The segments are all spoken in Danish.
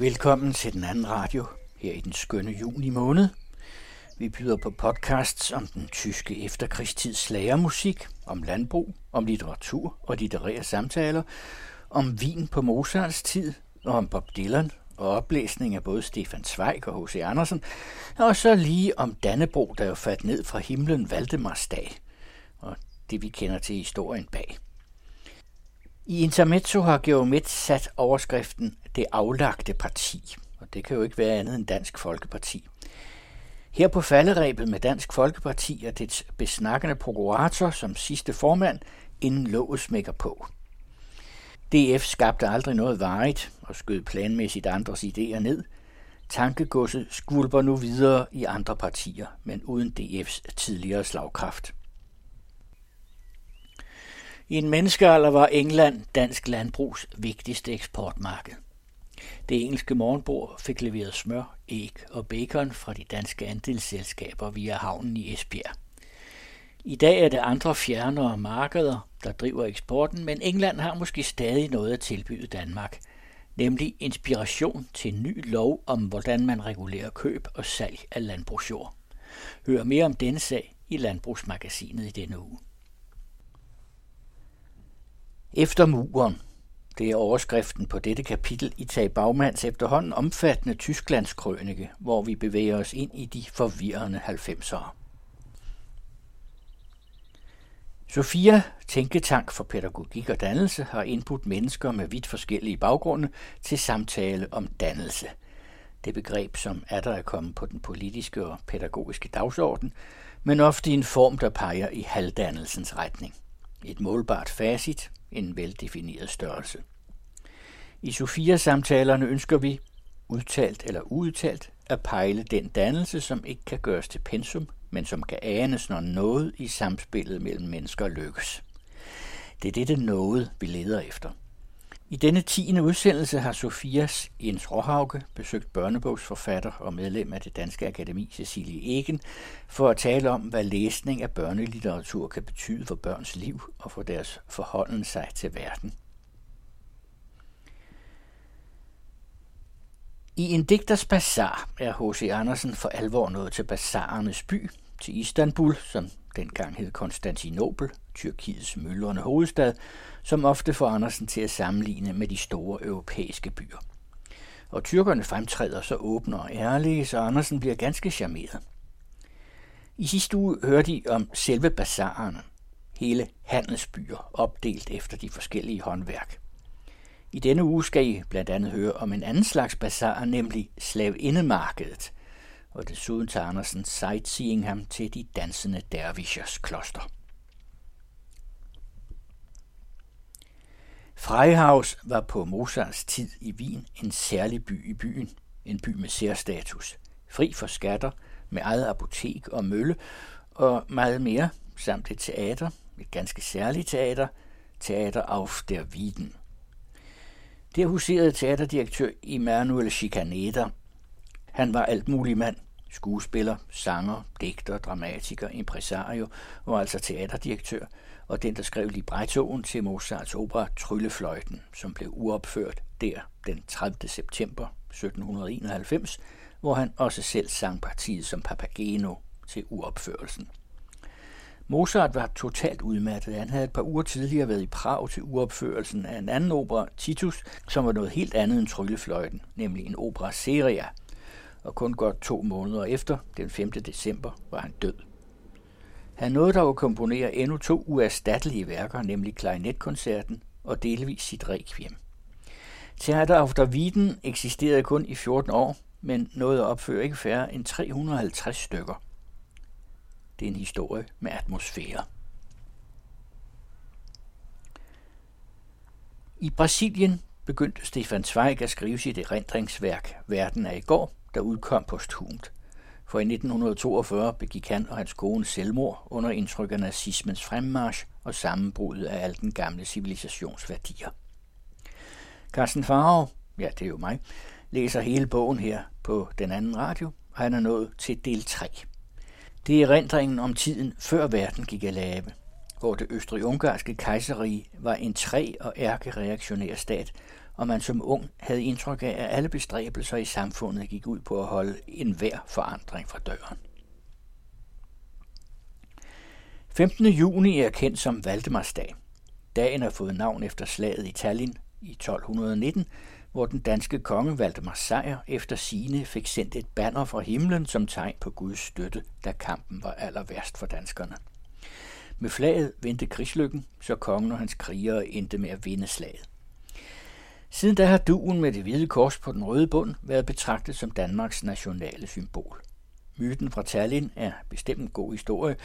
Velkommen til den anden radio her i den skønne juni måned. Vi byder på podcasts om den tyske efterkrigstids slagermusik, om landbrug, om litteratur og litterære samtaler, om vin på Mozarts tid og om Bob Dylan og oplæsning af både Stefan Zweig og H.C. Andersen, og så lige om Dannebro, der jo faldt ned fra himlen Valdemarsdag, og det vi kender til historien bag. I Intermezzo har Geomet sat overskriften det aflagte parti, og det kan jo ikke være andet end Dansk Folkeparti. Her på falderæbet med Dansk Folkeparti er dets besnakkende prokurator som sidste formand, inden låget smækker på. DF skabte aldrig noget varigt og skød planmæssigt andres idéer ned. Tankegodset skvulper nu videre i andre partier, men uden DF's tidligere slagkraft. I en menneskealder var England dansk landbrugs vigtigste eksportmarked. Det engelske morgenbord fik leveret smør, æg og bacon fra de danske andelsselskaber via havnen i Esbjerg. I dag er det andre fjernere markeder, der driver eksporten, men England har måske stadig noget at tilbyde Danmark, nemlig inspiration til en ny lov om, hvordan man regulerer køb og salg af landbrugsjord. Hør mere om denne sag i Landbrugsmagasinet i denne uge. Efter muren. Det er overskriften på dette kapitel i Tag Bagmands efterhånden omfattende Tysklandskrønike, hvor vi bevæger os ind i de forvirrende 90'ere. Sofia, Tænketank for Pædagogik og Dannelse, har indbudt mennesker med vidt forskellige baggrunde til samtale om dannelse. Det begreb, som er der er kommet på den politiske og pædagogiske dagsorden, men ofte i en form, der peger i halvdannelsens retning. Et målbart facit, en veldefineret størrelse. I Sofia-samtalerne ønsker vi, udtalt eller udtalt, at pejle den dannelse, som ikke kan gøres til pensum, men som kan anes, når noget i samspillet mellem mennesker lykkes. Det er dette noget, vi leder efter. I denne tiende udsendelse har Sofias Jens Råhauke besøgt børnebogsforfatter og medlem af det Danske Akademi Cecilie Egen for at tale om, hvad læsning af børnelitteratur kan betyde for børns liv og for deres forholden sig til verden. I en digters bazar er H.C. Andersen for alvor nået til bazarernes by, til Istanbul, som dengang hed Konstantinopel, Tyrkiets myldrende hovedstad, som ofte får Andersen til at sammenligne med de store europæiske byer. Og tyrkerne fremtræder så åbne og ærlige, så Andersen bliver ganske charmeret. I sidste uge hørte de om selve bazarerne, hele handelsbyer, opdelt efter de forskellige håndværk. I denne uge skal I blandt andet høre om en anden slags bazar, nemlig slavindemarkedet, og desuden tager Andersen sightseeing ham til de dansende dervishers kloster. Freihaus var på Mozarts tid i Wien en særlig by i byen, en by med særstatus, fri for skatter, med eget apotek og mølle og meget mere, samt et teater, et ganske særligt teater, Teater auf der Wieden. Der huserede teaterdirektør Immanuel Chicaneda. Han var alt mulig mand, skuespiller, sanger, digter, dramatiker, impresario og altså teaterdirektør, og den, der skrev librettoen til Mozarts opera Tryllefløjten, som blev uopført der den 30. september 1791, hvor han også selv sang partiet som Papageno til uopførelsen. Mozart var totalt udmattet. Han havde et par uger tidligere været i Prag til uopførelsen af en anden opera, Titus, som var noget helt andet end Tryllefløjten, nemlig en opera seria. Og kun godt to måneder efter, den 5. december, var han død. Han nåede dog at komponere endnu to uerstattelige værker, nemlig klarinetkoncerten og delvis sit requiem. Theater auf der Wieden eksisterede kun i 14 år, men nåede at opføre ikke færre end 350 stykker. Det er en historie med atmosfære. I Brasilien begyndte Stefan Zweig at skrive sit erindringsværk Verden er i går, der udkom posthumt. For i 1942 begik han og hans kone selvmord under indtryk af nazismens fremmarsch og sammenbruddet af al den gamle civilisationsværdier. Carsten Farov, ja det er jo mig, læser hele bogen her på den anden radio, og han er nået til del 3. Det er erindringen om tiden før verden gik af lave. hvor det østrig-ungarske kejserige var en træ- og ærkereaktionær stat, og man som ung havde indtryk af, at alle bestræbelser i samfundet gik ud på at holde enhver forandring fra døren. 15. juni er kendt som Valdemarsdag. Dagen har fået navn efter slaget i Tallinn i 1219, hvor den danske konge Valdemar Sejr efter sine fik sendt et banner fra himlen som tegn på Guds støtte, da kampen var aller værst for danskerne. Med flaget vendte krigslykken, så kongen og hans krigere endte med at vinde slaget. Siden da har duen med det hvide kors på den røde bund været betragtet som Danmarks nationale symbol. Myten fra Tallinn er bestemt en god historie,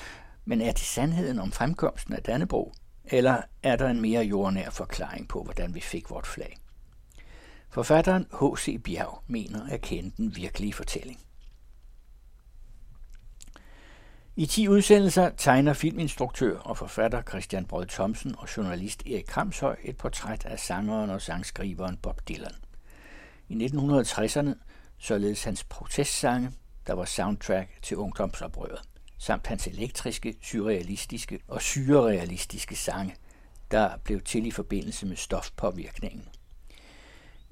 men er det sandheden om fremkomsten af Dannebro, eller er der en mere jordnær forklaring på, hvordan vi fik vort flag? Forfatteren H.C. Bjerg mener at kende den virkelige fortælling. I 10 udsendelser tegner filminstruktør og forfatter Christian Brød Thomsen og journalist Erik Kramshøj et portræt af sangeren og sangskriveren Bob Dylan. I 1960'erne således hans protestsange, der var soundtrack til ungdomsoprøret, samt hans elektriske, surrealistiske og syrerealistiske sange, der blev til i forbindelse med stofpåvirkningen.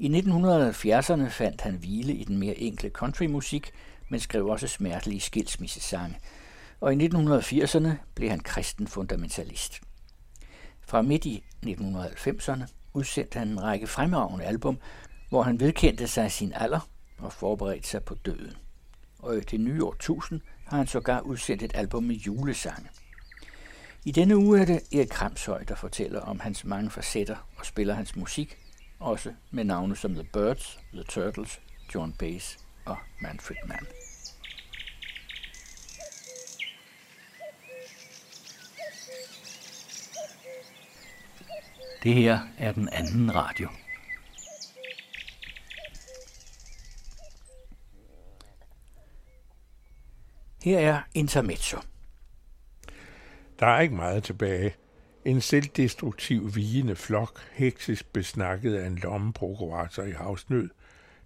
I 1970'erne fandt han hvile i den mere enkle countrymusik, men skrev også smertelige skilsmissesange – og i 1980'erne blev han kristen fundamentalist. Fra midt i 1990'erne udsendte han en række fremragende album, hvor han vedkendte sig sin alder og forberedte sig på døden. Og i det nye år 1000 har han sågar udsendt et album med julesange. I denne uge er det Erik Kramshøj, der fortæller om hans mange facetter og spiller hans musik, også med navne som The Birds, The Turtles, John Bass og Manfred Mann. Det her er den anden radio. Her er Intermezzo. Der er ikke meget tilbage. En selvdestruktiv, vigende flok, hektisk besnakket af en lommeprokurator i havsnød.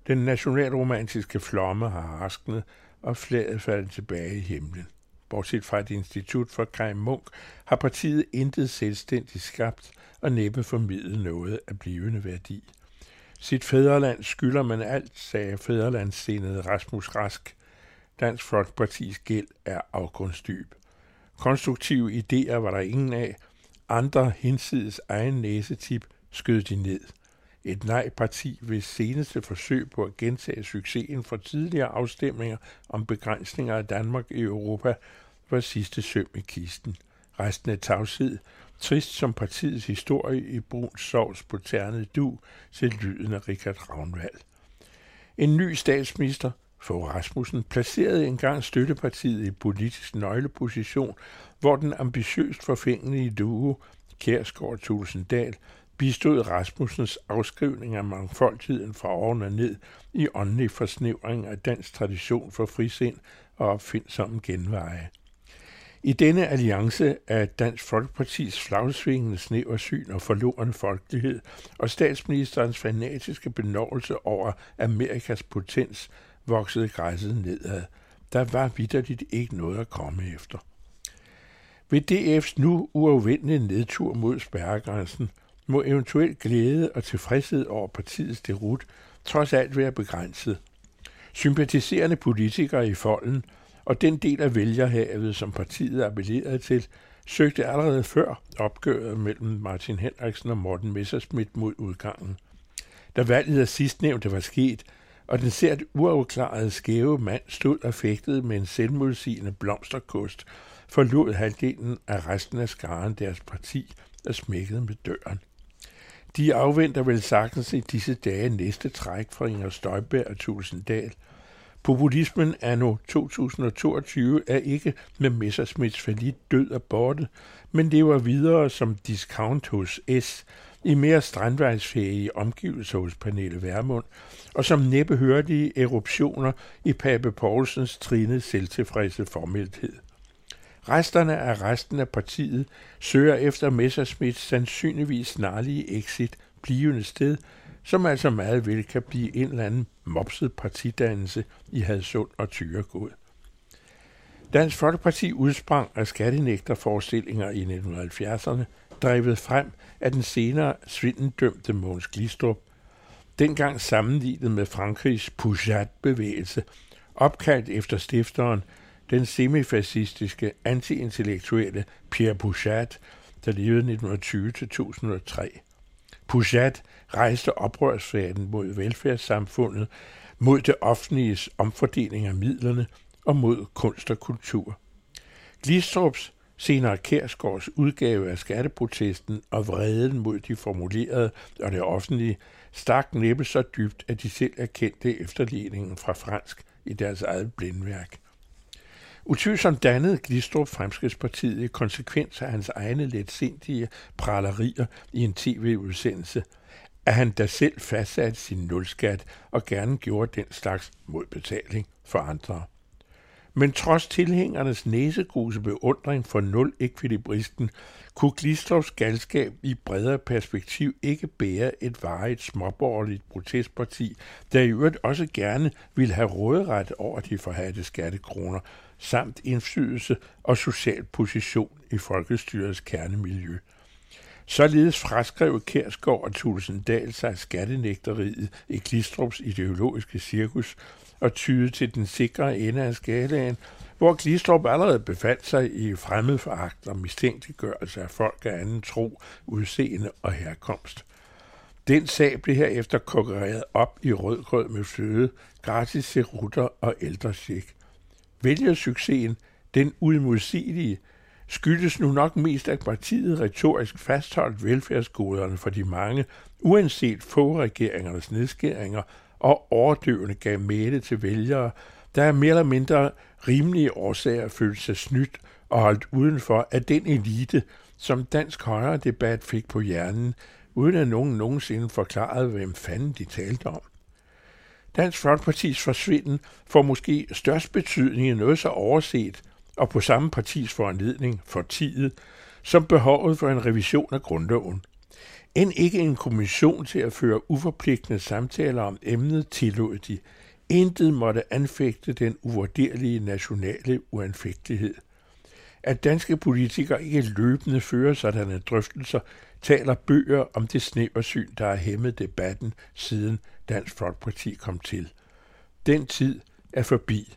Den nationalromantiske flomme har harsknet, og flaget falder tilbage i himlen. Bortset fra et institut for Kai Munk, har partiet intet selvstændigt skabt, og næppe formidlet noget af blivende værdi. Sit fædreland skylder man alt, sagde fædrelandssindede Rasmus Rask. Dansk Folkepartis gæld er afgrundsdyb. Konstruktive idéer var der ingen af. Andre hinsides egen næsetip skød de ned. Et nej-parti ved seneste forsøg på at gentage succesen fra tidligere afstemninger om begrænsninger af Danmark i Europa var sidste søm i kisten. Resten af tavshed, Trist som partiets historie i brun sovs på ternet du til lyden af Richard Ravnvald. En ny statsminister, Fogh Rasmussen, placerede engang støttepartiet i politisk nøgleposition, hvor den ambitiøst forfængelige duo, Kærsgaard Tulsendal, bistod Rasmussens afskrivning af mangfoldigheden fra oven og ned i åndelig forsnævring af dansk tradition for frisind og opfindsomme genveje. I denne alliance af Dansk Folkepartis flagsvingende snæversyn og forlorende folkelighed og statsministerens fanatiske benovelse over Amerikas potens voksede græsset nedad. Der var vidderligt ikke noget at komme efter. Ved DF's nu uafvendelige nedtur mod spærregrænsen må eventuel glæde og tilfredshed over partiets derut trods alt være begrænset. Sympatiserende politikere i folden – og den del af vælgerhavet, som partiet appellerede til, søgte allerede før opgøret mellem Martin Henriksen og Morten Messerschmidt mod udgangen. Da valget af sidstnævnte var sket, og den sært uafklarede skæve mand stod og fægtede med en selvmodsigende blomsterkost, forlod halvdelen af resten af skaren deres parti og smækkede med døren. De afventer vel sagtens i disse dage næste træk fra Inger Støjberg og Tulsendal – Populismen anno 2022 er ikke med Messersmiths falit død og borte, men lever videre som discount hos S, i mere strandvejsfæge omgivelser hos Pernille Vermund, og som næppe hørlige eruptioner i Pape Poulsens trinede selvtilfredse formidthed. Resterne af resten af partiet søger efter Messerschmidts sandsynligvis snarlige exit blivende sted, som altså meget vel kan blive en eller anden mopset partidannelse i Hadsund og Tyregod. Dansk Folkeparti udsprang af skattenægterforestillinger i 1970'erne, drevet frem af den senere svindendømte Måns Glistrup, dengang sammenlignet med Frankrigs Pujat-bevægelse, opkaldt efter stifteren, den semifascistiske, antiintellektuelle Pierre Pujat, der levede 1920-2003. Pujat rejste oprørsfaden mod velfærdssamfundet, mod det offentliges omfordeling af midlerne og mod kunst og kultur. Glistrups, senere Kærsgaards udgave af skatteprotesten og vreden mod de formulerede og det offentlige, stak næppe så dybt, at de selv erkendte efterligningen fra fransk i deres eget blindværk. Utvivlsomt dannede Glistrup Fremskridspartiet i konsekvens af hans egne letsindige pralerier i en tv-udsendelse, at han da selv fastsatte sin nulskat og gerne gjorde den slags modbetaling for andre. Men trods tilhængernes næsegruse beundring for nul ekvilibristen, kunne Glistrups galskab i bredere perspektiv ikke bære et varigt småborgerligt protestparti, der i øvrigt også gerne ville have råderet over de forhatte skattekroner, samt indflydelse og social position i folkestyrets kernemiljø. Således fraskrev Kærsgaard og Tulsendal sig skattenægteriet i Glistrups ideologiske cirkus og tyde til den sikre ende af skalaen, hvor Glistrup allerede befandt sig i fremmedforagt og mistænkeliggørelse af folk af anden tro, udseende og herkomst. Den sag blev herefter kokkereret op i rødgrød med fløde, gratis rutter og ældresjek. Vælgersuccesen, den udmodsigelige, skyldes nu nok mest, at partiet retorisk fastholdt velfærdsgoderne for de mange, uanset få regeringernes nedskæringer og overdøvende gav mæle til vælgere, der er mere eller mindre rimelige årsager følte sig snydt og holdt udenfor af den elite, som dansk højre debat fik på hjernen, uden at nogen nogensinde forklarede, hvem fanden de talte om. Dansk Folkepartis forsvinden får måske størst betydning i noget så overset, og på samme partis foranledning for tidet, som behovet for en revision af grundloven. End ikke en kommission til at føre uforpligtende samtaler om emnet tillod de. Intet måtte anfægte den uvurderlige nationale uanfægtelighed. At danske politikere ikke løbende fører sådanne drøftelser, taler bøger om det snæversyn, der har hæmmet debatten siden Dansk Folkeparti kom til. Den tid er forbi.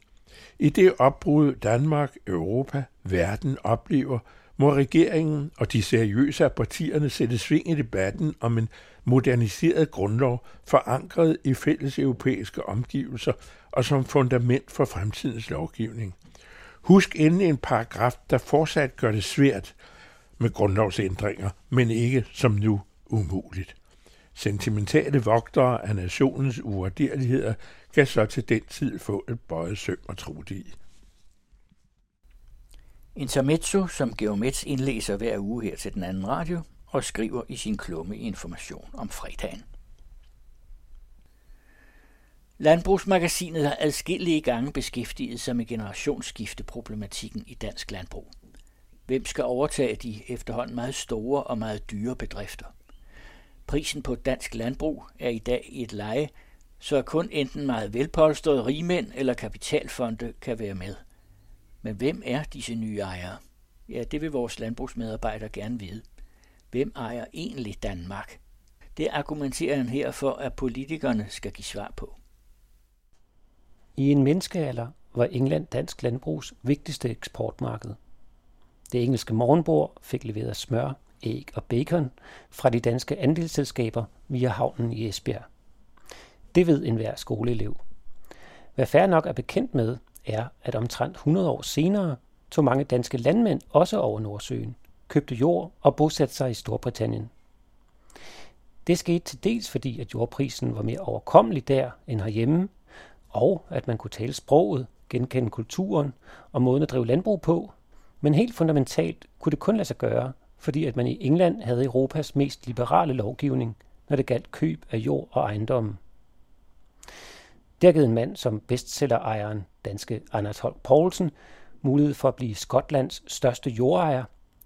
I det opbrud Danmark, Europa, verden oplever, må regeringen og de seriøse af partierne sætte sving i debatten om en moderniseret grundlov, forankret i fælles europæiske omgivelser og som fundament for fremtidens lovgivning. Husk endelig en paragraf, der fortsat gør det svært med grundlovsændringer, men ikke som nu umuligt. Sentimentale vogtere af nationens uvurderligheder kan så til den tid få et bøjet søm og tro i. Intermezzo, som Geomets indlæser hver uge her til den anden radio, og skriver i sin klumme information om fredagen. Landbrugsmagasinet har adskillige gange beskæftiget sig med generationsskifteproblematikken i dansk landbrug. Hvem skal overtage de efterhånden meget store og meget dyre bedrifter? Prisen på dansk landbrug er i dag i et leje, så kun enten meget velpolstrede rigmænd eller kapitalfonde kan være med. Men hvem er disse nye ejere? Ja, det vil vores landbrugsmedarbejdere gerne vide. Hvem ejer egentlig Danmark? Det argumenterer han her for, at politikerne skal give svar på. I en menneskealder var England dansk landbrugs vigtigste eksportmarked. Det engelske morgenbord fik leveret smør, æg og bacon fra de danske andelsselskaber via havnen i Esbjerg. Det ved enhver skoleelev. Hvad færre nok er bekendt med, er, at omtrent 100 år senere tog mange danske landmænd også over Nordsøen, købte jord og bosatte sig i Storbritannien. Det skete til dels fordi, at jordprisen var mere overkommelig der end herhjemme, og at man kunne tale sproget, genkende kulturen og måden at drive landbrug på. Men helt fundamentalt kunne det kun lade sig gøre, fordi at man i England havde Europas mest liberale lovgivning, når det galt køb af jord og ejendomme. Det har givet en mand som bestsellerejeren, danske Anders Holk Poulsen, mulighed for at blive Skotlands største jordejer.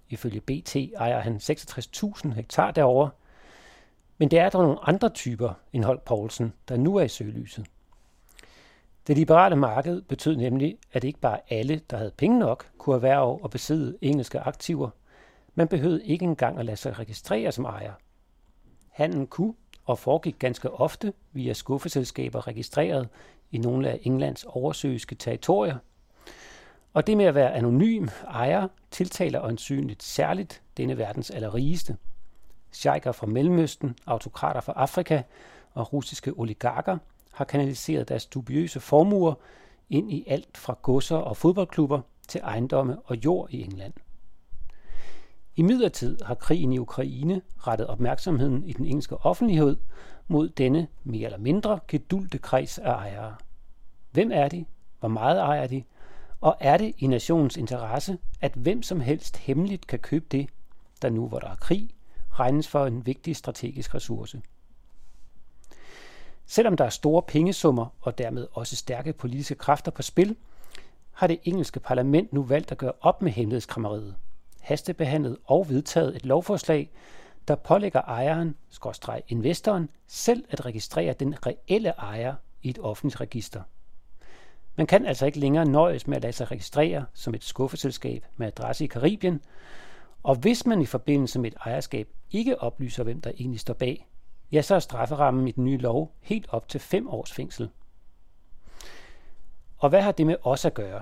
Ifølge BT ejer han 66.000 hektar derovre. Men det er der nogle andre typer end Holk Poulsen, der nu er i søgelyset. Det liberale marked betød nemlig, at ikke bare alle, der havde penge nok, kunne erhverve og besidde engelske aktiver. Man behøvede ikke engang at lade sig registrere som ejer. Handlen kunne og foregik ganske ofte via skuffeselskaber registreret i nogle af Englands oversøiske territorier. Og det med at være anonym ejer tiltaler øjensynligt særligt denne verdens allerrigeste. Sheiker fra Mellemøsten, autokrater fra Afrika og russiske oligarker har kanaliseret deres dubiøse formuer ind i alt fra godser og fodboldklubber til ejendomme og jord i England. I midlertid har krigen i Ukraine rettet opmærksomheden i den engelske offentlighed mod denne mere eller mindre gedulte kreds af ejere. Hvem er de? Hvor meget ejer de? Og er det i nationens interesse, at hvem som helst hemmeligt kan købe det, der nu hvor der er krig, regnes for en vigtig strategisk ressource? Selvom der er store pengesummer og dermed også stærke politiske kræfter på spil, har det engelske parlament nu valgt at gøre op med hemmelighedskrammeriet hastebehandlet og vedtaget et lovforslag, der pålægger ejeren, skorstreg investoren, selv at registrere den reelle ejer i et offentligt register. Man kan altså ikke længere nøjes med at lade sig registrere som et skuffeselskab med adresse i Karibien, og hvis man i forbindelse med et ejerskab ikke oplyser, hvem der egentlig står bag, ja, så er strafferammen i den nye lov helt op til fem års fængsel. Og hvad har det med os at gøre?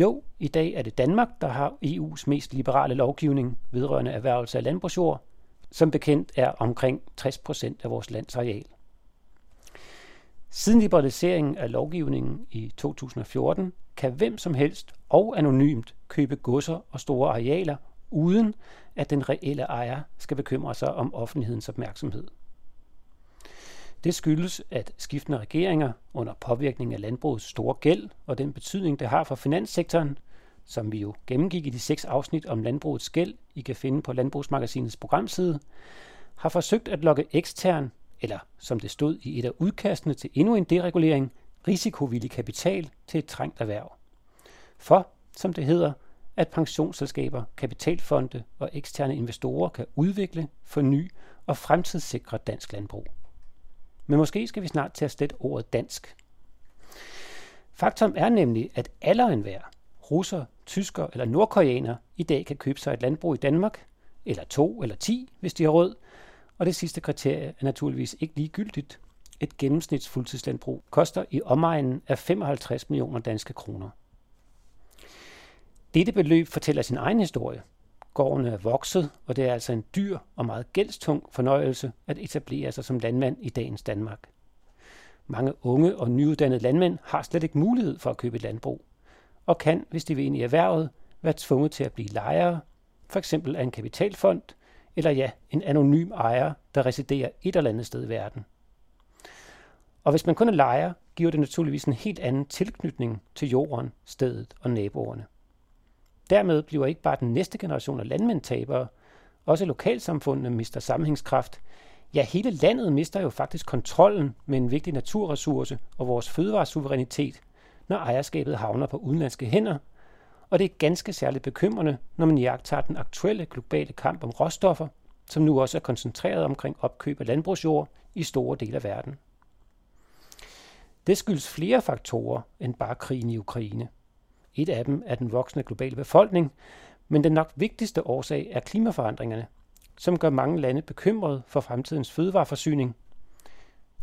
Jo, i dag er det Danmark, der har EU's mest liberale lovgivning vedrørende erhvervelse af landbrugsjord. Som bekendt er omkring 60 procent af vores lands areal. Siden liberaliseringen af lovgivningen i 2014 kan hvem som helst og anonymt købe godser og store arealer, uden at den reelle ejer skal bekymre sig om offentlighedens opmærksomhed. Det skyldes, at skiftende regeringer under påvirkning af landbrugets store gæld og den betydning, det har for finanssektoren, som vi jo gennemgik i de seks afsnit om landbrugets gæld, I kan finde på Landbrugsmagasinets programside, har forsøgt at lokke ekstern, eller som det stod i et af udkastene til endnu en deregulering, risikovillig kapital til et trængt erhverv. For, som det hedder, at pensionsselskaber, kapitalfonde og eksterne investorer kan udvikle, forny og fremtidssikre dansk landbrug. Men måske skal vi snart til at slette ordet dansk. Faktum er nemlig, at alle og enhver, russer, tysker eller nordkoreaner, i dag kan købe sig et landbrug i Danmark, eller to eller ti, hvis de har råd, og det sidste kriterie er naturligvis ikke ligegyldigt. Et gennemsnits fuldtidslandbrug koster i omegnen af 55 millioner danske kroner. Dette beløb fortæller sin egen historie, Gården er vokset, og det er altså en dyr og meget gældstung fornøjelse at etablere sig som landmand i dagens Danmark. Mange unge og nyuddannede landmænd har slet ikke mulighed for at købe et landbrug, og kan, hvis de vil ind i erhvervet, være tvunget til at blive lejere, for eksempel af en kapitalfond, eller ja, en anonym ejer, der residerer et eller andet sted i verden. Og hvis man kun er lejer, giver det naturligvis en helt anden tilknytning til jorden, stedet og naboerne. Dermed bliver ikke bare den næste generation af landmænd tabere, også lokalsamfundene mister sammenhængskraft. Ja, hele landet mister jo faktisk kontrollen med en vigtig naturressource og vores fødevaresuverænitet, når ejerskabet havner på udenlandske hænder, og det er ganske særligt bekymrende, når man jagter den aktuelle globale kamp om råstoffer, som nu også er koncentreret omkring opkøb af landbrugsjord i store dele af verden. Det skyldes flere faktorer end bare krigen i Ukraine. Et af dem er den voksende globale befolkning, men den nok vigtigste årsag er klimaforandringerne, som gør mange lande bekymrede for fremtidens fødevareforsyning.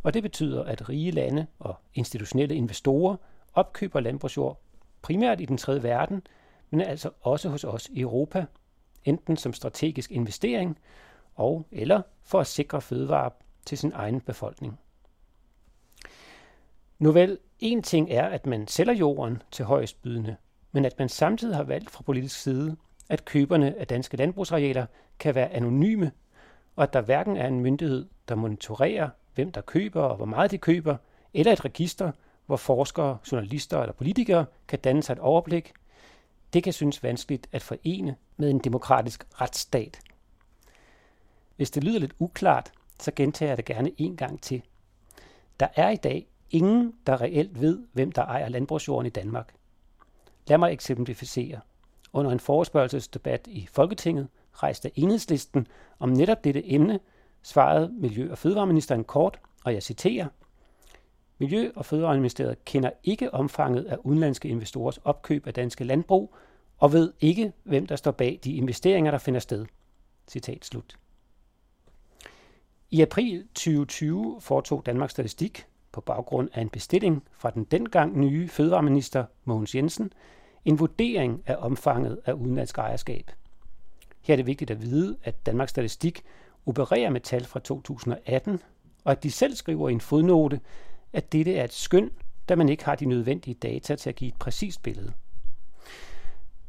Og det betyder, at rige lande og institutionelle investorer opkøber landbrugsjord primært i den tredje verden, men altså også hos os i Europa, enten som strategisk investering og eller for at sikre fødevarer til sin egen befolkning. Nu vel, en ting er, at man sælger jorden til højstbydende, men at man samtidig har valgt fra politisk side, at køberne af danske landbrugsarealer kan være anonyme, og at der hverken er en myndighed, der monitorerer, hvem der køber og hvor meget de køber, eller et register, hvor forskere, journalister eller politikere kan danne sig et overblik, det kan synes vanskeligt at forene med en demokratisk retsstat. Hvis det lyder lidt uklart, så gentager jeg det gerne en gang til. Der er i dag ingen, der reelt ved, hvem der ejer landbrugsjorden i Danmark. Lad mig eksemplificere. Under en forespørgselsdebat i Folketinget rejste enhedslisten om netop dette emne, svarede Miljø- og Fødevareministeren kort, og jeg citerer, Miljø- og Fødevareministeriet kender ikke omfanget af udenlandske investorers opkøb af danske landbrug og ved ikke, hvem der står bag de investeringer, der finder sted. Citat slut. I april 2020 foretog Danmarks Statistik på baggrund af en bestilling fra den dengang nye fødevareminister Mogens Jensen en vurdering af omfanget af udenlandsk ejerskab. Her er det vigtigt at vide, at Danmarks Statistik opererer med tal fra 2018, og at de selv skriver i en fodnote, at dette er et skøn, da man ikke har de nødvendige data til at give et præcist billede.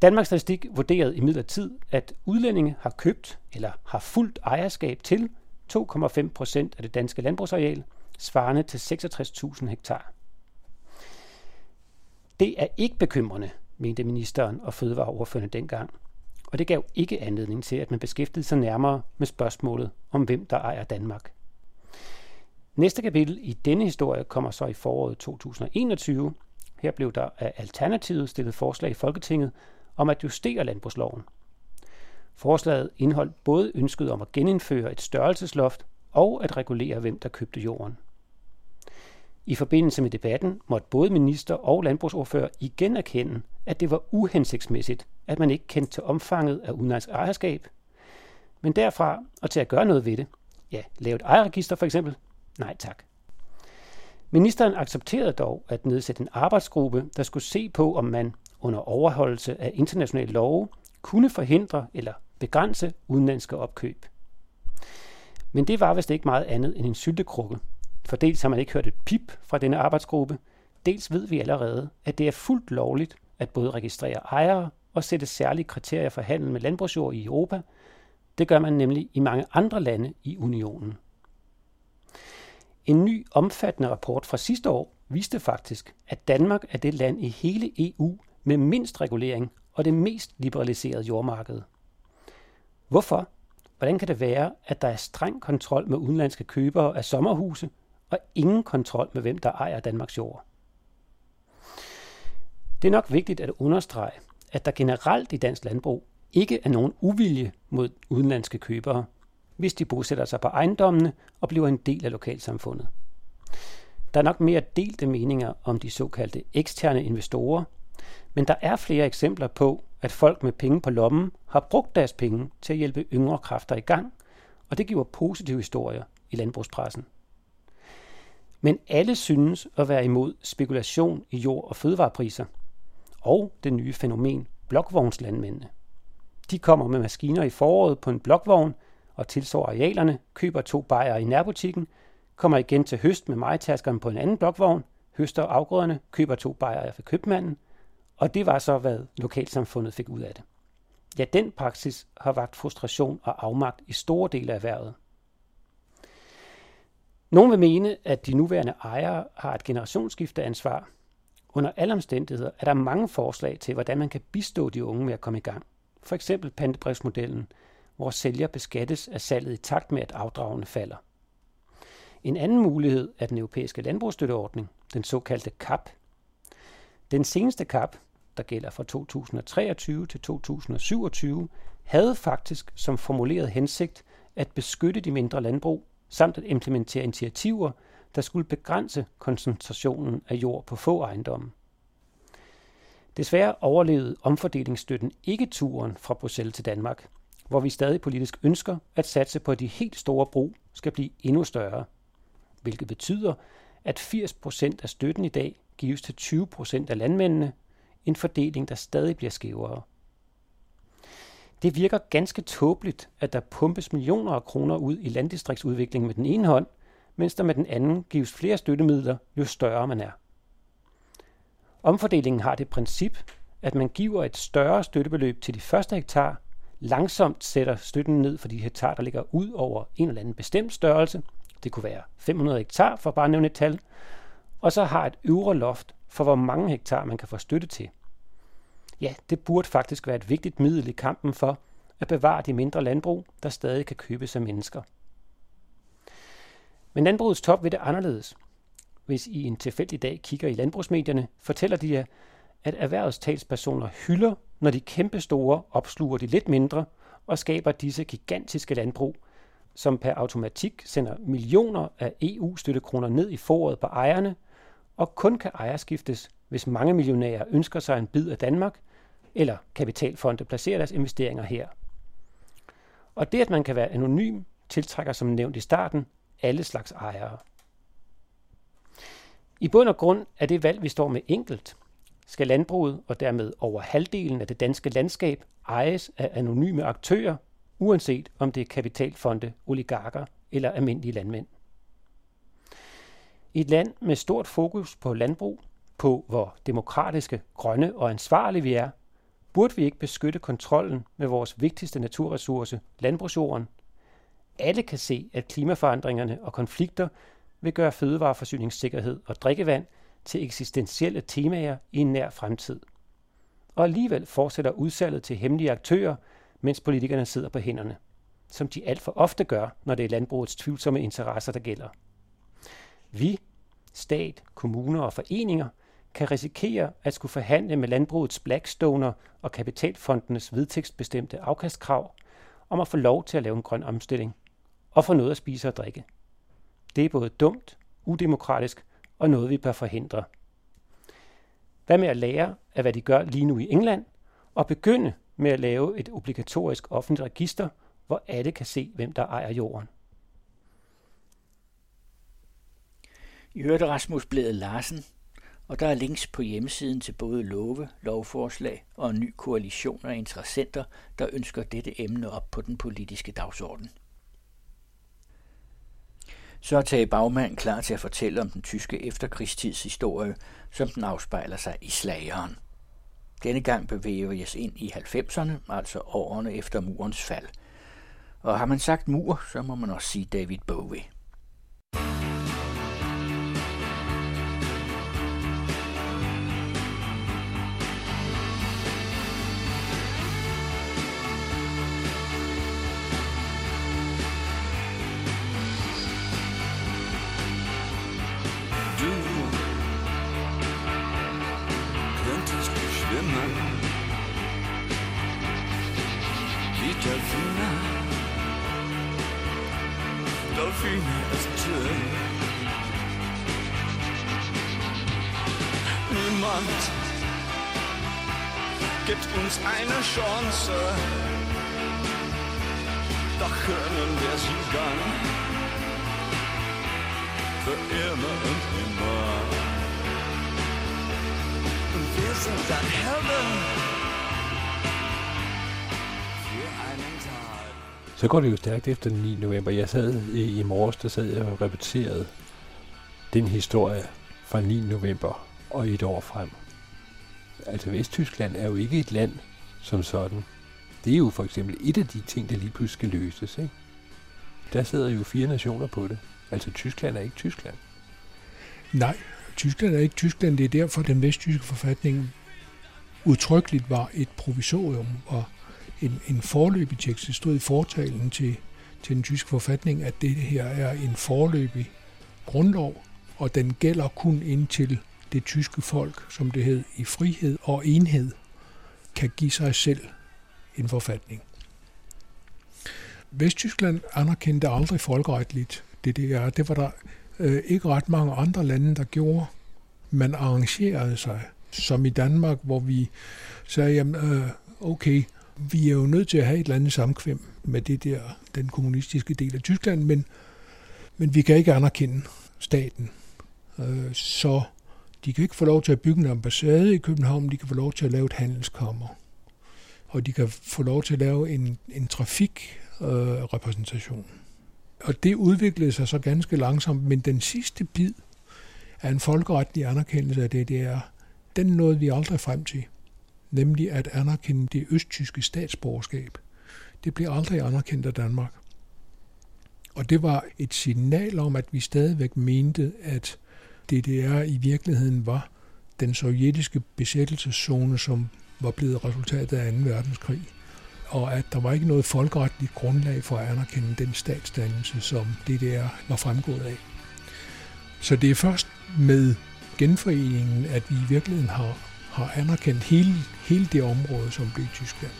Danmarks Statistik vurderede imidlertid, at udlændinge har købt eller har fuldt ejerskab til 2,5 procent af det danske landbrugsareal, svarende til 66.000 hektar. Det er ikke bekymrende, mente ministeren og fødevareordførende dengang, og det gav ikke anledning til, at man beskæftigede sig nærmere med spørgsmålet om, hvem der ejer Danmark. Næste kapitel i denne historie kommer så i foråret 2021. Her blev der af Alternativet stillet forslag i Folketinget om at justere landbrugsloven. Forslaget indeholdt både ønsket om at genindføre et størrelsesloft og at regulere, hvem der købte jorden. I forbindelse med debatten måtte både minister og landbrugsordfører igen erkende, at det var uhensigtsmæssigt, at man ikke kendte til omfanget af udenlandsk ejerskab. Men derfra og til at gøre noget ved det, ja, lave et ejerregister for eksempel, nej tak. Ministeren accepterede dog at nedsætte en arbejdsgruppe, der skulle se på, om man under overholdelse af internationale love kunne forhindre eller begrænse udenlandske opkøb. Men det var vist ikke meget andet end en syltekrukke, for dels har man ikke hørt et pip fra denne arbejdsgruppe, dels ved vi allerede, at det er fuldt lovligt at både registrere ejere og sætte særlige kriterier for handel med landbrugsjord i Europa. Det gør man nemlig i mange andre lande i unionen. En ny omfattende rapport fra sidste år viste faktisk, at Danmark er det land i hele EU med mindst regulering og det mest liberaliserede jordmarked. Hvorfor? Hvordan kan det være, at der er streng kontrol med udenlandske købere af sommerhuse, og ingen kontrol med hvem der ejer Danmarks jord? Det er nok vigtigt at understrege, at der generelt i dansk landbrug ikke er nogen uvilje mod udenlandske købere, hvis de bosætter sig på ejendommene og bliver en del af lokalsamfundet. Der er nok mere delte meninger om de såkaldte eksterne investorer, men der er flere eksempler på, at folk med penge på lommen har brugt deres penge til at hjælpe yngre kræfter i gang, og det giver positive historier i landbrugspressen. Men alle synes at være imod spekulation i jord- og fødevarepriser, og det nye fænomen blokvognslandmændene. De kommer med maskiner i foråret på en blokvogn og tilsår arealerne, køber to bajere i nærbutikken, kommer igen til høst med majtaskerne på en anden blokvogn, høster afgrøderne, køber to bajere fra købmanden, og det var så, hvad lokalsamfundet fik ud af det. Ja, den praksis har vagt frustration og afmagt i store dele af erhvervet. Nogle vil mene, at de nuværende ejere har et generationsskifteansvar. Under alle omstændigheder er der mange forslag til, hvordan man kan bistå de unge med at komme i gang. For eksempel pantebrevsmodellen, hvor sælger beskattes af salget i takt med, at afdragene falder. En anden mulighed er den europæiske landbrugsstøtteordning, den såkaldte CAP. Den seneste CAP, der gælder fra 2023 til 2027, havde faktisk som formuleret hensigt at beskytte de mindre landbrug, samt at implementere initiativer, der skulle begrænse koncentrationen af jord på få ejendomme. Desværre overlevede omfordelingsstøtten ikke turen fra Bruxelles til Danmark, hvor vi stadig politisk ønsker at satse på, at de helt store brug skal blive endnu større, hvilket betyder, at 80% af støtten i dag gives til 20% af landmændene, en fordeling, der stadig bliver skævere. Det virker ganske tåbeligt, at der pumpes millioner af kroner ud i landdistriktsudvikling med den ene hånd, mens der med den anden gives flere støttemidler, jo større man er. Omfordelingen har det princip, at man giver et større støttebeløb til de første hektar, langsomt sætter støtten ned for de hektar, der ligger ud over en eller anden bestemt størrelse. Det kunne være 500 hektar, for bare at nævne et tal. Og så har et øvre loft for, hvor mange hektar man kan få støtte til. Ja, det burde faktisk være et vigtigt middel i kampen for at bevare de mindre landbrug, der stadig kan købes af mennesker. Men landbrugets top vil det anderledes. Hvis I en tilfældig dag kigger i landbrugsmedierne, fortæller de jer, at erhvervstalspersoner hylder, når de kæmpestore opsluger de lidt mindre og skaber disse gigantiske landbrug, som per automatik sender millioner af EU-støttekroner ned i foråret på ejerne og kun kan ejerskiftes, hvis mange millionærer ønsker sig en bid af Danmark, eller kapitalfonde placerer deres investeringer her. Og det, at man kan være anonym, tiltrækker som nævnt i starten alle slags ejere. I bund og grund er det valg, vi står med enkelt. Skal landbruget og dermed over halvdelen af det danske landskab ejes af anonyme aktører, uanset om det er kapitalfonde, oligarker eller almindelige landmænd. I et land med stort fokus på landbrug, på hvor demokratiske, grønne og ansvarlige vi er, burde vi ikke beskytte kontrollen med vores vigtigste naturressource, landbrugsjorden. Alle kan se, at klimaforandringerne og konflikter vil gøre fødevareforsyningssikkerhed og drikkevand til eksistentielle temaer i en nær fremtid. Og alligevel fortsætter udsalget til hemmelige aktører, mens politikerne sidder på hænderne, som de alt for ofte gør, når det er landbrugets tvivlsomme interesser, der gælder. Vi, stat, kommuner og foreninger, kan risikere at skulle forhandle med landbrugets Blackstoner og kapitalfondenes vedtægtsbestemte afkastkrav om at få lov til at lave en grøn omstilling og få noget at spise og drikke. Det er både dumt, udemokratisk og noget, vi bør forhindre. Hvad med at lære af, hvad de gør lige nu i England, og begynde med at lave et obligatorisk offentligt register, hvor alle kan se, hvem der ejer jorden? I hørte Rasmus Blæde Larsen, og der er links på hjemmesiden til både love, lovforslag og en ny koalition af interessenter, der ønsker dette emne op på den politiske dagsorden. Så er Tage Bagmand klar til at fortælle om den tyske efterkrigstids historie, som den afspejler sig i slageren. Denne gang bevæger vi os ind i 90'erne, altså årene efter murens fald. Og har man sagt mur, så må man også sige David Bowie. Gibt uns eine Chance. Doch können wir sie dann für immer und immer. Und wir sind dann Helden einen Så går det jo stærkt efter den 9. november. Jeg sad i, i morges, der sad jeg og repeterede den historie fra 9. november og et år frem altså Vesttyskland er jo ikke et land som sådan. Det er jo for eksempel et af de ting, der lige pludselig skal løses. Ikke? Der sidder jo fire nationer på det. Altså Tyskland er ikke Tyskland. Nej, Tyskland er ikke Tyskland. Det er derfor, den vesttyske forfatning udtrykkeligt var et provisorium og en, en forløbig tekst. Det stod i fortalen til, til den tyske forfatning, at det her er en forløbig grundlov, og den gælder kun indtil det tyske folk, som det hed, i frihed og enhed, kan give sig selv en forfatning. Vesttyskland anerkendte aldrig folkeretligt det der. Det var der øh, ikke ret mange andre lande, der gjorde. Man arrangerede sig, som i Danmark, hvor vi sagde, jamen, øh, okay, vi er jo nødt til at have et eller andet samkvem med det der, den kommunistiske del af Tyskland, men, men vi kan ikke anerkende staten. Øh, så de kan ikke få lov til at bygge en ambassade i København, de kan få lov til at lave et handelskammer. Og de kan få lov til at lave en, en trafikrepræsentation. Øh, og det udviklede sig så ganske langsomt, men den sidste bid af en folkeretlig anerkendelse af det, den nåede vi aldrig frem til. Nemlig at anerkende det østtyske statsborgerskab. Det blev aldrig anerkendt af Danmark. Og det var et signal om, at vi stadigvæk mente, at DDR i virkeligheden var den sovjetiske besættelseszone, som var blevet resultatet af 2. verdenskrig, og at der var ikke noget folkeretligt grundlag for at anerkende den statsdannelse, som DDR var fremgået af. Så det er først med genforeningen, at vi i virkeligheden har, har anerkendt hele, hele det område, som blev Tyskland.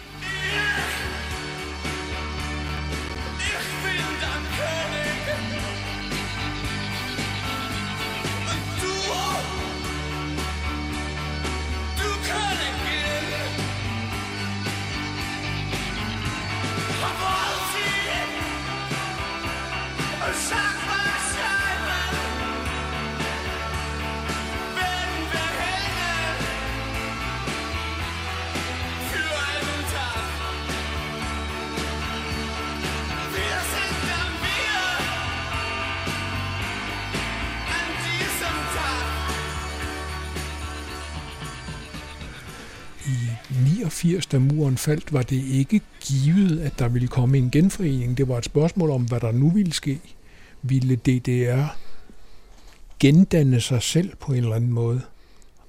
89, da muren faldt, var det ikke givet, at der ville komme en genforening. Det var et spørgsmål om, hvad der nu ville ske. Ville DDR gendanne sig selv på en eller anden måde?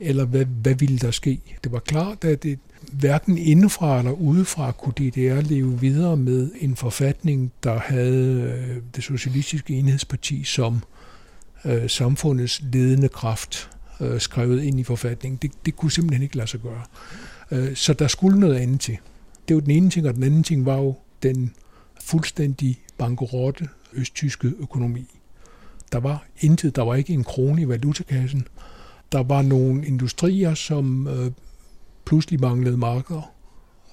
Eller hvad, hvad ville der ske? Det var klart, at det, hverken indefra eller udefra kunne DDR leve videre med en forfatning, der havde øh, det socialistiske enhedsparti som øh, samfundets ledende kraft øh, skrevet ind i forfatningen. Det, det kunne simpelthen ikke lade sig gøre. Øh, så der skulle noget andet til. Det var den ene ting, og den anden ting var jo den fuldstændig bankerotte østtyske økonomi. Der var intet, der var ikke en krone i valutakassen. Der var nogle industrier, som øh, pludselig manglede markeder,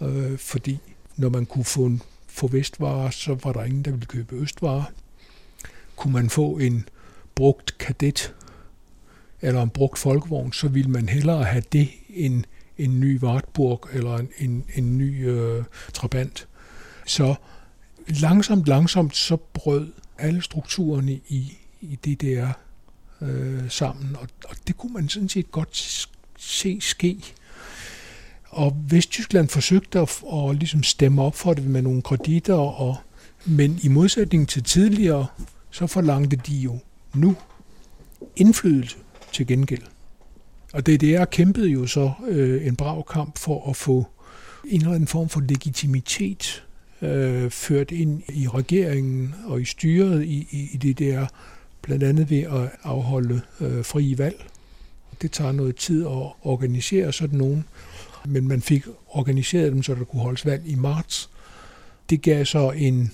øh, fordi når man kunne få, en, få vestvarer, så var der ingen, der ville købe østvarer. Kunne man få en brugt kadet eller en brugt folkevogn, så ville man hellere have det end en ny Wartburg eller en, en, en ny øh, Trabant. Så langsomt, langsomt så brød alle strukturerne i, i det der øh, sammen, og, og det kunne man sådan set godt se ske. Og Vesttyskland forsøgte at, at ligesom stemme op for det med nogle kreditter, og, men i modsætning til tidligere, så forlangte de jo nu indflydelse til gengæld. Og DDR kæmpede jo så øh, en brav kamp for at få en eller anden form for legitimitet øh, ført ind i regeringen og i styret i, i, i DDR, blandt andet ved at afholde øh, frie valg. Det tager noget tid at organisere sådan nogen, men man fik organiseret dem, så der kunne holdes valg i marts. Det gav så en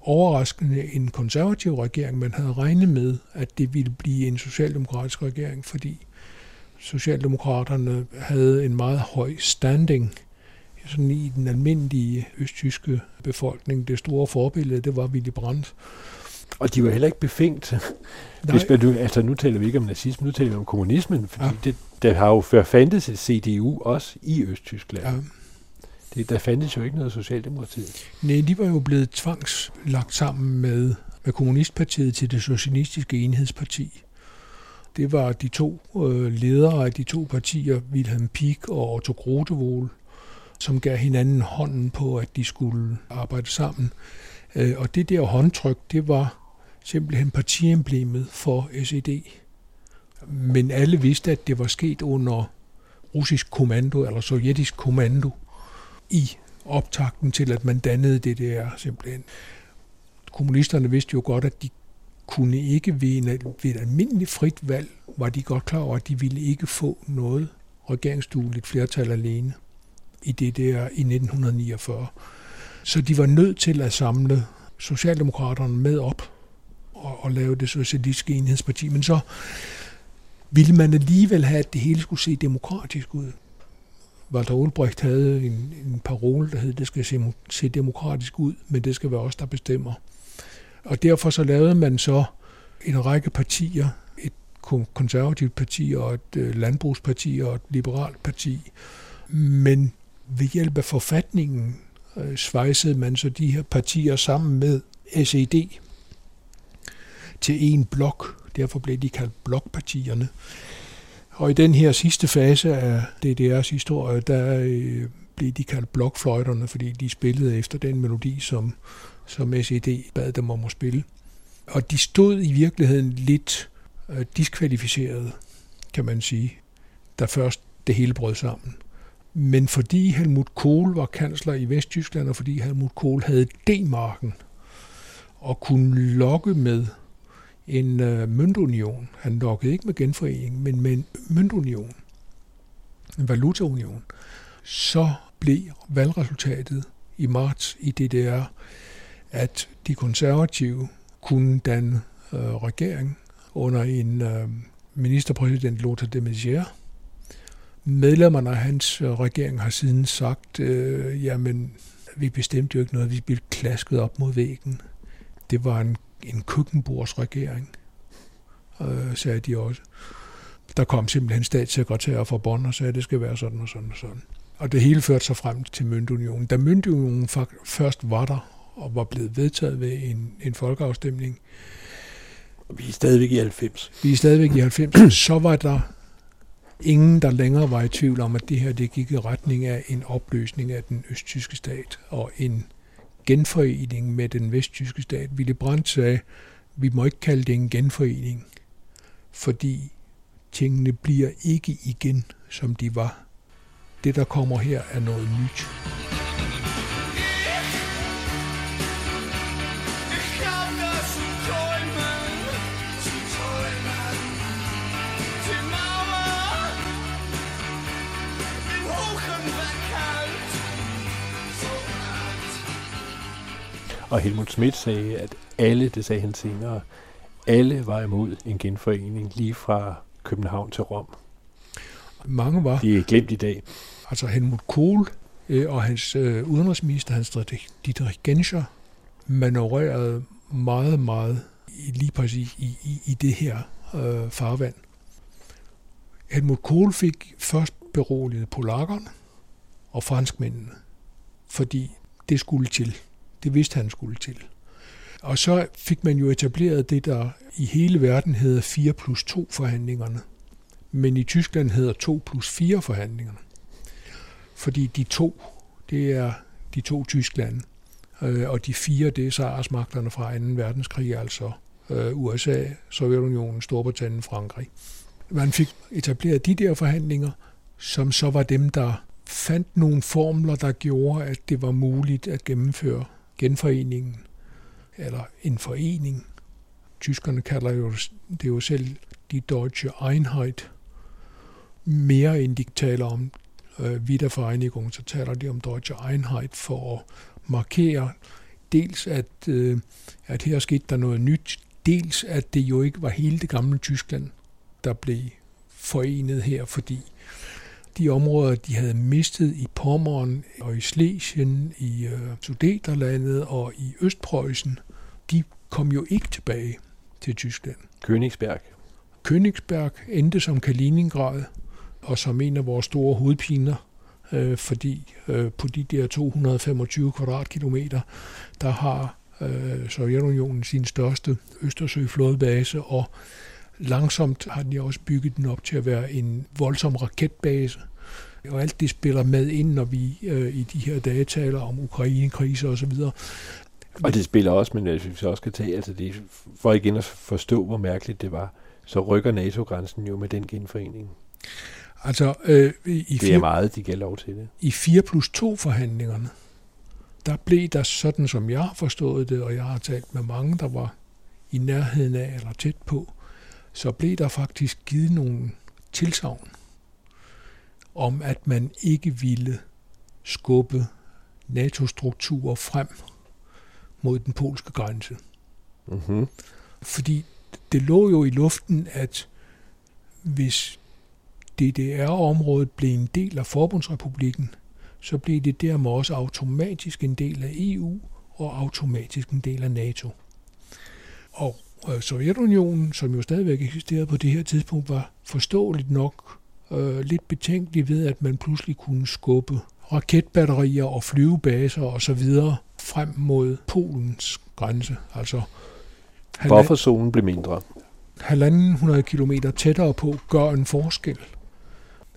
overraskende en konservativ regering. Man havde regnet med, at det ville blive en socialdemokratisk regering, fordi Socialdemokraterne havde en meget høj standing sådan i den almindelige østtyske befolkning. Det store forbillede, det var Willy Brandt. Og de var heller ikke befængt. Hvis man, altså nu taler vi ikke om nazisme, nu taler vi om kommunismen, fordi ja. det, der har jo før fandtes et CDU også i Østtyskland. Ja. Det, der fandtes jo ikke noget Socialdemokratiet. Nej, de var jo blevet tvangslagt sammen med, med Kommunistpartiet til det socialistiske enhedsparti. Det var de to øh, ledere af de to partier, Wilhelm Pieck og Otto Grotewohl, som gav hinanden hånden på, at de skulle arbejde sammen. Øh, og det der håndtryk, det var simpelthen partiemblemet for SED. Men alle vidste, at det var sket under russisk kommando eller sovjetisk kommando i optakten til, at man dannede det der simpelthen. Kommunisterne vidste jo godt, at de kunne ikke ved, en, ved et almindeligt frit valg, var de godt klar over, at de ville ikke få noget regeringsdueligt flertal alene i det der i 1949. Så de var nødt til at samle Socialdemokraterne med op og, og lave det socialistiske enhedsparti. Men så ville man alligevel have, at det hele skulle se demokratisk ud. Walter Ulbricht havde en, en parole, der hed, det skal se, se demokratisk ud, men det skal være os, der bestemmer. Og derfor så lavede man så en række partier, et konservativt parti og et øh, landbrugsparti og et liberalt parti. Men ved hjælp af forfatningen øh, svejsede man så de her partier sammen med SED til en blok. Derfor blev de kaldt blokpartierne. Og i den her sidste fase af DDR's historie, der øh, blev de kaldt blokfløjterne, fordi de spillede efter den melodi, som, som SED bad dem om at spille. Og de stod i virkeligheden lidt øh, diskvalificeret, kan man sige, da først det hele brød sammen. Men fordi Helmut Kohl var kansler i Vesttyskland, og fordi Helmut Kohl havde D-marken og kunne lokke med en øh, møntunion. Han lokkede ikke med genforening, men med en møntunion, en valutaunion. Så blev valgresultatet i marts i DDR, at de konservative kunne danne øh, regering under en øh, ministerpræsident Lothar de Maizière. Medlemmerne af hans øh, regering har siden sagt, øh, jamen, vi bestemte jo ikke noget, vi blev klasket op mod væggen. Det var en en køkkenbordsregering, øh, sagde de også. Der kom simpelthen statssekretærer fra Bonn og sagde, at det skal være sådan og sådan og sådan. Og det hele førte sig frem til Møntunionen. Da Møntunionen først var der og var blevet vedtaget ved en, en folkeafstemning, og vi er stadigvæk i 90. Vi er stadigvæk i 90. så var der ingen, der længere var i tvivl om, at det her det gik i retning af en opløsning af den østtyske stat og en genforening med den vesttyske stat. Willy Brandt sagde, vi må ikke kalde det en genforening, fordi tingene bliver ikke igen, som de var. Det, der kommer her, er noget nyt. Og Helmut Schmidt sagde, at alle, det sagde han senere, alle var imod en genforening, lige fra København til Rom. Mange var. De er glemt i dag. altså Helmut Kohl øh, og hans øh, udenrigsminister, Hans Dietrich Genscher, manøvrerede meget, meget lige præcis i, i, i det her øh, farvand. Helmut Kohl fik først beroliget polakkerne og franskmændene, fordi det skulle til. Det vidste han skulle til. Og så fik man jo etableret det, der i hele verden hedder 4 plus 2 forhandlingerne. Men i Tyskland hedder 2 plus 4 forhandlingerne fordi de to, det er de to Tyskland, øh, og de fire, det er sejrsmagterne fra 2. verdenskrig, altså øh, USA, Sovjetunionen, Storbritannien, Frankrig. Man fik etableret de der forhandlinger, som så var dem, der fandt nogle formler, der gjorde, at det var muligt at gennemføre genforeningen, eller en forening. Tyskerne kalder jo det jo selv de Deutsche Einheit, mere end de taler om øh, Wiedervereinigung, så taler de om Deutsche Einheit for at markere dels, at, øh, at her skete der noget nyt, dels at det jo ikke var hele det gamle Tyskland, der blev forenet her, fordi de områder, de havde mistet i Pommern og i Schlesien, i øh, Sudeterlandet og i Østpreussen, de kom jo ikke tilbage til Tyskland. Königsberg. Königsberg endte som Kaliningrad, og som en af vores store hovedpiner, øh, fordi øh, på de der 225 kvadratkilometer, der har øh, Sovjetunionen sin største Østersøflådebase, og langsomt har de også bygget den op til at være en voldsom raketbase. Og alt det spiller med ind, når vi øh, i de her dage taler om Ukraine-kriser osv. Og det spiller også, men jeg synes, jeg også kan tage, altså det, for igen at forstå, hvor mærkeligt det var, så rykker NATO-grænsen jo med den genforening. Altså, øh, i, Det er fire, meget, de gav lov til det. i 4 plus 2 forhandlingerne, der blev der sådan, som jeg har forstået det, og jeg har talt med mange, der var i nærheden af eller tæt på, så blev der faktisk givet nogle tilsavn om, at man ikke ville skubbe NATO-strukturer frem mod den polske grænse. Mm-hmm. Fordi det lå jo i luften, at hvis DDR-området blev en del af Forbundsrepublikken, så blev det dermed også automatisk en del af EU og automatisk en del af NATO. Og øh, Sovjetunionen, som jo stadigvæk eksisterede på det her tidspunkt, var forståeligt nok øh, lidt betænkelig ved, at man pludselig kunne skubbe raketbatterier og flyvebaser osv. frem mod Polens grænse. Altså Bufferzonen blev mindre. halvanden hundrede kilometer tættere på gør en forskel.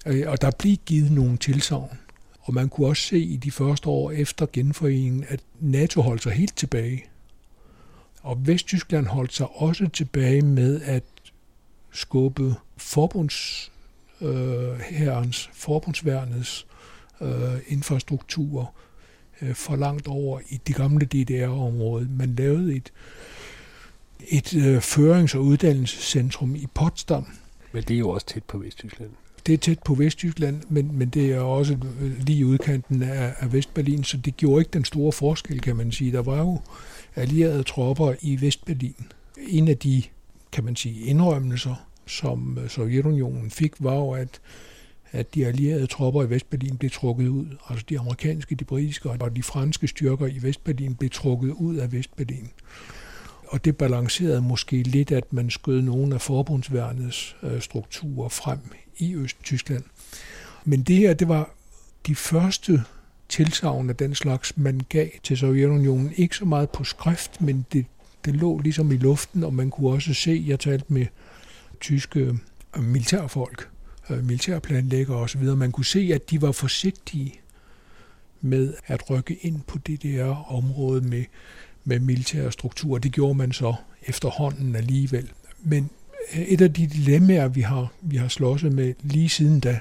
Øh, Og der blev givet nogle tilsavn. Og man kunne også se i de første år efter genforeningen, at NATO holdt sig helt tilbage. Og Vesttyskland holdt sig også tilbage med at skubbe forbunds, øh, herrens, forbundsværnets øh, infrastruktur øh, for langt over i det gamle DDR-område. Man lavede et, et øh, førings- og uddannelsescentrum i Potsdam. Men det er jo også tæt på Vesttyskland. Det er tæt på Vesttyskland, men, men det er også øh, lige i udkanten af, af Vestberlin, så det gjorde ikke den store forskel, kan man sige. Der var jo allierede tropper i Vestberlin. En af de, kan man sige, indrømmelser, som øh, Sovjetunionen fik, var jo, at, at de allierede tropper i Vestberlin blev trukket ud. Altså de amerikanske, de britiske og de franske styrker i Vestberlin blev trukket ud af Vestberlin. Og det balancerede måske lidt, at man skød nogle af forbundsværnets øh, strukturer frem i Østtyskland. Men det her, det var de første tilsavn af den slags, man gav til Sovjetunionen. Ikke så meget på skrift, men det, det lå ligesom i luften, og man kunne også se, jeg talte med tyske øh, militærfolk, øh, militærplanlæggere osv. Man kunne se, at de var forsigtige med at rykke ind på det der område med, med militære strukturer. Det gjorde man så efterhånden alligevel. Men øh, et af de dilemmaer, vi har, vi har slåsset med lige siden da,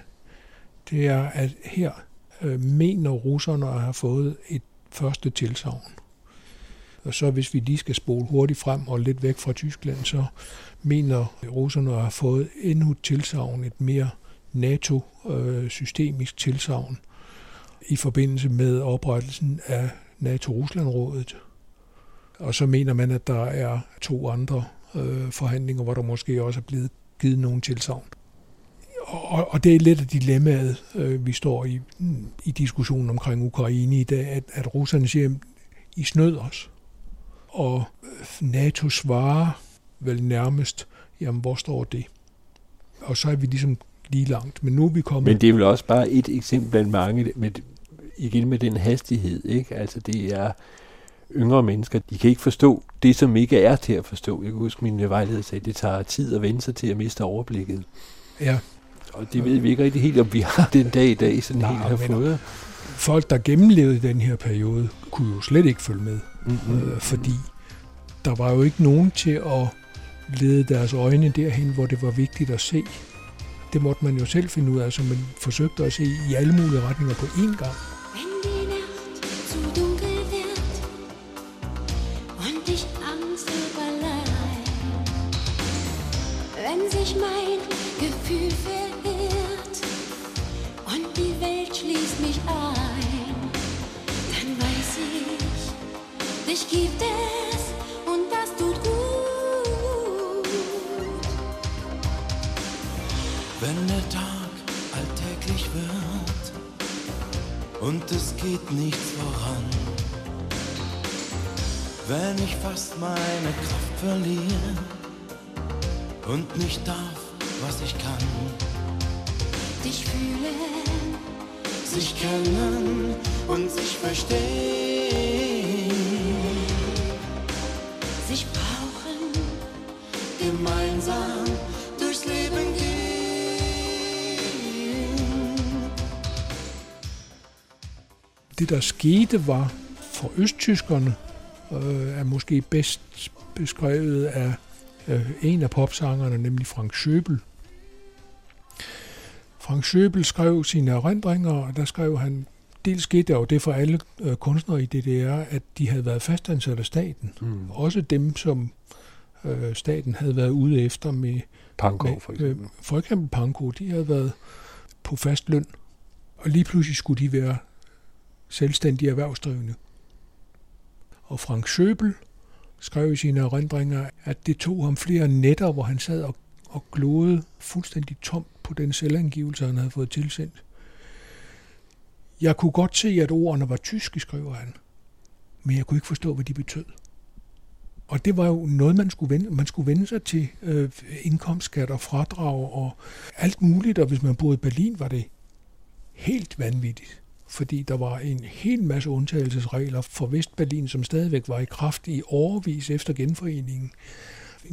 det er, at her øh, mener russerne at have fået et første tilsavn. Og så hvis vi lige skal spole hurtigt frem og lidt væk fra Tyskland, så mener russerne har fået endnu et tilsavn, et mere NATO-systemisk øh, tilsavn i forbindelse med oprettelsen af NATO-Rusland-rådet. Og så mener man, at der er to andre øh, forhandlinger, hvor der måske også er blevet givet nogle tilsavn. Og, og det er lidt af dilemmaet, øh, vi står i, i diskussionen omkring Ukraine i dag, at, at russerne siger, at I snød os. Og øh, NATO svarer vel nærmest, jamen hvor står det? Og så er vi ligesom lige langt, men nu er vi kommet... Men det er vel også bare et eksempel blandt mange, med, igen med den hastighed, ikke? Altså det er yngre mennesker, de kan ikke forstå det, som ikke er til at forstå. Jeg kan huske, min vejleder sagde, at det tager tid at vende sig til at miste overblikket. Ja, Og det ved vi ikke rigtig helt, om vi har den dag i dag sådan Nej, helt har fået. folk, der gennemlevede den her periode, kunne jo slet ikke følge med. Mm-hmm. øh, fordi der var jo ikke nogen til at lede deres øjne derhen, hvor det var vigtigt at se. Det måtte man jo selv finde ud af, så man forsøgte at se i alle mulige retninger på én gang. Wenn sich mein Gefühl verirrt und die Welt schließt mich ein, dann weiß ich, dich gibt es Wenn der Tag alltäglich wird und es geht nichts voran. Wenn ich fast meine Kraft verliere und nicht darf, was ich kann. Dich fühlen, Sich kennen und sich verstehen. sich brauchen. Gemeinsam durchs Leben Det, der skete, var for østtyskerne, øh, er måske bedst beskrevet af øh, en af popsangerne, nemlig Frank Schöbel. Frank Schöbel skrev sine erindringer, og der skrev han, dels skete der jo det for alle øh, kunstnere i DDR, at de havde været fastansat af staten. Mm. Også dem, som øh, staten havde været ude efter med Pankow for med, eksempel. øh, for eksempel Panko, de havde været på fast løn, og lige pludselig skulle de være selvstændige erhvervsdrivende. Og Frank Søbel skrev i sine erindringer, at det tog ham flere nætter, hvor han sad og, og glodede fuldstændig tomt på den selvangivelse, han havde fået tilsendt. Jeg kunne godt se, at ordene var tyske, skriver han, men jeg kunne ikke forstå, hvad de betød. Og det var jo noget, man skulle vende, man skulle vende sig til øh, indkomstskat og fradrag og alt muligt, og hvis man boede i Berlin, var det helt vanvittigt. Fordi der var en hel masse undtagelsesregler for Vestberlin, som stadigvæk var i kraft i overvis efter genforeningen.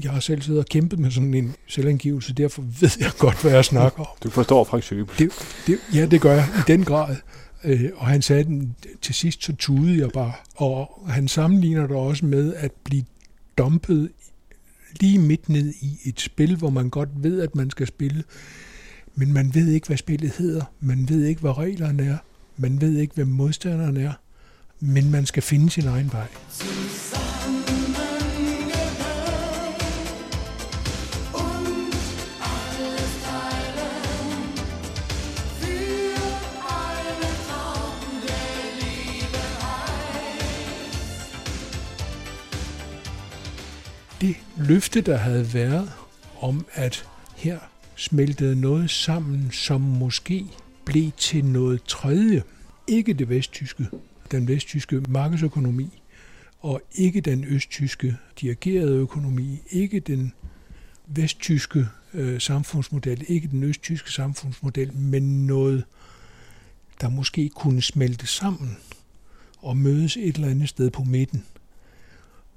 Jeg har selv siddet og kæmpet med sådan en selvangivelse, derfor ved jeg godt, hvad jeg snakker om. Du forstår Frank Schøbel. Det, det, ja, det gør jeg i den grad. Øh, og han sagde den, til sidst, så tudede jeg bare. Og han sammenligner det også med at blive dumpet lige midt ned i et spil, hvor man godt ved, at man skal spille. Men man ved ikke, hvad spillet hedder. Man ved ikke, hvad reglerne er. Man ved ikke, hvem modstanderen er. Men man skal finde sin egen vej. det løfte, der havde været om, at her smeltede noget sammen, som måske blev til noget tredje. Ikke det vesttyske, den vesttyske markedsøkonomi, og ikke den østtyske dirigerede økonomi, ikke den vesttyske øh, samfundsmodel, ikke den østtyske samfundsmodel, men noget, der måske kunne smelte sammen og mødes et eller andet sted på midten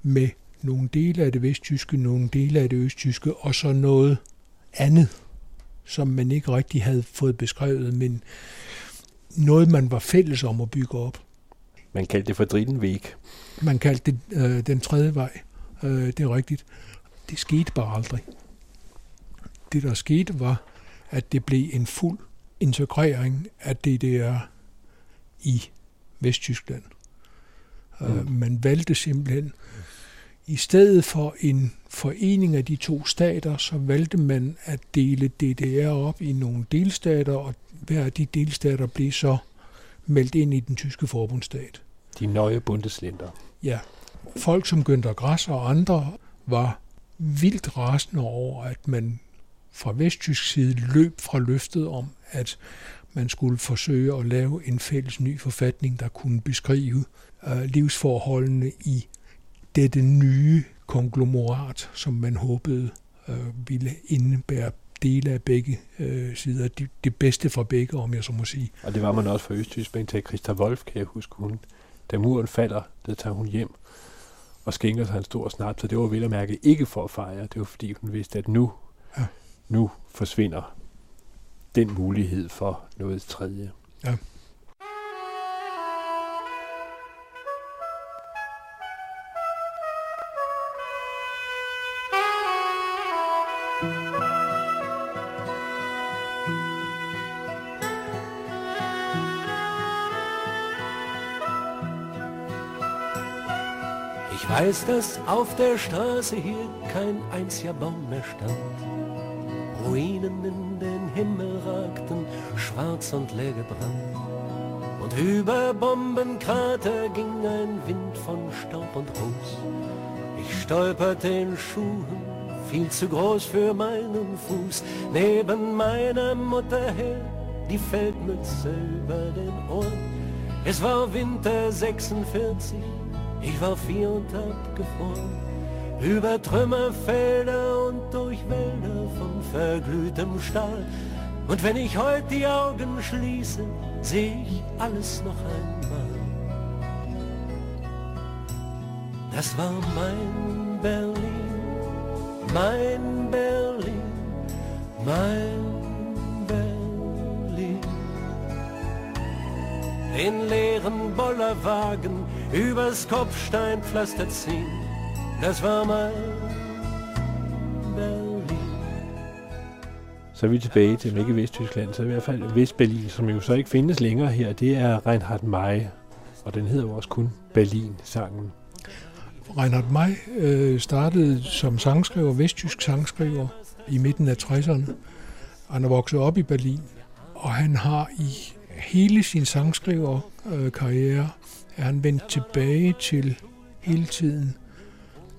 med nogle dele af det vesttyske, nogle dele af det østtyske, og så noget andet, som man ikke rigtig havde fået beskrevet, men noget, man var fælles om at bygge op. Man kaldte det for Drittenvæg. Man kaldte det øh, den tredje vej. Øh, det er rigtigt. Det skete bare aldrig. Det, der skete, var, at det blev en fuld integrering af DDR i Vesttyskland. Mm. Man valgte simpelthen, i stedet for en forening af de to stater, så valgte man at dele DDR op i nogle delstater, og hver af de delstater blev så meldt ind i den tyske forbundsstat. De nøje bundeslænder. Ja. Folk som Günther Grass og andre var vildt rasende over, at man fra vesttysk side løb fra løftet om, at man skulle forsøge at lave en fælles ny forfatning, der kunne beskrive øh, livsforholdene i dette nye konglomerat, som man håbede øh, ville indebære dele af begge øh, sider. Det, det bedste fra begge, om jeg så må sige. Og det var man også for Østtyskland til Christa Wolf, kan jeg huske. Hun, da muren falder, der tager hun hjem og skænker sig en stor snap, så det var vel at mærke ikke for at fejre. Det var fordi hun vidste, at nu, ja. nu forsvinder den mulighed for noget tredje. Ja. Weiß, dass auf der Straße hier kein einziger Baum mehr stand. Ruinen in den Himmel ragten, schwarz und leer gebrannt. Und über Bombenkrater ging ein Wind von Staub und Ruß. Ich stolperte in Schuhen, viel zu groß für meinen Fuß, neben meiner Mutter her, die Feldmütze über den Ohren. Es war Winter 46, ich war vier und abgefroren. Über Trümmerfelder und durch Wälder von verglühtem Stahl. Und wenn ich heute die Augen schließe, sehe ich alles noch einmal. Das war mein Berlin, mein Berlin, mein Berlin. Den leeren Bollerwagen übers Kopfsteinpflaster ziehen, das war mein Berlin. Så er vi tilbage til ikke Vesttyskland, så i hvert fald Vestberlin, som jo så ikke findes længere her, det er Reinhard May, og den hedder jo også kun Berlin-sangen. Reinhard May øh, startede som sangskriver, vesttysk sangskriver, i midten af 60'erne. Han er vokset op i Berlin, og han har i hele sin sangskriverkarriere er han vendt tilbage til hele tiden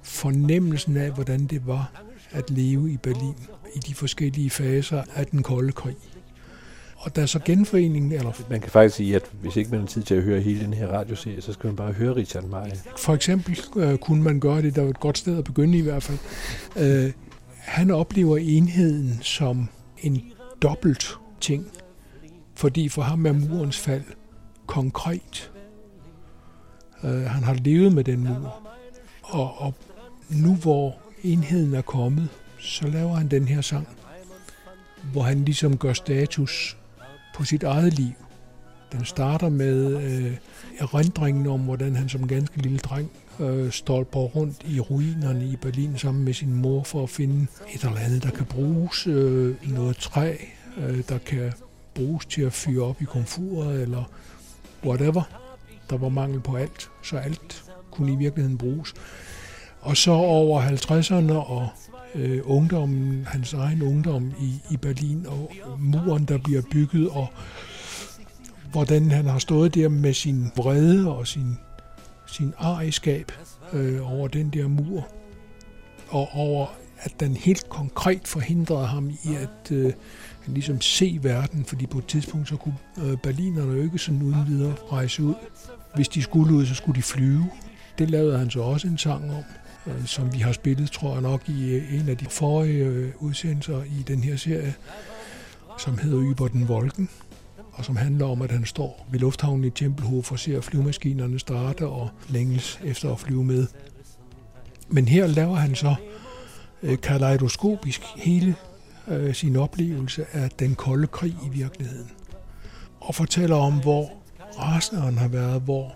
fornemmelsen af, hvordan det var at leve i Berlin i de forskellige faser af den kolde krig. Og da så genforeningen... Eller Man kan faktisk sige, at hvis ikke man har tid til at høre hele den her radioserie, så skal man bare høre Richard May. for eksempel øh, kunne man gøre det, der var et godt sted at begynde i hvert fald. Øh, han oplever enheden som en dobbelt ting, fordi for ham er murens fald konkret. Øh, han har levet med den mur, og, og nu hvor enheden er kommet, så laver han den her sang, hvor han ligesom gør status på sit eget liv. Den starter med øh, erindringen om, hvordan han som ganske lille dreng øh, stolper rundt i ruinerne i Berlin sammen med sin mor for at finde et eller andet, der kan bruges, øh, noget træ, øh, der kan bruges til at fyre op i komfuret eller whatever. Der var mangel på alt, så alt kunne i virkeligheden bruges. Og så over 50'erne og øh, ungdommen, hans egen ungdom i, i Berlin, og muren, der bliver bygget, og hvordan han har stået der med sin vrede og sin, sin ariskab øh, over den der mur, og over at den helt konkret forhindrede ham i at øh, han ligesom se verden, fordi på et tidspunkt så kunne øh, berlinerne jo ikke sådan uden videre rejse ud. Hvis de skulle ud, så skulle de flyve. Det lavede han så også en sang om, øh, som vi har spillet, tror jeg nok, i øh, en af de forrige øh, udsendelser i den her serie, som hedder Yber den Volken, og som handler om, at han står ved lufthavnen i Tempelhof og ser flyvemaskinerne starte og længes efter at flyve med. Men her laver han så øh, kaleidoskopisk hele øh, sin oplevelse af den kolde krig i virkeligheden. Og fortæller om, hvor rasende han har været, hvor,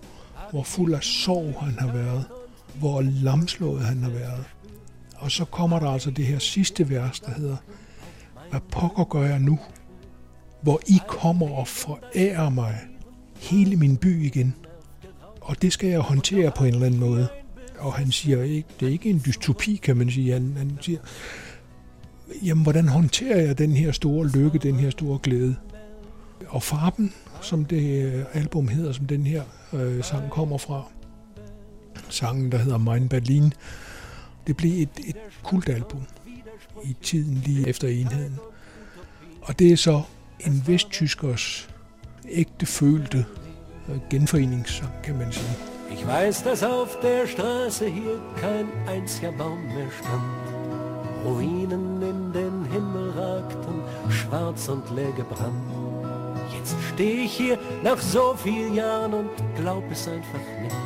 hvor fuld af sorg han har været, hvor lamslået han har været. Og så kommer der altså det her sidste vers, der hedder, hvad pokker gør jeg nu? Hvor I kommer og forærer mig hele min by igen. Og det skal jeg håndtere på en eller anden måde. Og han siger ikke, det er ikke en dystopi, kan man sige. Han, han siger, jamen hvordan håndterer jeg den her store lykke, den her store glæde? Og Farben, som det øh, album hedder, som den her øh, sang kommer fra, sangen, der hedder Mein Berlin, det blev et, et kultalbum i tiden lige efter enheden. Og det er så en vesttyskers ægte følte øh, genforeningssang, kan man sige. Ich weiß, dass auf der Straße hier kein einziger Baum mehr stand. Ruinen in den Himmel ragten, schwarz und leer gebrannt. Jetzt stehe ich hier nach so vielen Jahren und glaub es einfach nicht.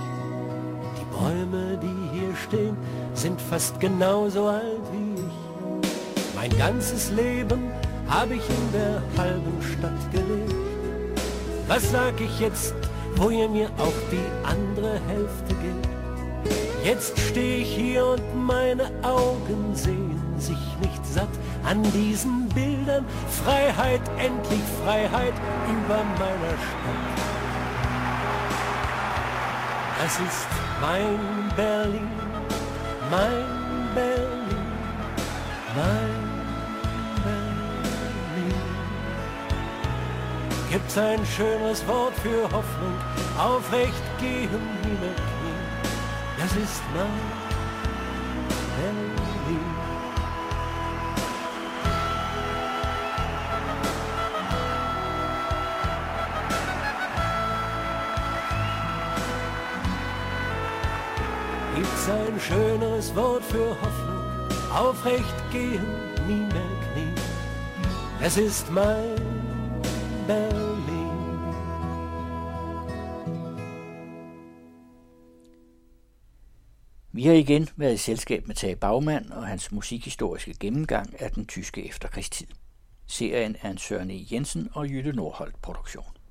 Die Bäume, die hier stehen, sind fast genauso alt wie ich. Mein ganzes Leben habe ich in der halben Stadt gelebt. Was sag ich jetzt, wo ihr mir auch die andere Hälfte gebt? Jetzt stehe ich hier und meine Augen sehen sich nicht satt an diesen Bildern. Freiheit, endlich Freiheit über meiner Stadt. Das ist mein Berlin, mein Berlin, mein Berlin. Gibt's ein schönes Wort für Hoffnung, aufrecht gehen, Knie. Das ist mein schöneres Wort für Hoffnung, aufrecht gehen, nie mehr knien. Es ist mein Berlin. Vi har igen været i selskab med Tage Bagmann og hans musikhistoriske gennemgang af den tyske efterkrigstid. Serien er en Søren E. Jensen og Jytte Nordholt produktion.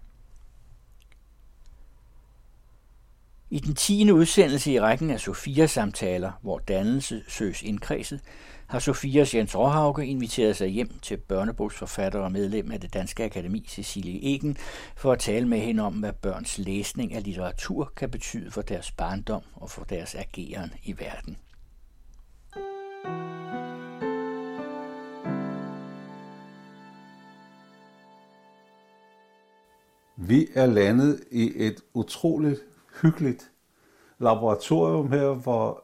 I den tiende udsendelse i rækken af Sofias samtaler, hvor dannelse søges indkredset, har Sofias Jens Råhauke inviteret sig hjem til børnebogsforfatter og medlem af det Danske Akademi, Cecilie Egen, for at tale med hende om, hvad børns læsning af litteratur kan betyde for deres barndom og for deres ageren i verden. Vi er landet i et utroligt hyggeligt laboratorium her, hvor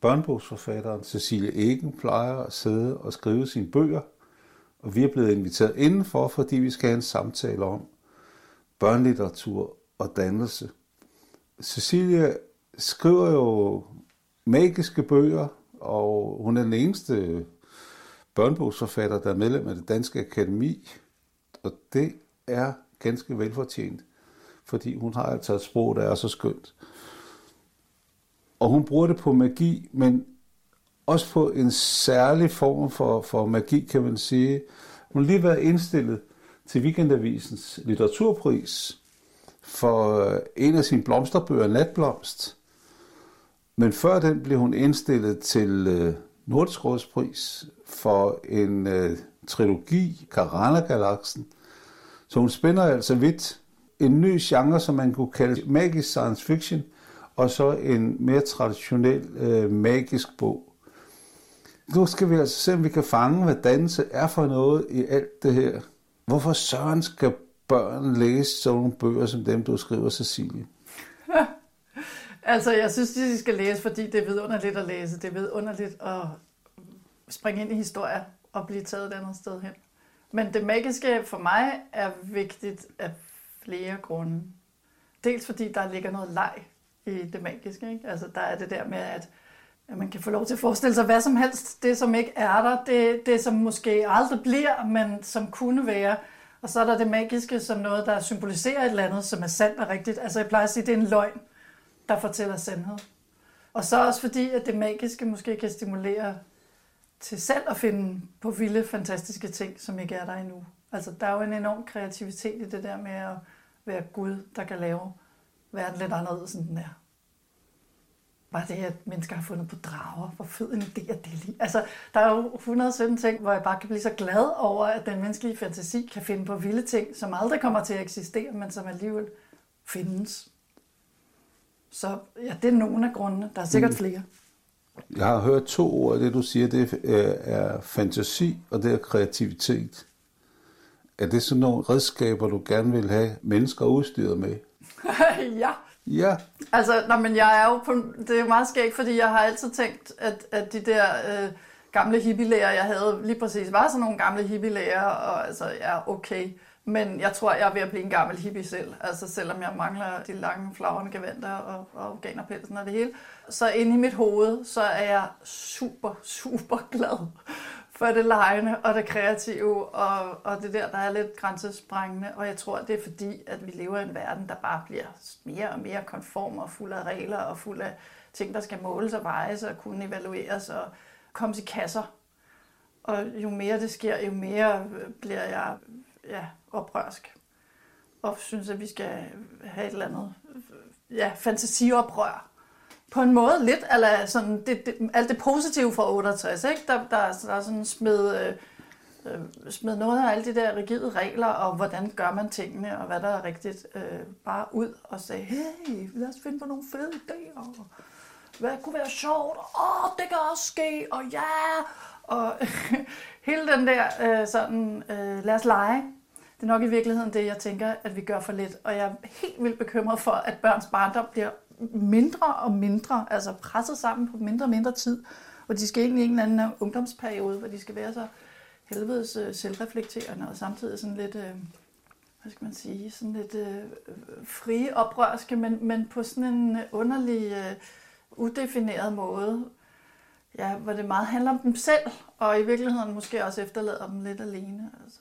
børnebogsforfatteren Cecilie Egen plejer at sidde og skrive sine bøger. Og vi er blevet inviteret indenfor, fordi vi skal have en samtale om børnelitteratur og dannelse. Cecilie skriver jo magiske bøger, og hun er den eneste børnebogsforfatter, der er medlem af det Danske Akademi. Og det er ganske velfortjent fordi hun har altså et sprog, der er så skønt. Og hun bruger det på magi, men også på en særlig form for, for magi, kan man sige. Hun har lige været indstillet til Weekendavisens litteraturpris for øh, en af sine blomsterbøger, Natblomst. Men før den blev hun indstillet til øh, Nordisk Rådspris for en øh, trilogi, Karana-galaksen. Så hun spænder altså vidt en ny genre, som man kunne kalde magisk science fiction, og så en mere traditionel øh, magisk bog. Nu skal vi altså se, om vi kan fange, hvad danse er for noget i alt det her. Hvorfor søren skal børn læse sådan nogle bøger som dem, du skriver, Cecilie? altså, jeg synes, de skal læse, fordi det er vidunderligt at læse. Det er vidunderligt at springe ind i historier og blive taget et andet sted hen. Men det magiske for mig er vigtigt at flere grunde. Dels fordi der ligger noget leg i det magiske. Ikke? Altså der er det der med, at, at man kan få lov til at forestille sig hvad som helst. Det, som ikke er der, det, det som måske aldrig bliver, men som kunne være. Og så er der det magiske som noget, der symboliserer et eller andet, som er sandt og rigtigt. Altså jeg plejer at sige, at det er en løgn, der fortæller sandhed. Og så også fordi, at det magiske måske kan stimulere til selv at finde på vilde, fantastiske ting, som ikke er der endnu. Altså, der er jo en enorm kreativitet i det der med at være Gud, der kan lave verden lidt anderledes, end den er. Bare det, at mennesker har fundet på drager. Hvor fed en idé er det lige? Altså, der er jo 117 ting, hvor jeg bare kan blive så glad over, at den menneskelige fantasi kan finde på vilde ting, som aldrig kommer til at eksistere, men som alligevel findes. Så ja, det er nogle af grundene. Der er sikkert Mm. flere. Jeg har hørt to ord det, du siger. Det er, er fantasi, og det er kreativitet. Er det sådan nogle redskaber, du gerne vil have mennesker udstyret med? ja. Ja. Altså, nå, men jeg er jo på, det er meget skægt, fordi jeg har altid tænkt, at, at de der øh, gamle hippielæger, jeg havde lige præcis, var sådan nogle gamle hippielæger, og altså, ja, okay. Men jeg tror, jeg er ved at blive en gammel hippie selv. Altså, selvom jeg mangler de lange flagrende gevanter og, og organerpelsen og det hele. Så inde i mit hoved, så er jeg super, super glad for det lejende og det kreative, og, og det der, der er lidt grænsesprængende. Og jeg tror, det er fordi, at vi lever i en verden, der bare bliver mere og mere konform og fuld af regler og fuld af ting, der skal måles og vejes og kunne evalueres og komme i kasser. Og jo mere det sker, jo mere øh, bliver jeg ja, oprørsk. Og synes, at vi skal have et eller andet øh, ja, fantasioprør. På en måde lidt, eller sådan, det, det, alt det positive fra 68, ikke? Der, der, der er sådan smed, øh, øh, smed noget af alle de der rigide regler, og hvordan gør man tingene, og hvad der er rigtigt, øh, bare ud og sagde, hey, lad os finde på nogle fede idéer. Hvad kunne være sjovt? Åh, oh, det kan også ske, og ja! Og hele den der øh, sådan, øh, lad os lege, det er nok i virkeligheden det, jeg tænker, at vi gør for lidt. Og jeg er helt vildt bekymret for, at børns barndom bliver mindre og mindre, altså presset sammen på mindre og mindre tid. Og de skal ind i en eller anden ungdomsperiode, hvor de skal være så helvedes øh, selvreflekterende, og samtidig sådan lidt, øh, hvad skal man sige, sådan lidt øh, frie oprørske, men, men på sådan en underlig, øh, udefineret måde, ja, hvor det meget handler om dem selv, og i virkeligheden måske også efterlader dem lidt alene. Altså.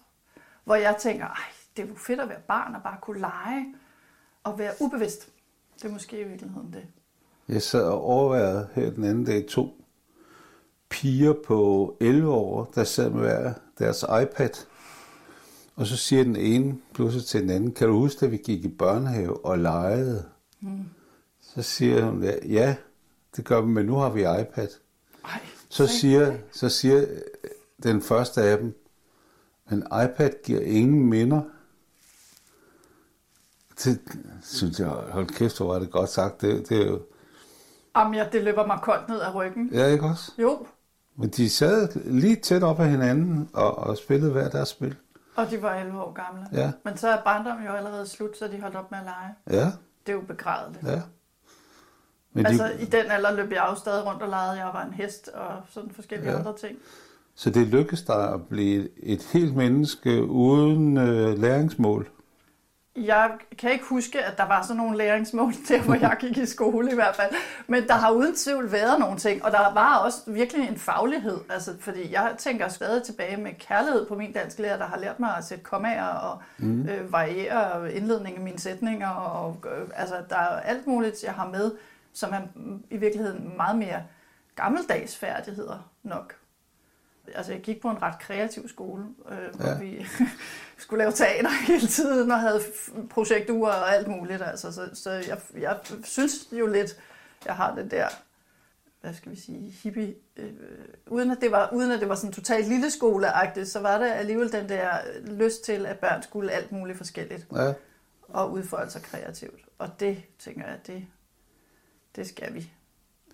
Hvor jeg tænker, ej, det er jo fedt at være barn og bare kunne lege og være ubevidst. Det er måske i virkeligheden det. Jeg sad og overvejede her den anden dag to piger på 11 år, der sad med hver deres iPad. Og så siger den ene pludselig til den anden, kan du huske, at vi gik i børnehave og legede? Mm. Så siger hun, ja, det gør vi, men nu har vi iPad. Ej, Så siger, så siger den første af dem, men iPad giver ingen minder. Det synes jeg, hold kæft, hvor var det godt sagt. Det, det er jo, Jamen, ja, det løber mig koldt ned ad ryggen. ja, ikke også? Jo, Men de sad lige tæt op af hinanden og, og spillede hver deres spil. og de var 11 år gamle. Ja. Men så er barndommen jo allerede slut, så de holdt op med at lege. Ja, Det er jo begrædeligt. ja. Men altså, de, i den alder løb jeg jo stadig rundt og legede. Jeg var en hest og sådan forskellige ja. andre ting. så det lykkedes dig at blive et helt menneske uden øh, læringsmål. Jeg kan ikke huske, at der var sådan nogle læringsmål der, hvor jeg gik i skole i hvert fald. Men der har uden tvivl været nogle ting, og der var også virkelig en faglighed. Altså, fordi jeg tænker stadig tilbage med kærlighed på min dansk lærer, der har lært mig at sætte kommaer og Mm. øh, variere indledningen af mine sætninger. Og, øh, altså, der er alt muligt, jeg har med, som er i virkeligheden meget mere gammeldags færdigheder nok. Altså, jeg gik på en ret kreativ skole, øh, ja. vi skulle lave teater hele tiden og havde projekturer og alt muligt. Altså, så så jeg, jeg synes jo lidt, jeg har det der, hvad skal vi sige, hippie, øh, uden, at det var, uden at det var sådan totalt lille skoleagtigt, så var det alligevel den der lyst til, at børn skulle alt muligt forskelligt Ja. og udfolde sig kreativt. Og det, tænker jeg, det, det skal vi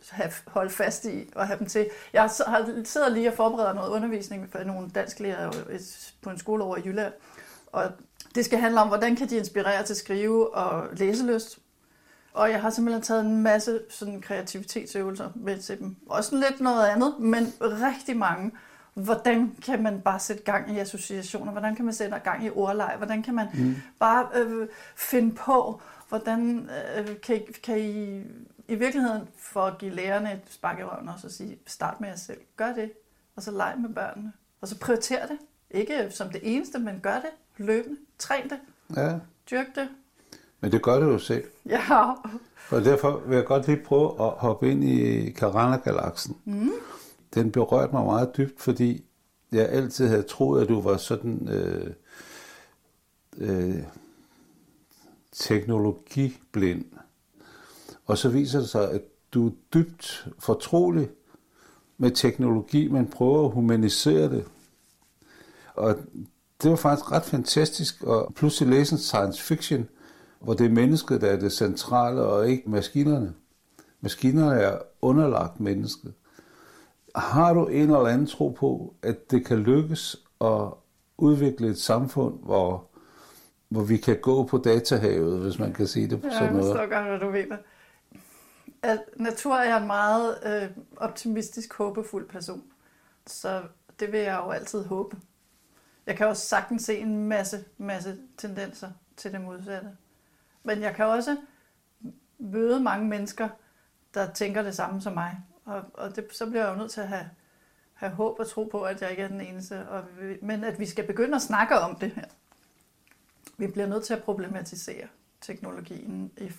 have, holde fast i og have dem til. Jeg har, sidder lige og forbereder noget undervisning for nogle dansklærer på en skole over i Jylland. Og det skal handle om, hvordan kan de inspirere til skrive og læselyst. Og jeg har simpelthen taget en masse sådan kreativitetsøvelser med til dem. Også lidt noget andet, men rigtig mange. Hvordan kan man bare sætte gang i associationer? Hvordan kan man sætte gang i ordleje? Hvordan kan man mm. bare øh, finde på, hvordan øh, kan, I, kan I i virkeligheden for at give lærerne et spark i røven også og sige, start med jer selv. Gør det, og så leg med børnene. Og så prioriter det. Ikke som det eneste, men gør det løbende. Træn det. ja. Dyrk det. Men det gør det jo selv. Ja. Og derfor vil jeg godt lige prøve at hoppe ind i Carana-galaksen. Mm. den berørte mig meget dybt, fordi jeg altid havde troet, at du var sådan øh, øh, teknologiblind. Og så viser det sig, at du er dybt fortrolig med teknologi, men prøver at humanisere det. Og det var faktisk ret fantastisk at pludselig læse en science fiction, hvor det er mennesket, der er det centrale, og ikke maskinerne. Maskinerne er underlagt mennesket. Har du en eller anden tro på, at det kan lykkes at udvikle et samfund, hvor, hvor vi kan gå på datahavet, hvis man kan sige det på Ja, sådan jeg noget? forstår godt, hvad du mener. At natur er en meget øh, optimistisk, håbefuld person. Så det vil jeg jo altid håbe. Jeg kan også sagtens se en masse, masse tendenser til det modsatte. Men jeg kan også møde mange mennesker, der tænker det samme som mig. Og, og det, så bliver jeg jo nødt til at have, have håb og tro på, at jeg ikke er den eneste. Og, vi- men at vi skal begynde at snakke om det her. Vi bliver nødt til at problematisere teknologien. I,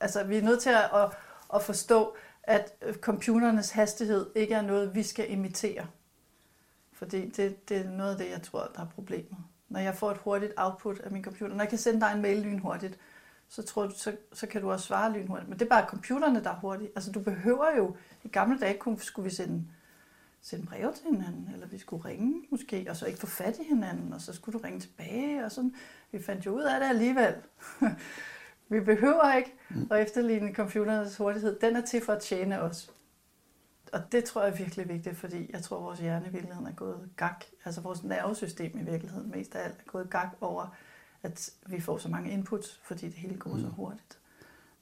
altså, vi er nødt til at, at, at forstå, at computernes hastighed ikke er noget, vi skal imitere. Fordi det, det er noget af det, jeg tror, der er problemet. Når jeg får et hurtigt output af min computer, når jeg kan sende dig en mail lynhurtigt, så, tror du, så, så kan du også svare lynhurtigt. Men det er bare computerne, der er hurtige. Altså, du behøver jo... I gamle dage kunne, skulle vi sende, sende breve til hinanden, eller vi skulle ringe måske, og så ikke få fat i hinanden, og så skulle du ringe tilbage, og sådan. Vi fandt jo ud af det alligevel. vi behøver ikke at efterligne computernes hurtighed. Den er til for at tjene os. Og det tror jeg er virkelig vigtigt, fordi jeg tror, at vores hjerne i virkeligheden er gået gak. Altså vores nervesystem i virkeligheden mest af alt er gået gak over, at vi får så mange inputs, fordi det hele går så hurtigt.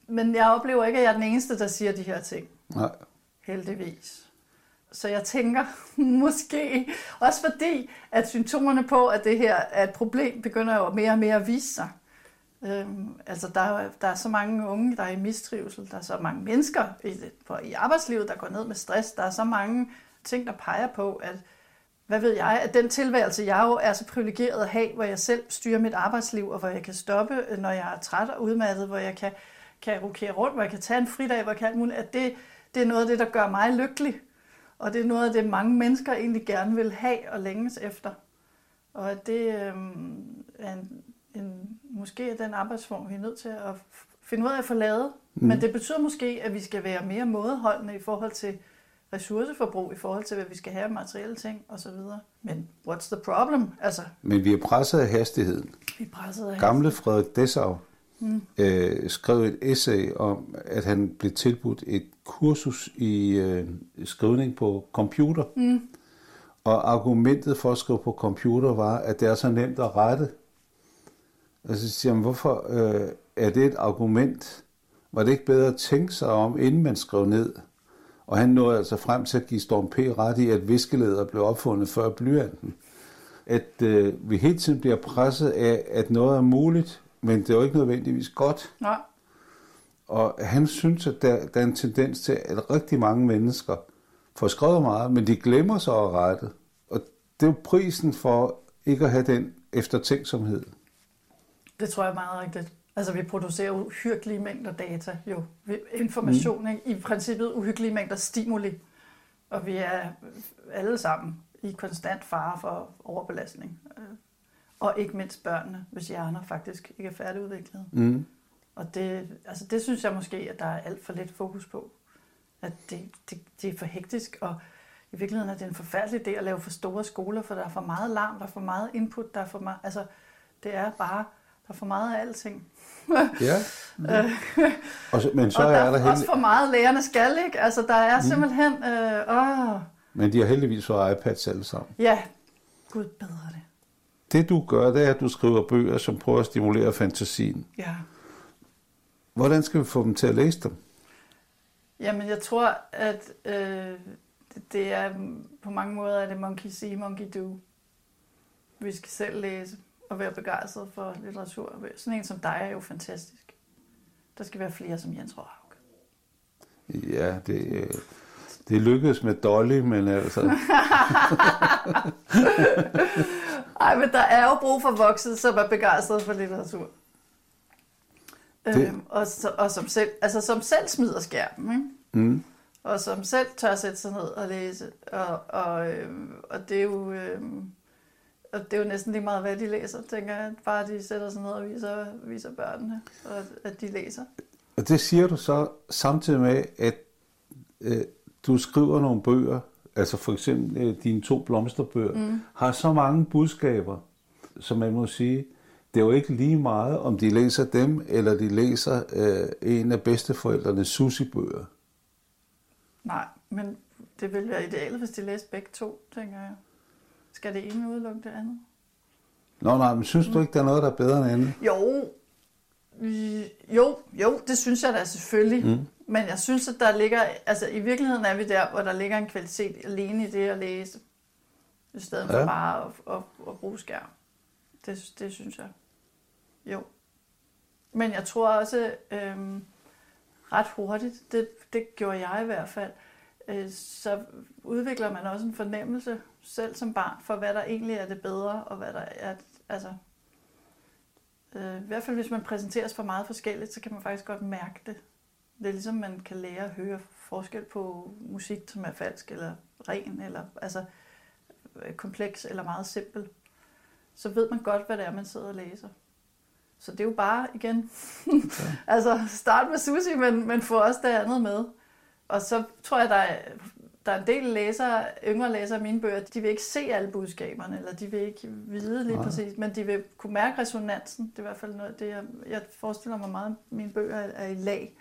Men jeg oplever ikke, at jeg er den eneste, der siger de her ting. Nej. Heldigvis. Så jeg tænker måske, også fordi, at symptomerne på, at det her er et problem, begynder jo mere og mere at vise sig. Øhm, altså, der der er så mange unge, der er i mistrivsel. Der er så mange mennesker i, for, i arbejdslivet, der går ned med stress. Der er så mange ting, der peger på, at hvad ved jeg, at den tilværelse, jeg jo er så privilegeret at have, hvor jeg selv styrer mit arbejdsliv, og hvor jeg kan stoppe, øh, når jeg er træt og udmattet, hvor jeg kan, kan rokere rundt, hvor jeg kan tage en fridag, hvor jeg kan alt muligt, at det, det er noget af det, der gør mig lykkelig. Og det er noget af det, mange mennesker egentlig gerne vil have og længes efter. Og at det øhm, er en, en, måske er den arbejdsform, vi er nødt til at finde ud af at få lavet. Mm. Men det betyder måske, at vi skal være mere mådeholdende i forhold til ressourceforbrug, i forhold til, hvad vi skal have af materielle ting osv. Men what's the problem? Altså, Men vi er presset af hastigheden. vi er presset af Gamle Frederik Dessau mm. øh, skrev et essay om, at han blev tilbudt et kursus i øh, skrivning på computer. Mm. Og argumentet for at skrive på computer var, at det er så nemt at rette. Og så siger han, hvorfor øh, er det et argument? Var det ikke bedre at tænke sig om, inden man skrev ned? Og han nåede altså frem til at give Storm P. ret i, at viskeleder blev opfundet før blyanten. At øh, vi hele tiden bliver presset af, at noget er muligt, men det er jo ikke nødvendigvis godt. Nej. Og han synes, at der, der er en tendens til, at rigtig mange mennesker får skrevet meget, men de glemmer sig at rette. Og det er jo prisen for ikke at have den eftertænksomhed. Det tror jeg er meget rigtigt. Altså, vi producerer uhyggelige mængder data, jo. Information, mm. ikke? I princippet uhyggelige mængder stimuli. Og vi er alle sammen i konstant fare for overbelastning. Øh, Og ikke mindst børnene, hvis hjerner faktisk ikke er færdigudviklet. Mm. Og det, altså det synes jeg måske, at der er alt for lidt fokus på. At det, det, det er for hektisk, og i virkeligheden er det en forfærdelig idé at lave for store skoler, for der er for meget larm, der er for meget input, der er for meget, altså det er bare, der er for meget af alting. Ja. Og så, men så og der er er, der også heldig, for meget lærerne skal, ikke? Altså der er simpelthen, øh, åh, men de har heldigvis fået iPads alle sammen. ja, gud bedre det. Det du gør, det er, at du skriver bøger, som prøver at stimulere fantasien. Ja. Hvordan skal vi få dem til at læse dem? Jamen, jeg tror, at øh, det- det er på mange måder er det monkey see, monkey do. Vi skal selv læse og være begejstret for litteratur. Sådan en som dig er jo fantastisk. Der skal være flere som Jens Råhaug. Ja, det, øh, det lykkedes med Dolly, men altså... Ej, men der er jo brug for voksne, som er begejstret for litteratur. Det- Øhm, og, så- og som, selv, altså, som selv smider skærmen. Ikke? Mm. og som selv tør sætte sig ned og læse. Og, og, øh, og det er jo... Øh, og det er jo næsten lige meget, hvad de læser, tænker jeg. Bare de sætter sig ned og viser, viser børnene, og at de læser. Og det siger du så samtidig med, at øh, du skriver nogle bøger, altså for eksempel øh, dine to blomsterbøger, mm. har så mange budskaber, som man må sige, det er jo ikke lige meget, om de læser dem, eller de læser øh, en af bedsteforældrenes Susi-bøger. Nej, men det ville være idealet, hvis de læste begge to, tænker jeg. Skal det ene udelukke det andet? Nå nej, men synes du ikke, der er noget, der er bedre end andet? Jo, jo, jo, det synes jeg da selvfølgelig. Mm. Men jeg synes, at der ligger, altså i virkeligheden er vi der, hvor der ligger en kvalitet alene i det at læse, i stedet ja. for bare at, at, at bruge skærm. Det, det synes jeg. Jo. Men jeg tror også øhm, ret hurtigt, det, det gjorde jeg i hvert fald, øh, så udvikler man også en fornemmelse selv som barn for, hvad der egentlig er det bedre, og hvad der er, altså Øh, I hvert fald hvis man præsenteres for meget forskelligt, så kan man faktisk godt mærke det. Det er ligesom, man kan lære at høre forskel på musik, som er falsk eller ren, eller altså øh, kompleks eller meget simpel. Så ved man godt, hvad det er, man sidder og læser. Så det er jo bare igen, altså start med sushi, men, men få også det andet med. Og så tror jeg, der er der er en del læsere, yngre læsere af mine bøger, de vil ikke se alle budskaberne, eller de vil ikke vide lige Nej. præcis, men de vil kunne mærke resonansen. Det er i hvert fald noget, det jeg, jeg forestiller mig meget, at mine bøger er i lag.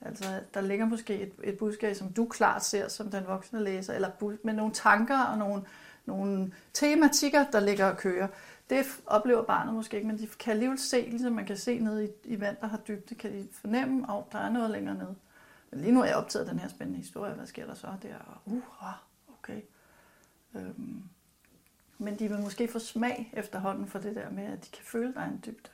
Altså, der ligger måske et, et budskab, som du klart ser som den voksne læser, eller med nogle tanker og nogle, nogle tematikker, der ligger og kører. Det oplever barnet måske ikke, men de kan alligevel se, ligesom man kan se ned i, i vand, der har dybde, kan de fornemme, at oh, der er noget længere nede. Lige nu er jeg optaget den her spændende historie. Hvad sker der så der? Uh, okay. Øhm, men de vil måske få smag efterhånden for det der med, at de kan føle, er en dybde.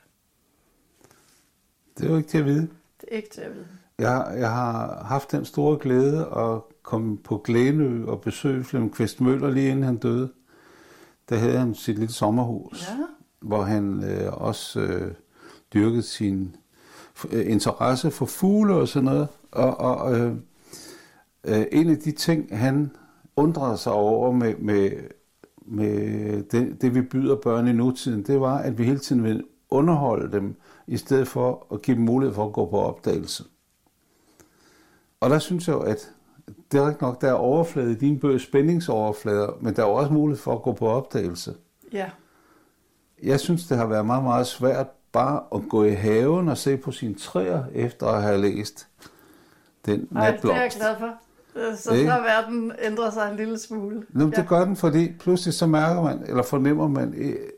Det er jo ikke til at vide. Det er ikke til at vide. Jeg, jeg har haft den store glæde at komme på Glænø og besøge Flemming Kvist Møller lige inden han døde. Der havde han sit lille sommerhus, ja. hvor han øh, også øh, dyrkede sin øh, interesse for fugle og sådan noget. Og, og øh, øh, en af de ting, han undrede sig over med, med, med det, det, vi byder børn i nutiden, det var, at vi hele tiden vil underholde dem, i stedet for at give dem mulighed for at gå på opdagelse. Og der synes jeg jo, at det er ikke nok, der er overflade i dine bøger, spændingsoverflader, men der er også mulighed for at gå på opdagelse. Ja. Jeg synes, det har været meget, meget svært bare at gå i haven og se på sine træer, efter at have læst den Ej, det er jeg glad for. Så så har verden ændret sig en lille smule. Nå, ja. det gør den, fordi pludselig så mærker man, eller fornemmer man et, et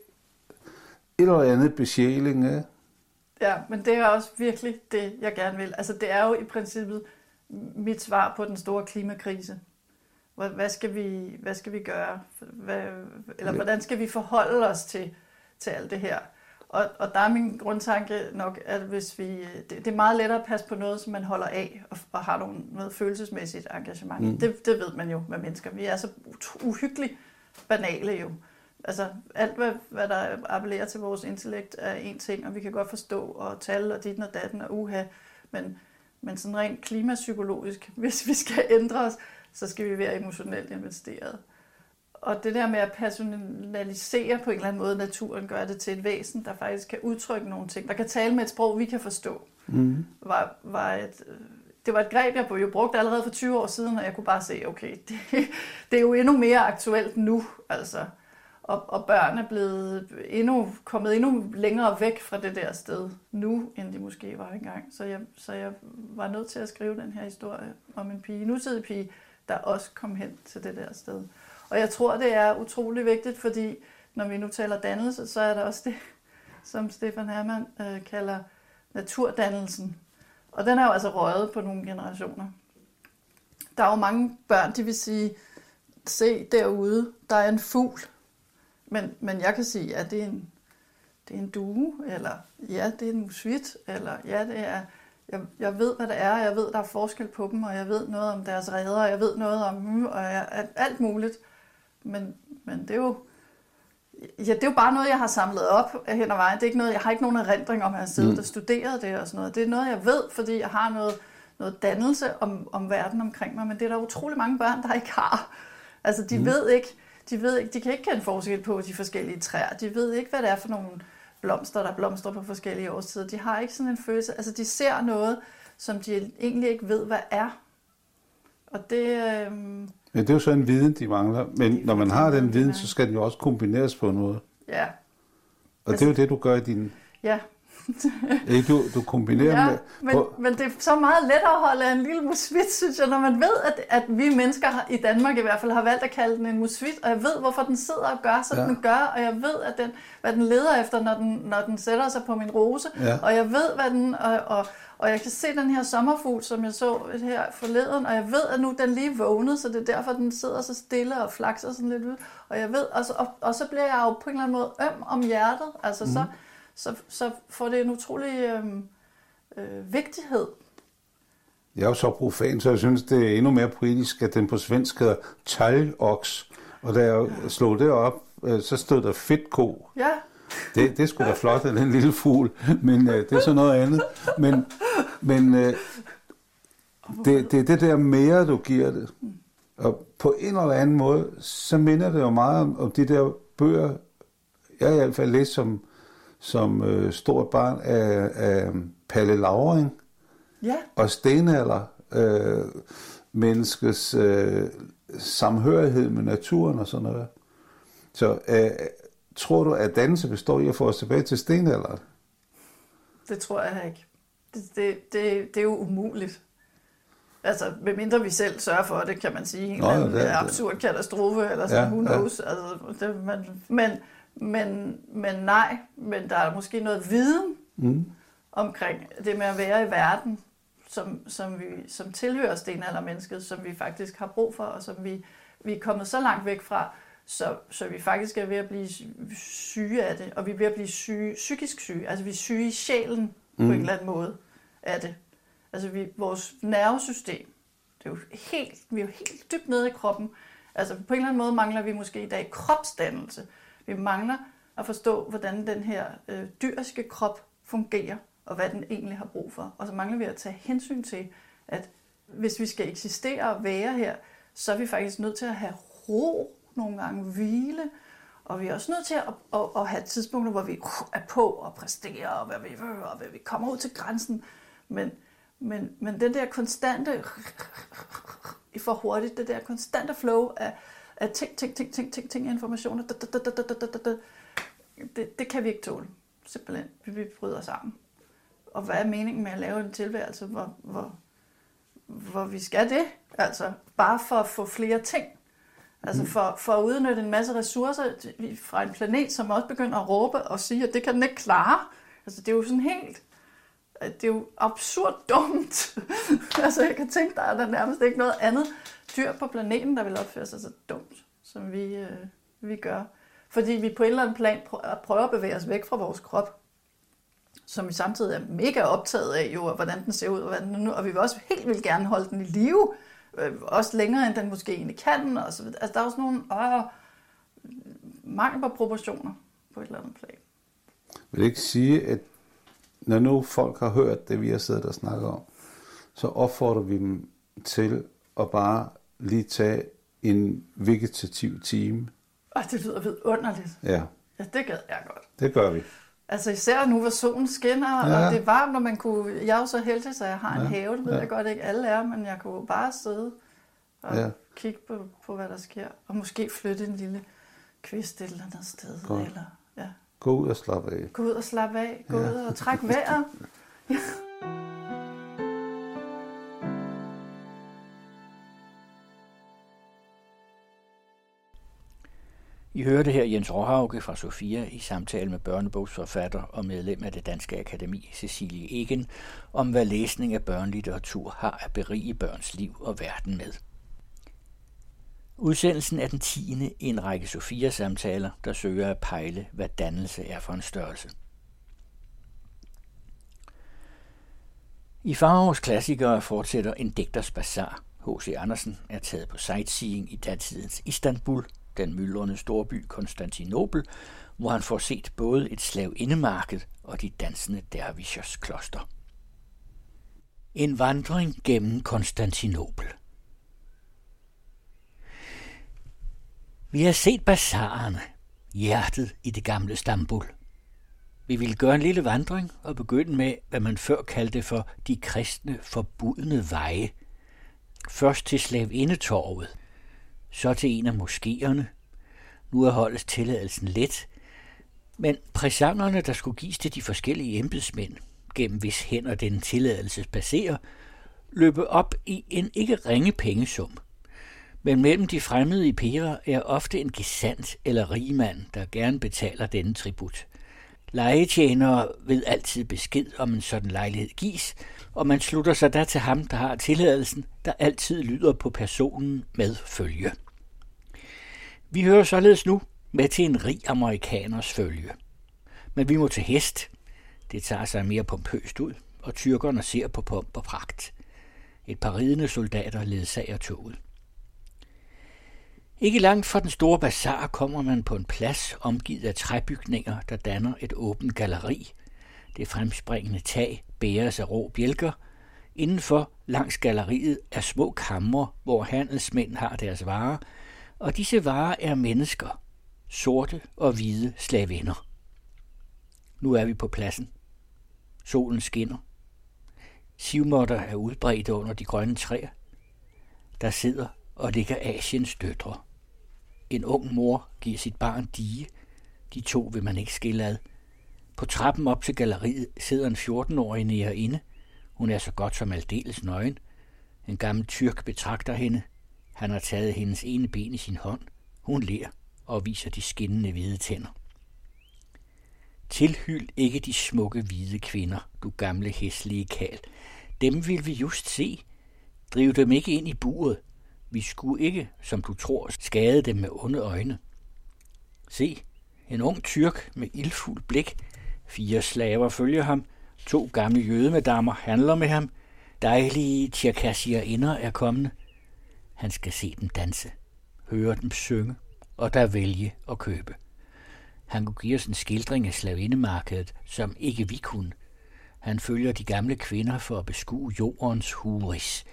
eller andet besjæling. Ja. ja, men det er også virkelig det, jeg gerne vil. Altså det er jo i princippet mit svar på den store klimakrise. Hvad skal vi, hvad skal vi gøre? Hvad, eller hvordan skal vi forholde os til, til alt det her? Og, og der er min grundtanke nok, at hvis vi, det, det er meget lettere at passe på noget, som man holder af, og, og har nogle, noget følelsesmæssigt engagement. Mm. Det, det ved man jo med mennesker. Vi er så uhyggeligt banale jo. Altså alt, hvad, hvad der appellerer til vores intellekt, er en ting, og vi kan godt forstå, og tal og dit og datten og uha, men, men sådan rent klimapsykologisk, hvis vi skal ændre os, så skal vi være emotionelt investeret og det der med at personalisere på en eller anden måde naturen, gør det til et væsen, der faktisk kan udtrykke nogle ting, der kan tale med et sprog, vi kan forstå, mm. var, var et, det var et greb, jeg jo brugte allerede for 20 år siden, og jeg kunne bare se, okay, det, det er jo endnu mere aktuelt nu, altså. Og, og børn er blevet endnu, kommet endnu længere væk fra det der sted nu, end de måske var engang. Så jeg, så jeg var nødt til at skrive den her historie om en pige, nutidig pige, der også kom hen til det der sted. Og jeg tror, det er utrolig vigtigt, fordi når vi nu taler dannelse, så er der også det, som Stefan Hermann øh, kalder naturdannelsen. Og den er jo altså røget på nogle generationer. Der er jo mange børn, de vil sige, se derude, der er en fugl. Men, men jeg kan sige, at det er en, det er en due, eller ja, det er en musvit, eller ja, det er, jeg, jeg ved, hvad det er, jeg ved, der er forskel på dem, og jeg ved noget om deres redder, og jeg ved noget om dem, og jeg, alt muligt. Men, men det er jo... Ja, det er jo bare noget, jeg har samlet op hen ad vejen. Det er ikke noget, jeg har ikke nogen erindring om, at jeg har siddet mm. og studeret det og sådan noget. Det er noget, jeg ved, fordi jeg har noget, noget dannelse om, om verden omkring mig, men det er der utrolig mange børn, der ikke har. Altså, de mm. ved ikke, de ved ikke, de kan ikke kende forskel på de forskellige træer. De ved ikke, hvad det er for nogle blomster, der blomstrer på forskellige årstider. De har ikke sådan en følelse. Altså, de ser noget, som de egentlig ikke ved, hvad er. Og det... Øhm, Ja, det er jo så en viden, de mangler. Men når man har den viden, så skal den jo også kombineres på noget. ja, Og det er jo det, du gør i din... ja. Du, du kombinerer ja med... men, på, men det er så meget lettere at holde en lille musvit, synes jeg, når man ved, at, at vi mennesker i Danmark i hvert fald har valgt at kalde den en musvit, og jeg ved, hvorfor den sidder og gør, som Ja. ja. den gør, og jeg ved, at den, hvad den leder efter, når den, når den sætter sig på min rose, Ja. og jeg ved, hvad den, og, og, og jeg kan se den her sommerfugl, som jeg så her forleden, og jeg ved, at nu den lige vågnede, så det er derfor, den sidder så stille og flakser sådan lidt ud. Og jeg ved, og så, og, og så bliver jeg jo på en eller anden måde øm om hjertet. Altså, mm. så, så, så får det en utrolig øhm, øh, vigtighed. jeg er jo så profan, så jeg synes, det er endnu mere poetisk, at den på svensk hedder talgoks. Og da jeg slog det op, øh, så stod der fedtko. Ja, Det, det skulle da flot af den lille fugl, men øh, det er så noget andet. Men, men øh, det, det er det der mere, du giver det. Og på en eller anden måde, så minder det jo meget om, om de der bøger, jeg i hvert fald læste som, som øh, stort barn af, af Palle Lauring ja, og stenalder, øh, menneskets øh, samhørighed med naturen og sådan noget. Så øh, tror du, at dannelse består i at få os tilbage til stenalderen? det tror jeg ikke. Det, det, det, det er jo umuligt. Altså, medmindre vi selv sørger for det, kan man sige. En Nå, eller ja, anden det- det- absurd katastrofe, eller sådan, Ja, who ja. knows. Altså, det, man, men, men, men nej, men der er måske noget viden Mm. omkring det med at være i verden, som, som, vi, som tilhører stenaldermennesket, som vi faktisk har brug for, og som vi, vi er kommet så langt væk fra, så, så vi faktisk er ved at blive syge af det, og vi er ved at blive syge, psykisk syge. Altså vi er syge i sjælen mm. på en eller anden måde af det. Altså vi, vores nervesystem, det er jo helt, vi er jo helt dybt nede i kroppen. Altså på en eller anden måde mangler vi måske i dag kropsdannelse. Vi mangler at forstå, hvordan den her øh, dyriske krop fungerer, og hvad den egentlig har brug for. Og så mangler vi at tage hensyn til, at hvis vi skal eksistere og være her, så er vi faktisk nødt til at have ro nogle gange, hvile, og vi er også nødt til at, at, at have tidspunkter, hvor vi uh, er på og præsterer, og hvad vi, uh, og hvad vi kommer ud til grænsen. Men, men, men den der konstante, for hurtigt, det der konstante flow af, af ting, ting, ting, ting, ting, ting, informationer. Da, da, da, da, da, da, da. Det, det kan vi ikke tåle. Simpelthen. Vi, vi bryder sammen. Og hvad er meningen med at lave en tilværelse, hvor, hvor, hvor vi skal det? Altså, bare for at få flere ting. Altså for, for at udnytte en masse ressourcer fra en planet, som også begynder at råbe og sige, at det kan den ikke klare. Altså det er jo sådan helt det er jo absurd dumt. altså jeg kan tænke, der er der nærmest ikke noget andet dyr på planeten, der vil opføre sig så dumt, som vi, øh, vi gør. Fordi vi på en eller anden plan prøver at bevæge os væk fra vores krop, som vi samtidig er mega optaget af, jo, og hvordan den ser ud, og, hvad den nu, og vi vil også helt vildt gerne holde den i live, øh, også længere, end den måske egentlig kan, og så videre. Altså, der er også nogle øh, mangel på proportioner på et eller andet plan. Vil det ikke sige, at når nu folk har hørt det, vi har siddet og snakket om, så opfordrer vi dem til at bare lige tage en vegetativ time. Og det lyder vidunderligt. Ja, Ja, det gad jeg godt. det gør vi. Altså især nu, hvor solen skinner, ja. Og det er varmt, og man kunne... Jeg er jo så heldig, så jeg har en Ja. have, det ved Ja. jeg godt ikke alle er, men jeg kunne jo bare sidde og ja. kigge på, på, hvad der sker, og måske flytte en lille kvist et eller andet sted, Godt. eller ja, Gå ud og slap af. gå ud og slappe af, gå Ja. ud og trække vejret. I hørte her Jens Råhauke fra Sofia i samtale med børnebogsforfatter og medlem af det Danske Akademi, Cecilie Egen, om hvad læsning af børnelitteratur har at berige børns liv og verden med. Udsendelsen er den 10. i en række Sofia-samtaler, der søger at pejle, hvad dannelse er for en størrelse. I Farovs klassikere fortsætter en digters bazar. H.C. Andersen er taget på sightseeing i datidens Istanbul, den myldrende storby Konstantinopel, hvor han får set både et slavindemarked og de dansende dervishers kloster. En vandring gennem Konstantinopel. Vi har set bazarerne, hjertet i det gamle Stambul. Vi ville gøre en lille vandring og begynde med, hvad man før kaldte for de kristne forbudne veje. Først til slavindetorvet, så til en af moskéerne. Nu er holdets tilladelsen let, men præsangerne, der skulle gives til de forskellige embedsmænd, gennem hvis hænder den tilladelse passerer, løbe op i en ikke ringe pengesum. Men mellem de fremmede i Pera er ofte en gesandt eller rigmand, der gerne betaler denne tribut. Lejetjenere ved altid besked om en sådan lejlighed gives, og man slutter sig da til ham, der har tilladelsen, der altid lyder på personen med følge. Vi hører således nu med til en rig amerikaners følge. Men vi må til hest. Det tager sig mere pompøst ud, og tyrkerne ser på pomp og pragt. Et par ridende soldater ledsager toget. Ikke langt fra den store bazar kommer man på en plads omgivet af træbygninger, der danner et åbent galleri. Det fremspringende tag bæres af rå bjælker. Indenfor langs galleriet er små kamre, hvor handelsmænd har deres varer, og disse varer er mennesker, sorte og hvide slavinder. Nu er vi på pladsen. Solen skinner. Sivmotter er udbredt under de grønne træer. Der sidder og ligger Asiens døtre. En ung mor giver sit barn dige. De to vil man ikke skille ad. På trappen op til galleriet sidder en 14-årig nærinde. Hun er så godt som aldeles nøgen. En gammel tyrk betragter hende. Han har taget hendes ene ben i sin hånd. Hun ler og viser de skinnende hvide tænder. Tilhyld ikke de smukke hvide kvinder, du gamle hæslige kal. Dem vil vi just se. Driv dem ikke ind i buret. Vi skulle ikke, som du tror, skade dem med onde øjne. Se, en ung tyrk med ildfuld blik. Fire slaver følger ham. To gamle jødemedammer handler med ham. Dejlige inder er kommende. Han skal se dem danse, høre dem synge og der vælge og købe. Han kunne give os en skildring af slavindemarkedet, som ikke vi kunne. Han følger de gamle kvinder for at beskue jordens huris,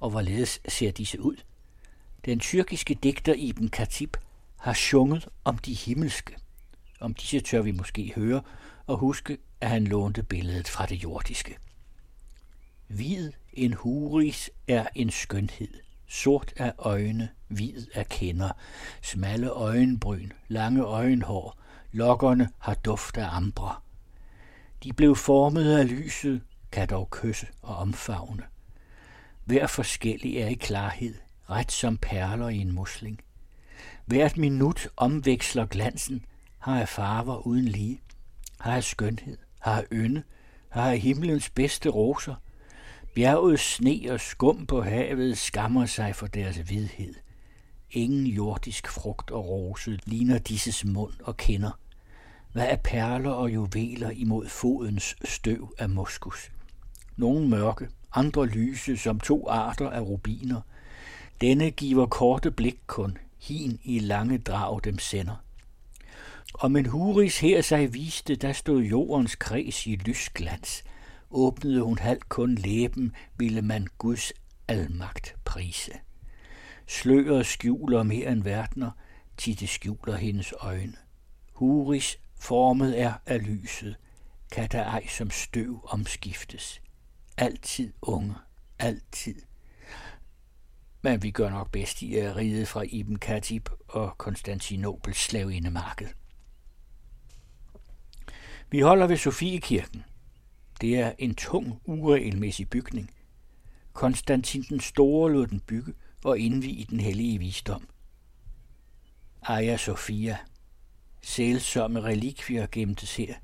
og hvorledes ser disse ud? Den tyrkiske digter Ibn Khatib har sunget om de himmelske. Om disse tør vi måske høre og huske, at han lånte billedet fra det jordiske. Hvid en huris er en skønhed. Sort af øjne, hvid af kinder, smalle øjenbryn, lange øjenhår, lokkerne har duft af ambre. De blev formet af lyset, kan dog kysse og omfavne. Hver forskellig er i klarhed, ret som perler i en musling. Hvert minut omveksler glansen, har jeg farver uden lige, har jeg skønhed, har jeg ynde, har jeg himlens bedste roser. Bjergets sne og skum på havet skammer sig for deres hvidhed. Ingen jordisk frugt og rose ligner disses mund og kinder. Hvad er perler og juveler imod fodens støv af moskus? Nogle mørke, andre lyse som to arter af rubiner – denne giver korte blik kun, hin i lange drag dem sender. Om en huris her sig viste, der stod jordens kreds i lysglans. Åbnede hun halvt kun læben, ville man Guds almagt prise. Sløret skjuler mere end verdener, det skjuler hendes øjne. Huris formet er af lyset, kan der ej som støv omskiftes. Altid unge, altid men vi gør nok bedst i at ride fra Ibn Khatib og Konstantinopels slavindemarked. Vi holder ved Sofiekirken. Det er en tung, uregelmæssig bygning. Konstantin den Store lod den bygge og indvige den hellige visdom. Aya Sofia. Sælsomme relikvier gemtes her.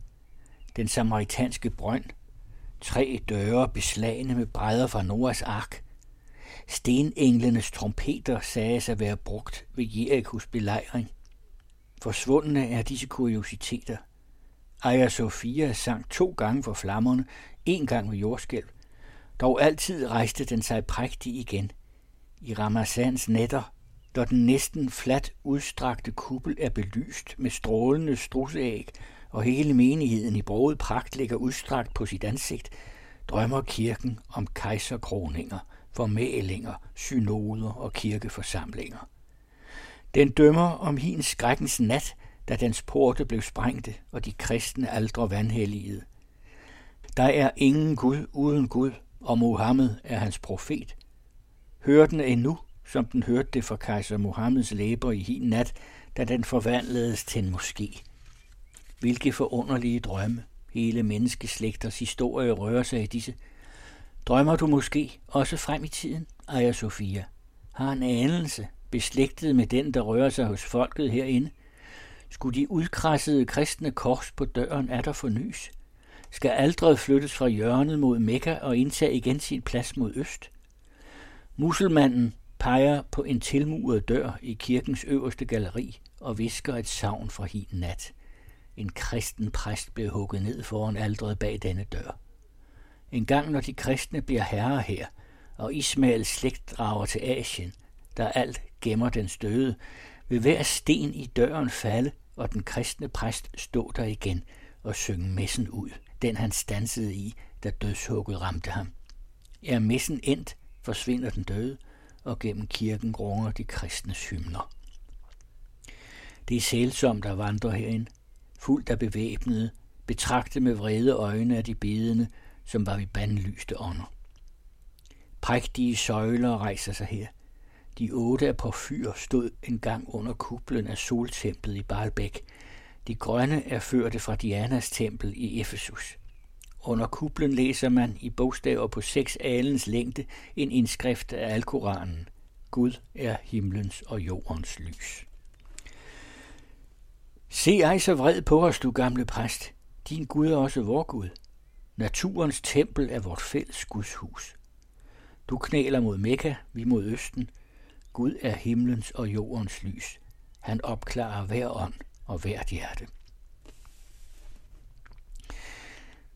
Den samaritanske brønd. Tre døre beslagne med brædder fra Noahs ark – Stenenglenes trompeter sagde at være brugt ved Jerikos belejring. Forsvundne er disse kuriositeter. Ejer Sofia sang to gange for flammerne, en gang ved jordskælv. Dog altid rejste den sig prægtig igen. I Ramazans nætter, da den næsten fladt udstrakte kuppel er belyst med strålende strusæg, og hele menigheden i broget pragt ligger udstrakt på sit ansigt, drømmer kirken om kejserkroninger, formælinger, synoder og kirkeforsamlinger. Den dømmer om hin skrækkens nat, da dens porte blev sprængte, og de kristne aldre vandhelligede. Der er ingen Gud uden Gud, og Mohammed er hans profet. Hør den endnu, som den hørte det fra kejser Mohammeds læber i hin nat, da den forvandledes til en moské. Hvilke forunderlige drømme. Hele menneskeslægters historie rører sig i disse. Drømmer du måske også frem i tiden, Aja Sofia? Har en anelse, beslægtet med den, der rører sig hos folket herinde? Skulle de udkrassede kristne kors på døren er der fornys? Skal aldret flyttes fra hjørnet mod Mekka og indtage igen sin plads mod øst? Muselmanden peger på en tilmuret dør i kirkens øverste galleri og visker et savn fra hin nat. En kristen præst blev hugget ned foran aldret bag denne dør. En gang når de kristne bliver herrer her, og Ismaels slægt drager til Asien, der alt gemmer den støde, vil hver sten i døren falde, og den kristne præst stå der igen og synge messen ud, den han stansede i, da dødshugget ramte ham. Er messen endt, forsvinder den døde, og gennem kirken runger de kristnes hymner. Det er sælsomt der vandre herind, fuldt af bevæbnede, betragte med vrede øjne af de bedende, som var vi bandlyste ånder. Prægtige søjler rejser sig her. De otte af porfyr stod engang under kuplen af soltemplet i Baalbek. De grønne er førte fra Dianas tempel i Efesus. Under kuplen læser man i bogstaver på seks alens længde en indskrift af Alkoranen. Gud er himlens og jordens lys. Se ej så vred på os, du gamle præst. Din Gud er også vor Gud. Naturens tempel er vort fælles Guds hus. Du knæler mod Mekka, vi mod Østen. Gud er himlens og jordens lys. Han opklarer hver ånd og hvert hjerte.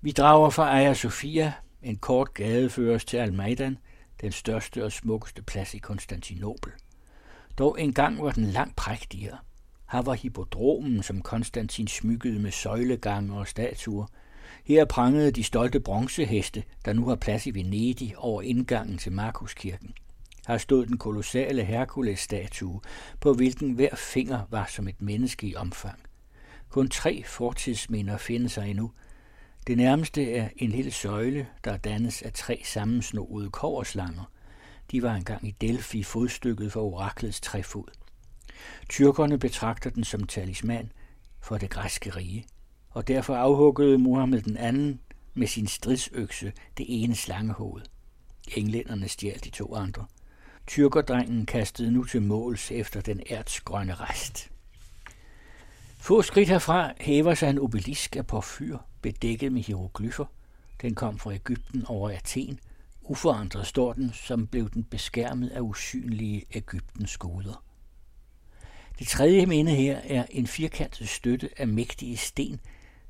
Vi drager fra Aya Sofia, en kort gade føres til Almaidan, den største og smukkeste plads i Konstantinopel. Dog engang var den langt prægtigere. Her var hippodromen, som Konstantin smykkede med søjlegange og statuer. Her prangede de stolte bronzeheste, der nu har plads i Venedig over indgangen til Markuskirken. Her stod den kolossale Herkules-statue, på hvilken hver finger var som et menneske i omfang. Kun tre fortidsminder findes sig endnu. Det nærmeste er en lille søjle, der dannes af tre sammensnoede koverslanger. De var engang i Delphi fodstykket for oraklets trefod. Tyrkerne betragter den som talisman for det græske rige, og derfor afhuggede Mohammed den anden med sin stridsøkse det ene slangehoved. Englænderne stjal de to andre. Tyrkerdrengen kastede nu til måls efter den ærtsgrønne rest. Få skridt herfra hæver sig en obelisk af porfyr, bedækket med hieroglyffer. Den kom fra Ægypten over Athen. Uforandret står den, som blev den beskærmet af usynlige Ægyptens goder. Det tredje minde her er en firkantet støtte af mægtige sten.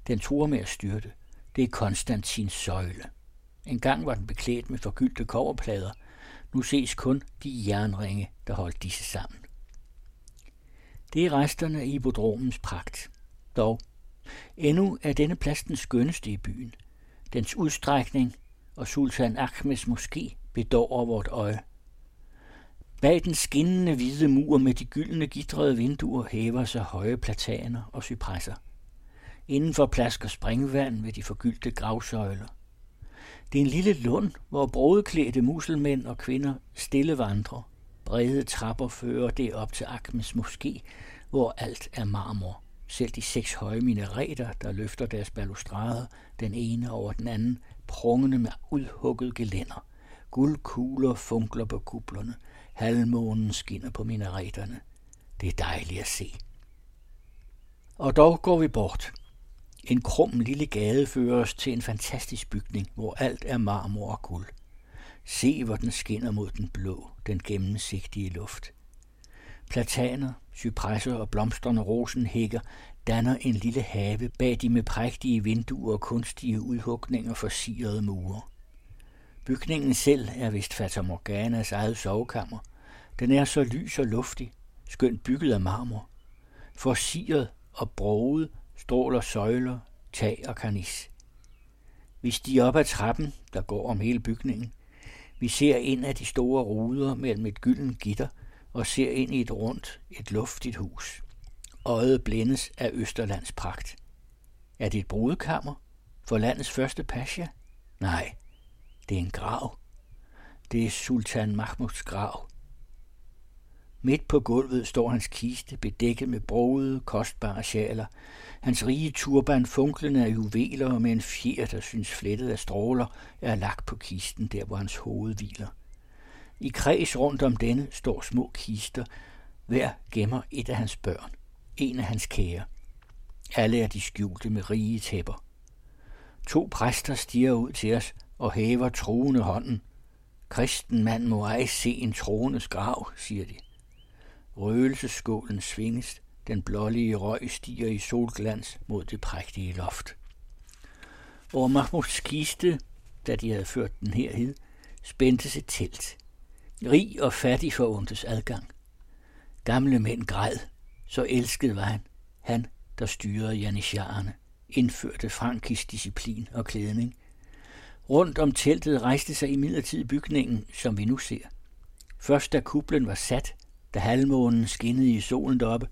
Den tror med at styrte. Det er Konstantins søjle. En gang var den beklædt med forgyldte koverplader. Nu ses kun de jernringe, der holdt disse sammen. Det er resterne af hippodromens pragt. Dog, endnu er denne plads den skønneste i byen. Dens udstrækning og Sultan Ahmeds moské bedårer vort øje. Bag den skinnende hvide mur med de gyldne gidrede vinduer hæver sig høje plataner og cypresser. Indenfor plasker springvand ved de forgyldte gravsøjler. Det er en lille lund, hvor brodeklædte muselmænd og kvinder stille vandrer. Brede trapper fører det op til Akmes moské, hvor alt er marmor. Selv de seks høje minareter, der løfter deres balustrader, den ene over den anden, prungende med udhugget gelænder. Guldkugler funkler på kuplerne. Halvmånen skinner på minareterne. Det er dejligt at se. Og dog går vi bort. En krum lille gade fører os til en fantastisk bygning, hvor alt er marmor og guld. Se, hvor den skinner mod den blå, den gennemsigtige luft. Plataner, cypresser og blomstrende rosenhækker danner en lille have bag de med prægtige vinduer og kunstige udhugninger for sirede mure. Bygningen selv er vist Fata Morganas eget sovekammer. Den er så lys og luftig, skønt bygget af marmor. Forsiret og broget stråler søjler, tag og karnis. Vi stiger op ad trappen, der går om hele bygningen. Vi ser ind af de store ruder mellem et gylden gitter og ser ind i et rundt, et luftigt hus. Øjet blændes af Østerlands pragt. Er det et brudekammer? For landets første pasha? Nej, det er en grav. Det er Sultan Mahmuds grav. Midt på gulvet står hans kiste, bedækket med brogede, kostbare sjaler. Hans rige turban, funklende af juveler og med en fjer, der synes flettet af stråler, er lagt på kisten, der hvor hans hoved hviler. I kreds rundt om denne står små kister. Hver gemmer et af hans børn. En af hans kære. Alle er de skjulte med rige tæpper. To præster stiger ud til os og hæver troende hånden. Kristen mand må ej se en troendes grav, siger de. Røgelseskålen svinges, den blålige røg stiger i solglans mod det prægtige loft. Over Mahmuds kiste, da de havde ført den herhed, spændtes et telt. Rig og fattig forundtes adgang. Gamle mænd græd, så elsket var han, han, der styrede janisjarerne, indførte frankisk disciplin og klædning. Rundt om teltet rejste sig i midlertid bygningen, som vi nu ser. Først da kuplen var sat, da halvmånen skinnede i solen deroppe,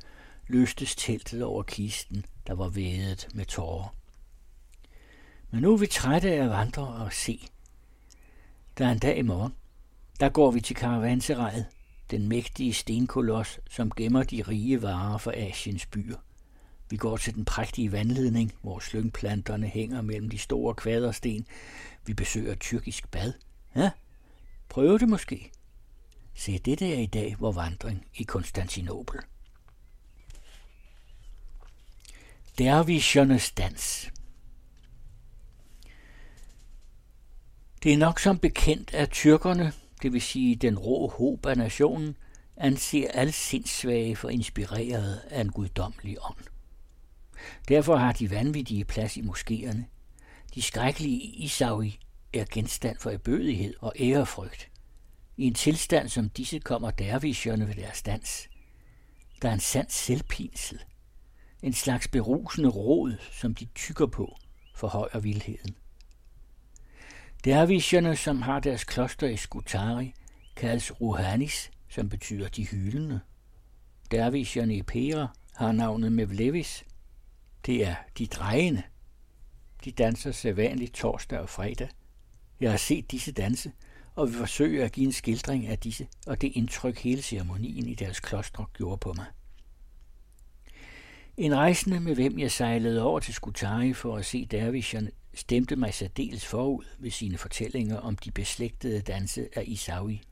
løstes teltet over kisten, der var vædet med tårer. Men nu er vi trætte af at vandre og se. Der er en dag i morgen. Der går vi til karavanserajet, den mægtige stenkoloss, som gemmer de rige varer for Asiens byer. Vi går til den prægtige vandledning, hvor slyngplanterne hænger mellem de store kvadersten. Vi besøger tyrkisk bad. Ja, prøv det måske. Se, det er i dag vor vandring i Konstantinopel. Dervischernes dans. Det er nok som bekendt, at tyrkerne, det vil sige den rå håb af nationen, anser alle sindssvage for inspireret af en guddommelig ånd. Derfor har de vanvittige plads i moskéerne. De skrækkelige Isaui er genstand for erbødighed og ærefrygt. I en tilstand som disse kommer dervisjerne ved deres dans. Der er en sand selvpinsel. En slags berusende rod, som de tykker på, forhøjer vildheden. Dervisherne, som har deres kloster i Skutari, kaldes Ruhanis, som betyder de hyldende. Dervisherne i Pera har navnet Mevlevis. Det er de drejende. De danser sædvanligt torsdag og fredag. Jeg har set disse danse, og vil forsøge at give en skildring af disse og det indtryk hele ceremonien i deres klostre gjorde på mig. En rejsende, med hvem jeg sejlede over til Skutari for at se dervisherne, stemte mig særdeles forud ved sine fortællinger om de beslægtede danse af Isaui.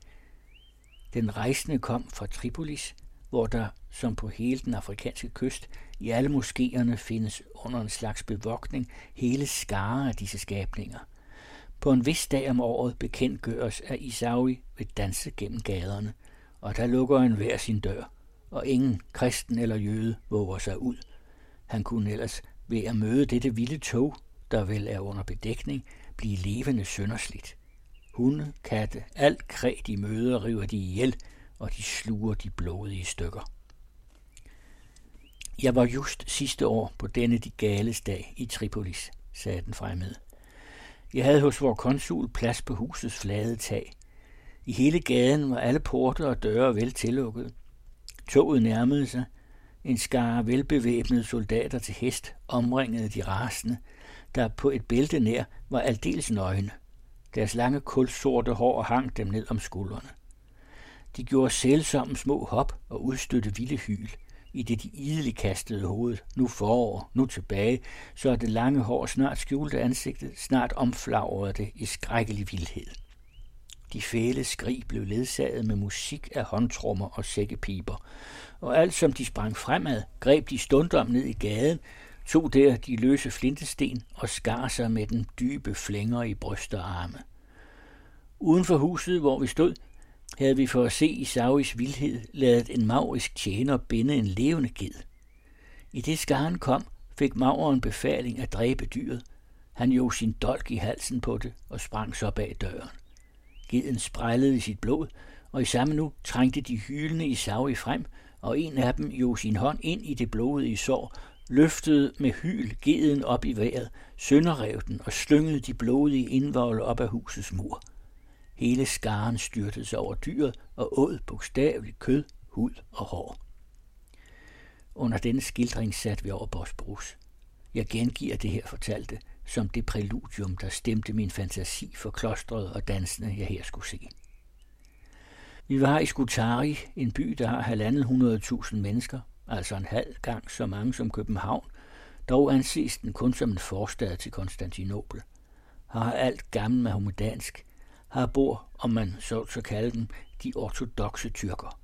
Den rejsende kom fra Tripolis, hvor der, som på hele den afrikanske kyst, i alle moskéerne findes under en slags bevogtning hele skare af disse skabninger. På en vis dag om året bekendtgøres, at Isaui vil danse gennem gaderne, og der lukker en hver sin dør, og ingen kristen eller jøde våger sig ud. Han kunne ellers ved at møde dette vilde tog, der vel er under bedækning, blive levende sønderslidt. Hunde, katte, alt kræ de møder, river de ihjel, og de sluger de blodige stykker. Jeg var just sidste år på denne de gales dag i Tripolis, sagde den fremmede. Jeg havde hos vor konsul plads på husets flade tag. I hele gaden var alle porte og døre vel tillukket. Toget nærmede sig. En skare velbevæbnede soldater til hest omringede de rasende, der på et bælte nær var aldeles nøgne. Deres lange kulsorte hår hang dem ned om skuldrene. De gjorde sælsomme små hop og udstødte vilde hyl, i det de idelig kastede hovedet, nu forover, nu tilbage, så det lange hår snart skjulte ansigtet, snart omflagrede det i skrækkelig vildhed. De fæle skrig blev ledsaget med musik af håndtrummer og sækkepiber, og alt som de sprang fremad, greb de stundom ned i gaden, tog der de løse flintesten og skar sig med den dybe flænger i bryst og arme. Uden for huset, hvor vi stod, havde vi for at se i Sauis vildhed lavet en maurisk tjener binde en levende ged. I det skaren kom, fik mauren befaling at dræbe dyret. Han jog sin dolk i halsen på det og sprang så bag døren. Geden sprællede sit blod, og i samme nu trængte de hylende i Saui frem, og en af dem jo sin hånd ind i det blodige sår løftede med hyl geden op i vejret, sønderrev den og slyngede de blodige indvolde op af husets mur. Hele skaren styrtede sig over dyret og åd bogstaveligt kød, hud og hår. Under denne skildring satte vi over Bosbrus. Jeg gengiver det her fortalte som det præludium, der stemte min fantasi for klostret og dansene, jeg her skulle se. Vi var i Skutari, en by, der har halvandet hundredtusind mennesker, altså en halv gang så mange som København, dog anses den kun som en forstad til Konstantinopel. Har alt gammel mahomedansk, har bor, om man så så kalde dem, de ortodoxe tyrker.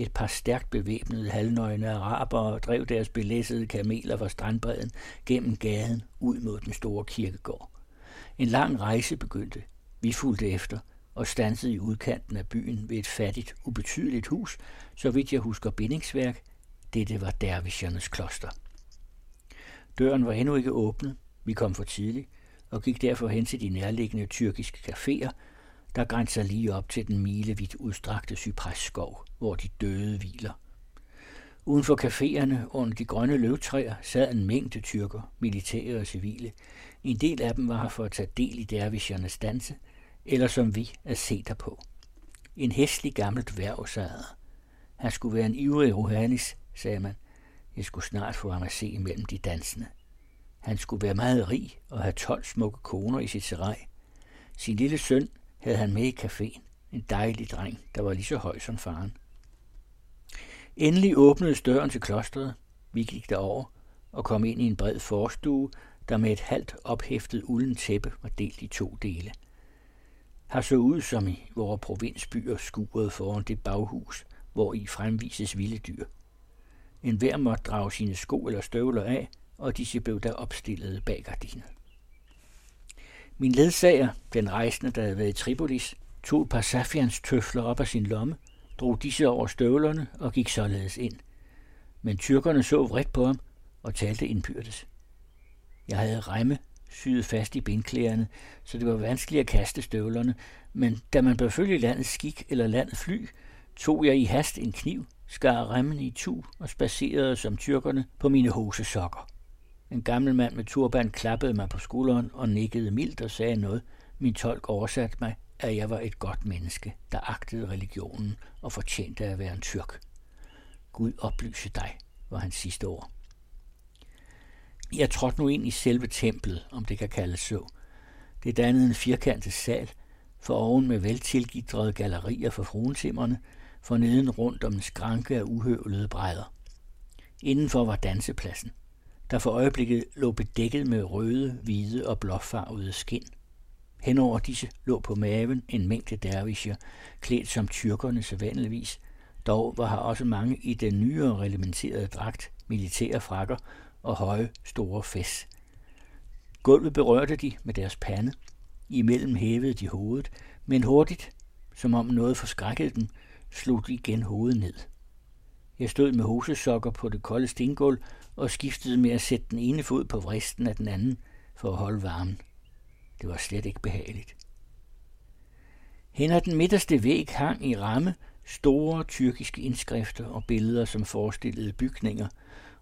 Et par stærkt bevæbnede halvnøgne arabere drev deres belæssede kameler fra strandbredden gennem gaden ud mod den store kirkegård. En lang rejse begyndte. Vi fulgte efter og stansede i udkanten af byen ved et fattigt, ubetydeligt hus, så vidt jeg husker bindingsværk. Dette var dervischernes kloster. Døren var endnu ikke åbnet. Vi kom for tidligt og gik derfor hen til de nærliggende tyrkiske caféer, der grænser lige op til den milevidt udstrakte cypresskov, hvor de døde hviler. Uden for caféerne under de grønne løvtræer sad en mængde tyrker, militære og civile. En del af dem var her for at tage del i dervischernes danse, eller som vi at se på. En hæslig gammelt værv sad Han skulle være en ivrig rohanis, sagde man. Jeg skulle snart få ham at se imellem de dansende. Han skulle være meget rig og have 12 smukke koner i sit serej. Sin lille søn havde han med i caféen. En dejlig dreng, der var lige så høj som faren. Endelig åbnede døren til klostret. Vi gik derover og kom ind i en bred forstue, der med et halvt ophæftet ulden tæppe var delt i to dele. Har så ud som i vores provinsbyer skuret foran det baghus, hvor i fremvises vilde dyr. En hver måtte drage sine sko eller støvler af, og disse blev der opstillet bag gardinet. Min ledsager, den rejsende, der havde været i Tripolis, tog et par safians tøfler op af sin lomme, drog disse over støvlerne og gik således ind. Men tyrkerne så vredt på ham og talte indbyrdes. Jeg havde remme syet fast i bindklæderne, så det var vanskeligt at kaste støvlerne, men da man bør følge landets skik eller landets fly, tog jeg i hast en kniv, skar remmen i tu og spacerede som tyrkerne på mine hosesokker. En gammel mand med turban klappede mig på skulderen og nikkede mildt og sagde noget. Min tolk oversatte mig, at jeg var et godt menneske, der agtede religionen og fortjente at være en tyrk. Gud oplyse dig, var hans sidste ord. Jeg trådte nu ind i selve templet, om det kan kaldes så. Det dannede en firkantet sal, for oven med veltilgidrede gallerier for fruentimmerne, for neden rundt om en skranke af uhøvlede brædder. Indenfor var dansepladsen der for øjeblikket lå bedækket med røde, hvide og blåfarvede skin. Henover disse lå på maven en mængde dervischer, klædt som tyrkerne sædvanligvis. Dog var her også mange i den nyere reglementerede dragt, militære frakker og høje, store fæs. Gulvet berørte de med deres pande. Imellem hævede de hovedet, men hurtigt, som om noget forskrækkede dem, slog de igen hovedet ned. Jeg stod med hosesokker på det kolde stengulv og skiftede med at sætte den ene fod på vristen af den anden for at holde varmen. Det var slet ikke behageligt. Hen ad den midterste væg hang i ramme store tyrkiske indskrifter og billeder, som forestillede bygninger,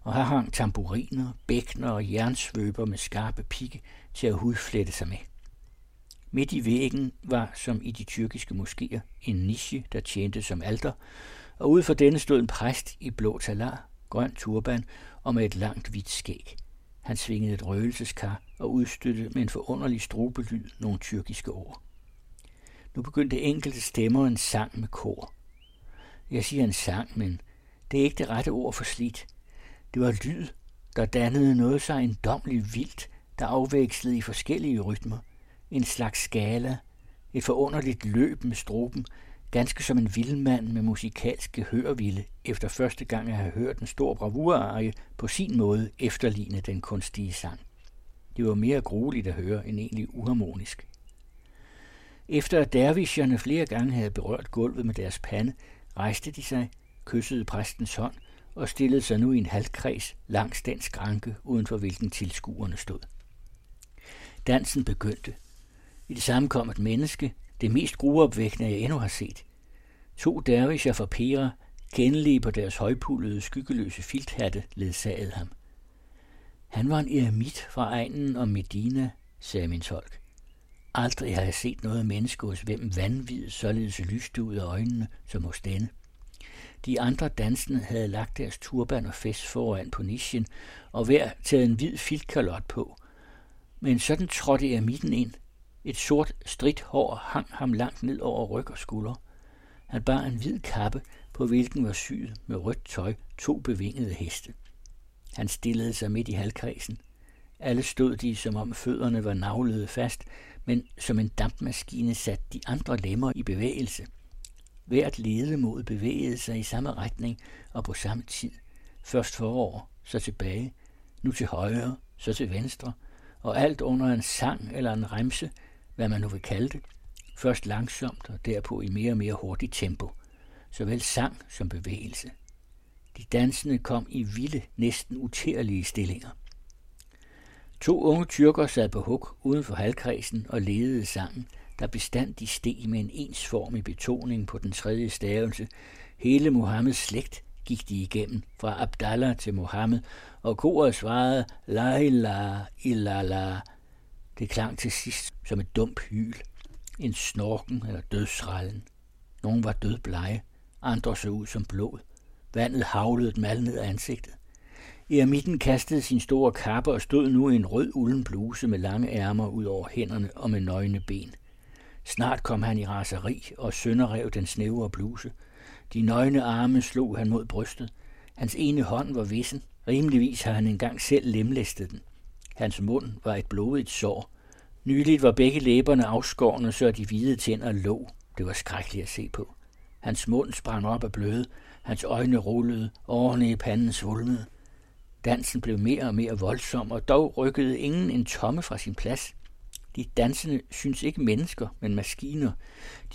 og her hang tamburiner, bækner og jernsvøber med skarpe pigge til at hudflette sig med. Midt i væggen var, som i de tyrkiske moskéer, en niche, der tjente som alter, og ud for denne stod en præst i blå talar, grøn turban og med et langt hvidt skæg. Han svingede et røgelseskar og udstødte med en forunderlig strobelyd nogle tyrkiske ord. Nu begyndte enkelte stemmer en sang med kor. Jeg siger en sang, men det er ikke det rette ord for slidt. Det var lyd, der dannede noget så endomligt vildt, der afvekslede i forskellige rytmer. En slags skala, et forunderligt løb med struben, ganske som en vildmand med musikalske hørville, efter første gang at have hørt en stor bravurarie på sin måde efterligne den kunstige sang. Det var mere grueligt at høre end egentlig uharmonisk. Efter at dervisherne flere gange havde berørt gulvet med deres pande, rejste de sig, kyssede præstens hånd og stillede sig nu i en halvkreds langs den skranke, uden for hvilken tilskuerne stod. Dansen begyndte. I det samme kom et menneske, det mest gruopvækkende, jeg endnu har set. To dervischer fra Pera, kendelige på deres højpullede, skyggeløse filthatte, ledsagede ham. Han var en eremit fra egnen om Medina, sagde min tolk. Aldrig har jeg set noget menneske hos hvem vanvid således lyste ud af øjnene som hos denne. De andre dansende havde lagt deres turban og fest foran på nichen, og hver taget en hvid filtkalot på. Men sådan trådte eremitten ind. Et sort stridt hår hang ham langt ned over ryg og skulder. Han bar en hvid kappe, på hvilken var syet med rødt tøj to bevingede heste. Han stillede sig midt i halvkredsen. Alle stod de, som om fødderne var navlede fast, men som en dampmaskine satte de andre lemmer i bevægelse. Hvert ledemod bevægede sig i samme retning og på samme tid. Først forover, så tilbage, nu til højre, så til venstre, og alt under en sang eller en remse, hvad man nu vil kalde det, først langsomt og derpå i mere og mere hurtigt tempo, såvel sang som bevægelse. De dansende kom i vilde, næsten utærlige stillinger. To unge tyrker sad på huk uden for halvkredsen og ledede sangen, der bestandig steg med en ensformig betoning på den tredje stavelse. Hele Mohammeds slægt gik de igennem, fra Abdallah til Mohammed, og koret svarede, la ilaha illallah. Det klang til sidst som et dumt hyl, en snorken eller dødsrallen. Nogle var dødblege, andre så ud som blod. Vandet havlede dem alle ned af ansigtet. Eremitten kastede sin store kappe og stod nu i en rød ulden bluse med lange ærmer ud over hænderne og med nøgne ben. Snart kom han i raseri og sønderrev den snævre bluse. De nøgne arme slog han mod brystet. Hans ene hånd var vissen. Rimeligvis har han engang selv lemlæstet den. Hans mund var et blodigt sår. Nyligt var begge læberne afskårne, så de hvide tænder lå. Det var skrækkeligt at se på. Hans mund sprang op af bløde. Hans øjne rullede. Årene i panden svulmede. Dansen blev mere og mere voldsom, og dog rykkede ingen en tomme fra sin plads. De dansende syntes ikke mennesker, men maskiner.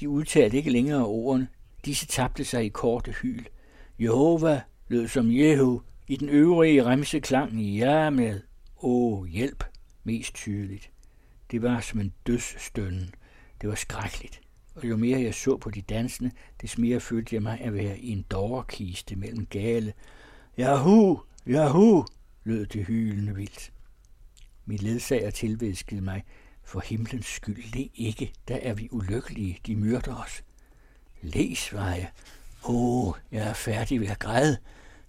De udtalte ikke længere ordene. Disse tabte sig i korte hyl. Jehova lød som Jehu. I den øvrige remse klang ja med åh hjælp mest tydeligt. Det var som en dødsstønnen. Det var skrækkeligt. Og jo mere jeg så på de dansende, des mere følte jeg mig at være i en dårkiste mellem gale. Jahu, jahu, lød det hylende vildt. Min ledsager tilvæskede mig, for himlens skyld, le ikke, der er vi ulykkelige, de myrder os. Læs, var jeg. Åh, oh, jeg er færdig ved at græde.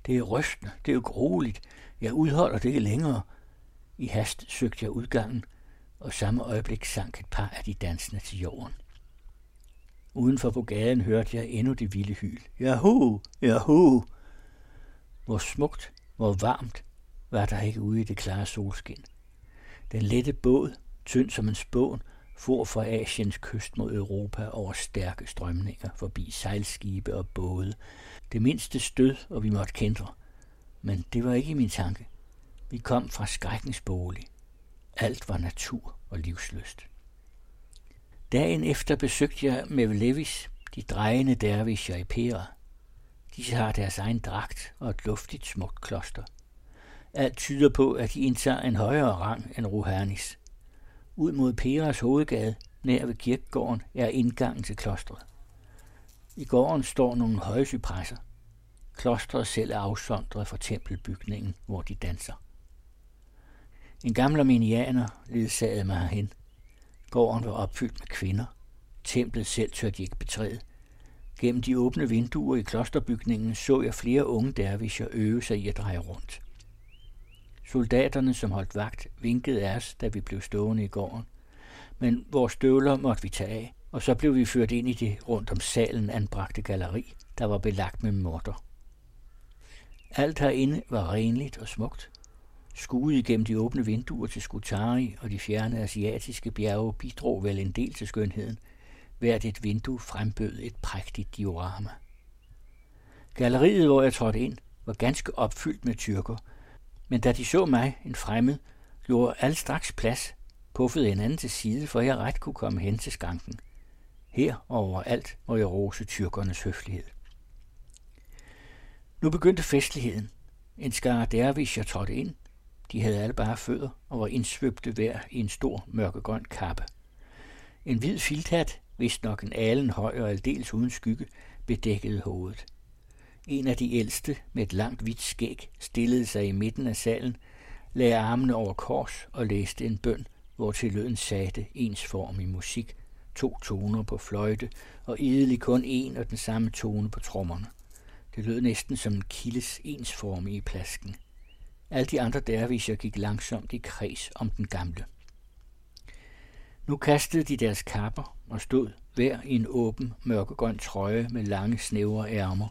Det er rystende, det er jo grueligt. Jeg udholder det ikke længere. I hast søgte jeg udgangen, og samme øjeblik sank et par af de dansende til jorden. Udenfor på gaden hørte jeg endnu det vilde hyl. Jahu, jahu. Hvor smukt, hvor varmt var der ikke ude i det klare solskin. Den lette båd tynd som en spån, for fra Asiens kyst mod Europa over stærke strømninger, forbi sejlskibe og både. Det mindste stød, og vi måtte kendre. Men det var ikke i min tanke. Vi kom fra skrækkens bolig. Alt var natur og livsløst. Dagen efter besøgte jeg med Levis, de drejende dervischer i Pera. De har deres egen dragt og et luftigt smukt kloster. Alt tyder på, at de indtager en højere rang end Ruhernis. – ud mod Peras hovedgade, nær ved kirkegården, er indgangen til klostret. I gården står nogle høje cypresser. Klostret selv er afsondret fra tempelbygningen, hvor de danser. En gammel armenianer ledsagede mig herhen. Gården var opfyldt med kvinder. Templet selv tørte de ikke betræde. Gennem de åbne vinduer i klosterbygningen så jeg flere unge dervischer øve sig i at dreje rundt. Soldaterne, som holdt vagt, vinkede af os, da vi blev stående i gården. Men vores støvler måtte vi tage af, og så blev vi ført ind i det rundt om salen anbragte galleri, der var belagt med morter. Alt herinde var renligt og smukt. Skuet igennem de åbne vinduer til Skutari og de fjerne asiatiske bjerge bidrog vel en del til skønheden. Hvert et vindue frembød et prægtigt diorama. Galleriet, hvor jeg trådte ind, var ganske opfyldt med tyrker – men da de så mig, en fremmed, gjorde alle straks plads, puffede en anden til side, for jeg ret kunne komme hen til skanken. Her overalt må jeg rose tyrkernes høflighed. Nu begyndte festligheden. En skare jeg trådte ind. De havde alle bare fødder og var indsvøbte hver i en stor mørkegrøn kappe. En hvid filthat, vist nok en alen høj og aldeles uden skygge, bedækkede hovedet. En af de ældste med et langt hvidt skæg stillede sig i midten af salen, lagde armene over kors og læste en bøn, hvor til lyden satte ens form i musik, to toner på fløjte og idelig kun en og den samme tone på trommerne. Det lød næsten som en kildes ensformige plasken. Alle de andre derviser gik langsomt i kreds om den gamle. Nu kastede de deres kapper og stod hver i en åben mørkegrøn trøje med lange snævre ærmer.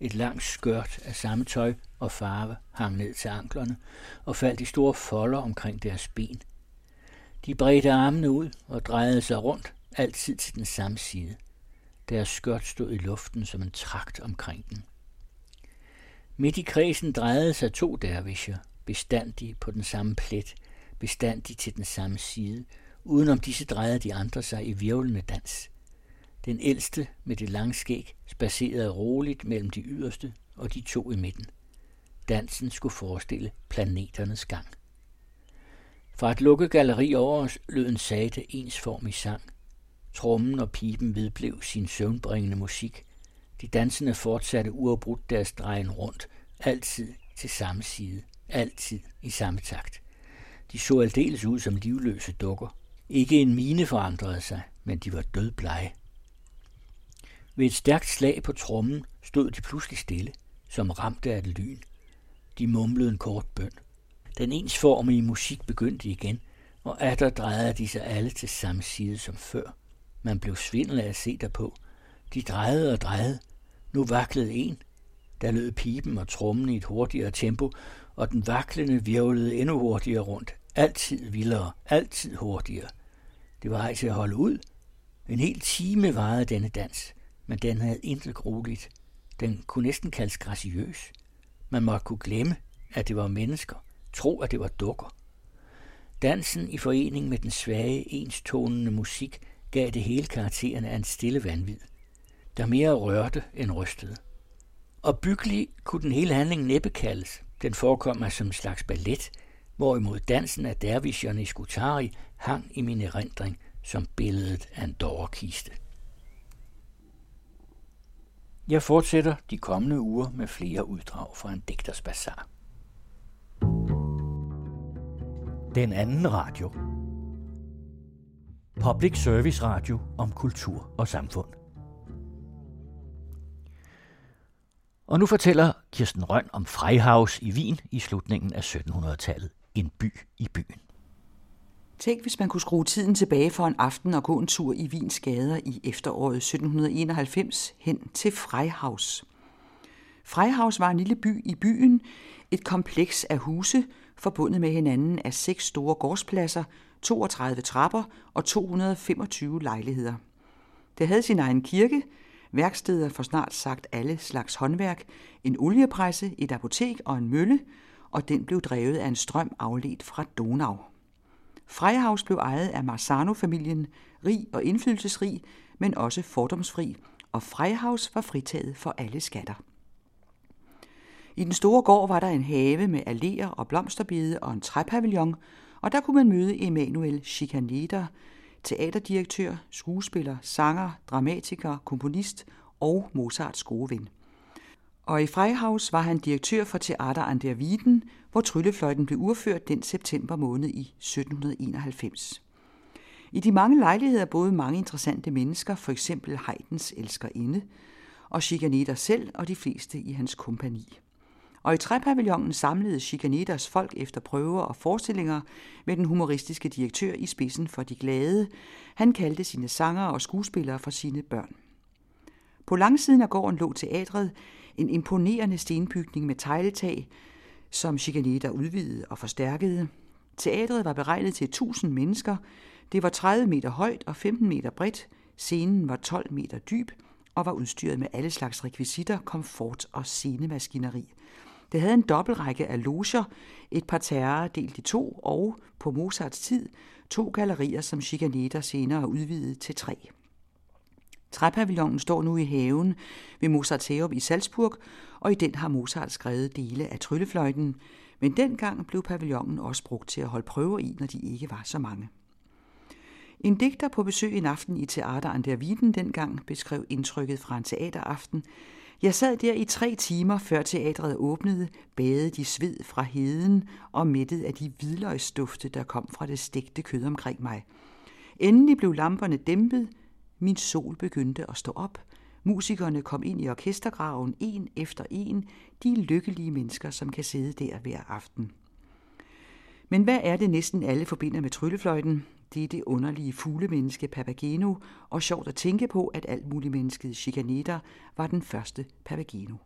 Et langt skørt af samme tøj og farve hang ned til anklerne og faldt i store folder omkring deres ben. De bredte armene ud og drejede sig rundt, altid til den samme side. Deres skørt stod i luften som en trakt omkring den. Midt i kredsen drejede sig to dervischer, bestandige på den samme plet, bestandige til den samme side. Udenom disse drejede de andre sig i virvlende dans. Den ældste med det lange skæg spacerede roligt mellem de yderste og de to i midten. Dansen skulle forestille planeternes gang. Fra et lukket galleri over os lød en sagte ensformig sang. Trommen og pipen vedblev sin søvnbringende musik. De dansende fortsatte uafbrudt deres drejen rundt, altid til samme side, altid i samme takt. De så aldeles ud som livløse dukker. Ikke en mine forandrede sig, men de var dødblege. Ved et stærkt slag på trommen stod de pludselig stille, som ramte af et lyn. De mumlede en kort bøn. Den ensformige musik begyndte igen, og atter drejede de sig alle til samme side som før. Man blev svindel af at se derpå. De drejede og drejede. Nu vaklede en. Der lød pipen og trommen i et hurtigere tempo, og den vaklende virvlede endnu hurtigere rundt. Altid vildere, altid hurtigere. Det var ej til at holde ud. En hel time varede denne dans, men den havde intet grueligt. Den kunne næsten kaldes graciøs. Man måtte kunne glemme, at det var mennesker, tro, at det var dukker. Dansen i forening med den svage, enstonende musik gav det hele karakteren af en stille vanvid, der mere rørte end rystede. Og byggelig kunne den hele handling næppe kaldes. Den forekom mig som en slags ballet, hvorimod dansen af dervisherne i Skutari hang i min erindring som billedet af en dårkiste. Jeg fortsætter de kommende uger med flere uddrag fra en digters bazar. Den anden radio. Public Service Radio om kultur og samfund. Og nu fortæller Kirsten Røn om Freihaus i Wien i slutningen af 1700-tallet. En by i byen. Tænk, hvis man kunne skrue tiden tilbage for en aften og gå en tur i Wiens gader i efteråret 1791 hen til Freihaus. Freihaus var en lille by i byen, et kompleks af huse, forbundet med hinanden af seks store gårdspladser, 32 trapper og 225 lejligheder. Det havde sin egen kirke, værksteder for snart sagt alle slags håndværk, en oliepresse, et apotek og en mølle, og den blev drevet af en strøm afledt fra Donau. Freihaus blev ejet af Marsano-familien, rig og indflydelsesrig, men også fordomsfri, og Freihaus var fritaget for alle skatter. I den store gård var der en have med alléer og blomsterbede og en træpavillon, og der kunne man møde Emanuel Schikaneder, teaterdirektør, skuespiller, sanger, dramatiker, komponist og Mozarts gode ven. Og i Freihaus var han direktør for Teater an der Wieden, hvor tryllefløjten blev urført den september måned i 1791. I de mange lejligheder boede mange interessante mennesker, for eksempel Haydns elskerinde, og Schikaneder selv og de fleste i hans kompani. Og i træpavillonen samlede Chicaneters folk efter prøver og forestillinger med den humoristiske direktør i spidsen for de glade. Han kaldte sine sanger og skuespillere for sine børn. På langsiden af gården lå teatret, en imponerende stenbygning med tegltag, som Chicaneter udvidede og forstærkede. Teatret var beregnet til 1000 mennesker. Det var 30 meter højt og 15 meter bredt. Scenen var 12 meter dyb og var udstyret med alle slags rekvisitter, komfort og scenemaskineri. Det havde en dobbeltrække af loger, et par terrer delt i to, og på Mozarts tid to gallerier, som Schikaneder senere udvidede til tre. Træpavillonen står nu i haven ved Mozarts i Salzburg, og i den har Mozart skrevet dele af tryllefløjten, men dengang blev pavillonen også brugt til at holde prøver i, når de ikke var så mange. En digter på besøg en aften i Teater an der Wieden dengang beskrev indtrykket fra en teateraften, jeg sad der i tre timer, før teatret åbnede, badet i sved fra heden og mættet af de hvidløgsdufte, der kom fra det stegte kød omkring mig. Endelig blev lamperne dæmpet, min sol begyndte at stå op, musikerne kom ind i orkestergraven en efter en, de lykkelige mennesker, som kan sidde der hver aften. Men hvad er det næsten alle forbinder med tryllefløjten? Det er det underlige fuglemenneske Papageno, og sjovt at tænke på, at alt muligt mennesket Chicaneta var den første Papageno.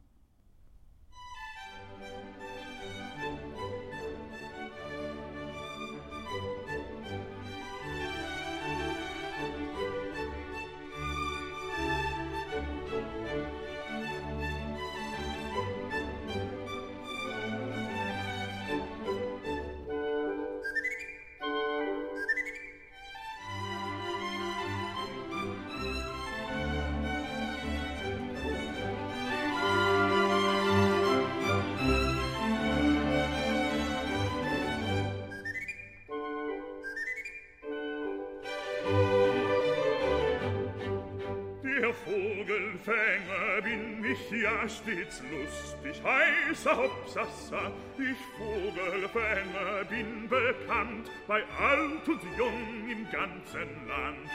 Stets lustig heißer Hopsassa, ich Vogelfänger bin bekannt bei alt und jung im ganzen Land.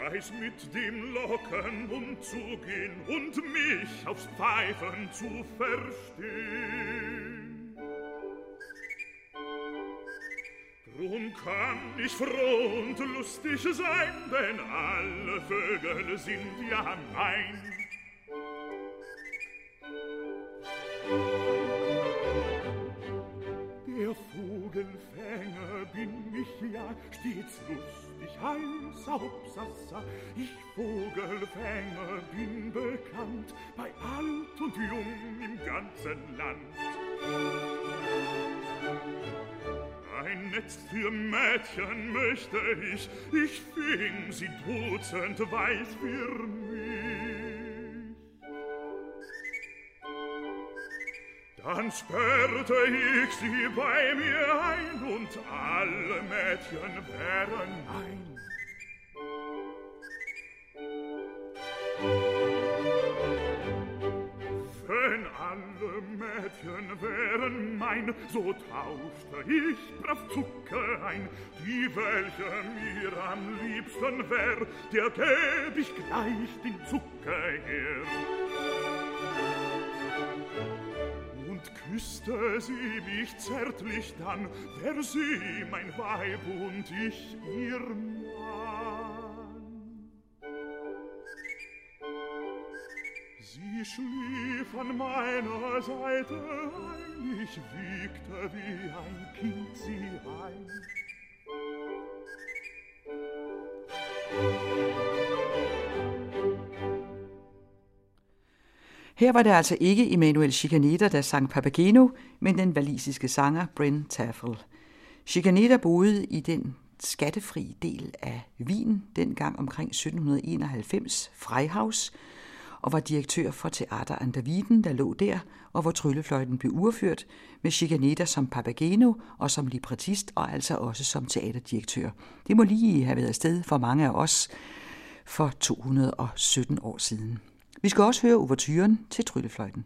Weiß mit dem Locken umzugehen und mich aufs Pfeifen zu verstehen. Drum kann ich froh und lustig sein, denn alle Vögel sind ja mein. Der Vogelfänger bin ich ja, stets lustig, heiß, Hauptsassa. Ich Vogelfänger bin bekannt, bei alt und jung im ganzen Land. Ein Netz für Mädchen möchte ich, ich fing sie dutzend weiß für mich. Dann sperrte ich sie bei mir ein und alle Mädchen wären mein. Alle Mädchen wären mein, so tauschte ich brav Zucke ein. Die, welche mir am liebsten wär, der gäb ich gleich den Zucke her. Und küsste sie mich zärtlich dann, wär sie mein Weib und ich ihr Sie schlief an meiner Seite ein, ich wiegte wie ein Kind sie ein. Her var det altså ikke Emanuel Chicaneta, der sang Papageno, men den valisiske sanger Bryn Taffel. Chicaneta boede i den skattefri del af Wien, dengang omkring 1791, Freihaus, og var direktør for Teater an der Wieden, der lå der, og hvor tryllefløjten blev urført, med Chicaneta som Papageno og som librettist, og altså også som teaterdirektør. Det må lige have været sted for mange af os for 217 år siden. Vi skal også høre overturen til tryllefløjten.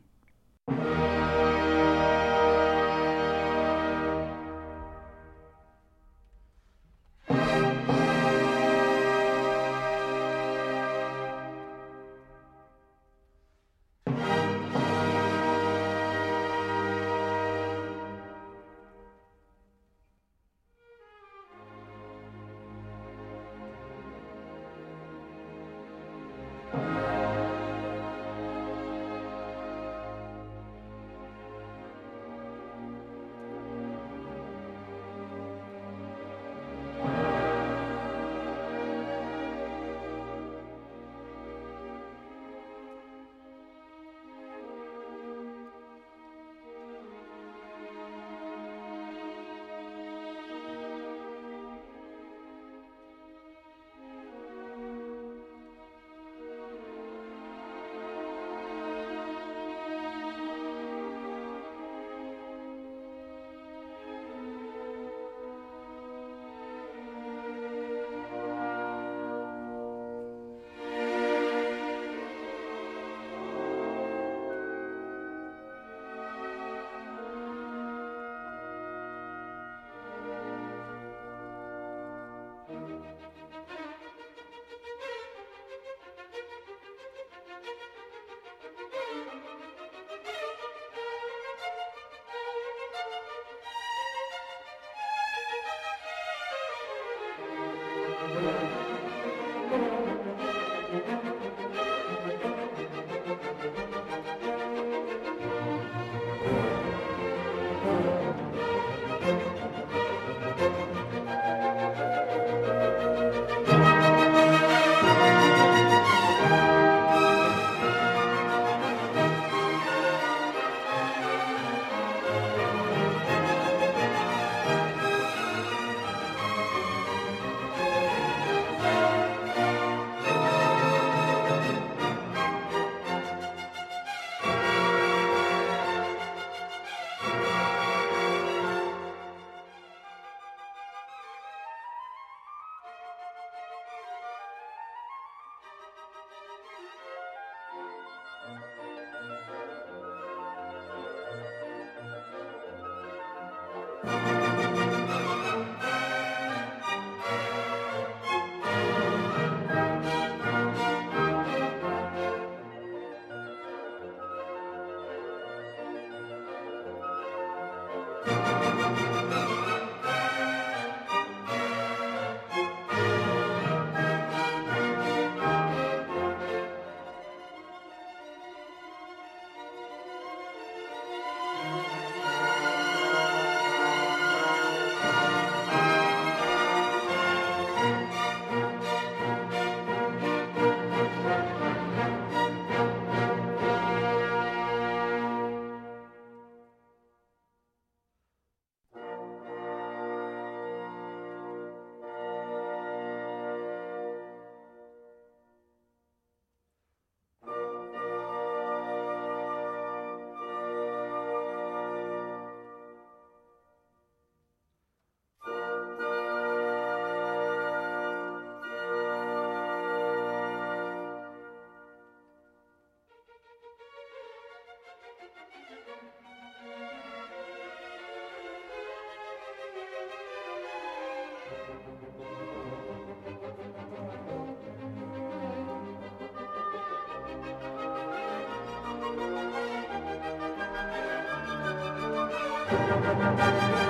Música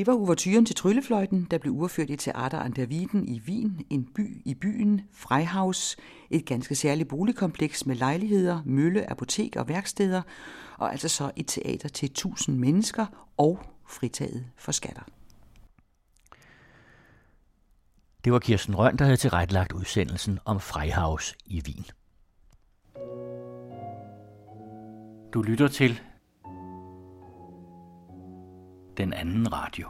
Det var uvertyren til Tryllefløjten, der blev urført i Teater an der Wieden i Wien, en by i byen, Freihaus, et ganske særligt boligkompleks med lejligheder, mølle, apotek og værksteder, og altså så et teater til 1000 mennesker og fritaget for skatter. Det var Kirsten Røn, der havde tilrettelagt udsendelsen om Freihaus i Wien. Du lytter til den anden radio.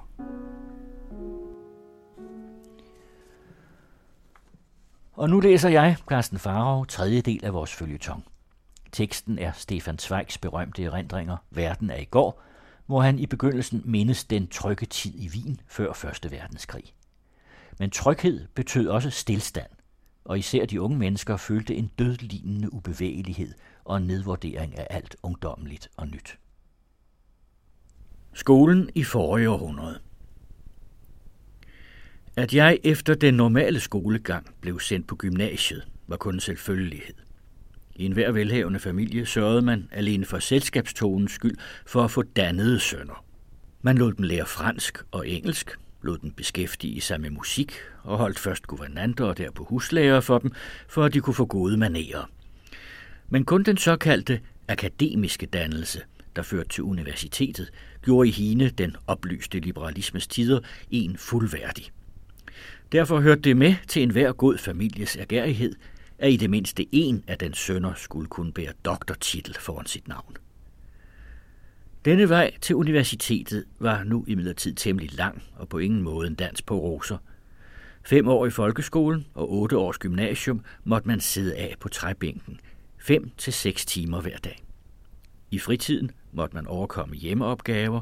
Og nu læser jeg, Carsten Farov, tredje del af vores følgetong. Teksten er Stefan Zweigs berømte erindringer Verden er i går, hvor han i begyndelsen mindes den trygge tid i Wien før Første Verdenskrig. Men tryghed betød også stillstand, og især de unge mennesker følte en dødlignende ubevægelighed og en nedvurdering af alt ungdommeligt og nyt. Skolen i forrige århundrede At jeg efter den normale skolegang blev sendt på gymnasiet, var kun en selvfølgelighed. I enhver velhavende familie sørgede man alene for selskabstonens skyld for at få dannede sønner. Man lod dem lære fransk og engelsk, lod dem beskæftige sig med musik og holdt først guvernanter og derpå huslærer for dem, for at de kunne få gode manerer. Men kun den såkaldte akademiske dannelse, der førte til universitetet, gjorde i hine den oplyste liberalismes tider en fuldværdig. Derfor hørte det med til enhver god families ergerighed, at i det mindste en af den sønner skulle kunne bære doktortitel foran sit navn. Denne vej til universitetet var nu imidlertid temmelig lang og på ingen måde en dans på roser. Fem år i folkeskolen og otte års gymnasium måtte man sidde af på træbænken, fem til seks timer hver dag. I fritiden måtte man overkomme hjemmeopgaver,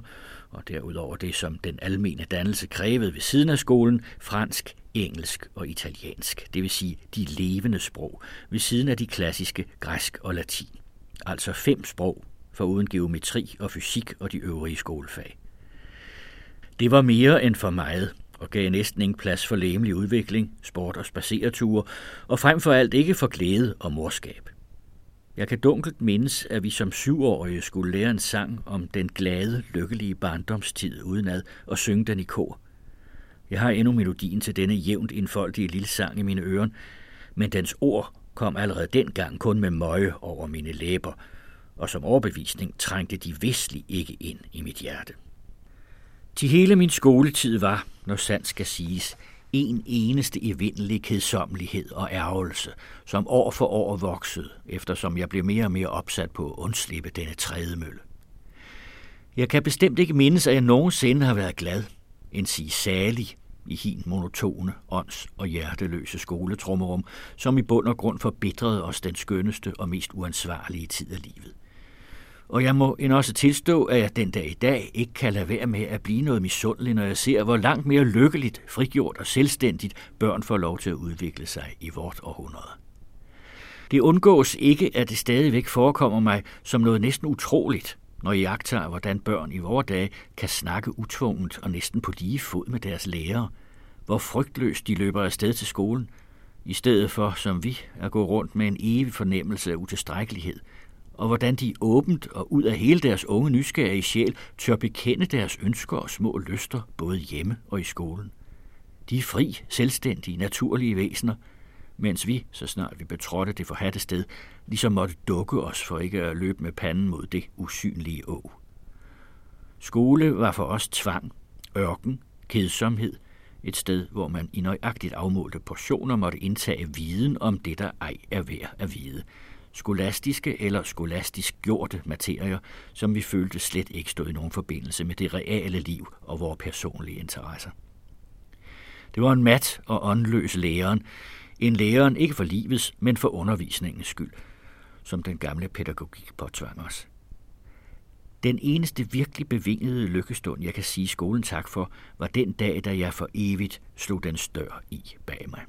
og derudover det, som den almene dannelse krævede ved siden af skolen, fransk, engelsk og italiensk, det vil sige de levende sprog, ved siden af de klassiske græsk og latin. Altså fem sprog, foruden geometri og fysik og de øvrige skolefag. Det var mere end for meget, og gav næsten ingen plads for læmelig udvikling, sport og spacereture, og frem for alt ikke for glæde og morskab. Jeg kan dunkelt mindes, at vi som syvårige skulle lære en sang om den glade, lykkelige barndomstid udenad og synge den i kor. Jeg har endnu melodien til denne jævnt indfoldige lille sang i mine ører, men dens ord kom allerede dengang kun med møje over mine læber, og som overbevisning trængte de vistlig ikke ind i mit hjerte. Til hele min skoletid var, når sandt skal siges, en eneste evindelig kedsommelighed og ærgelse, som år for år voksede, eftersom jeg blev mere og mere opsat på at undslippe denne trædemølle. Jeg kan bestemt ikke mindes, at jeg nogensinde har været glad, end sige salig, i hin monotone, ånds- og hjerteløse skoletrummerum, som i bund og grund forbitrede os den skønneste og mest uansvarlige tid af livet. Og jeg må end også tilstå, at jeg den dag i dag ikke kan lade være med at blive noget misundelig, når jeg ser, hvor langt mere lykkeligt, frigjort og selvstændigt børn får lov til at udvikle sig i vort århundrede. Det undgås ikke, at det stadigvæk forekommer mig som noget næsten utroligt, når jeg jagter, hvordan børn i vore dage kan snakke utvunget og næsten på lige fod med deres lærere, hvor frygtløst de løber afsted til skolen, i stedet for, som vi, at gå rundt med en evig fornemmelse af utilstrækkelighed – og hvordan de åbent og ud af hele deres unge nysgerrige sjæl tør bekende deres ønsker og små lyster, både hjemme og i skolen. De er fri, selvstændige, naturlige væsener, mens vi, så snart vi betrådte det forhatte sted, ligesom måtte dukke os for ikke at løbe med panden mod det usynlige å. Skole var for os tvang, ørken, kedsomhed, et sted, hvor man i nøjagtigt afmålte portioner måtte indtage viden om det, der ej er værd at vide – skolastiske eller skolastisk gjorte materier, som vi følte slet ikke stod i nogen forbindelse med det reale liv og vores personlige interesser. Det var en mat og åndløs læreren, en læreren ikke for livets, men for undervisningens skyld, som den gamle pædagogik påtvang os. Den eneste virkelig bevingede lykkestund, jeg kan sige skolen tak for, var den dag, da jeg for evigt slog den dør i bag mig.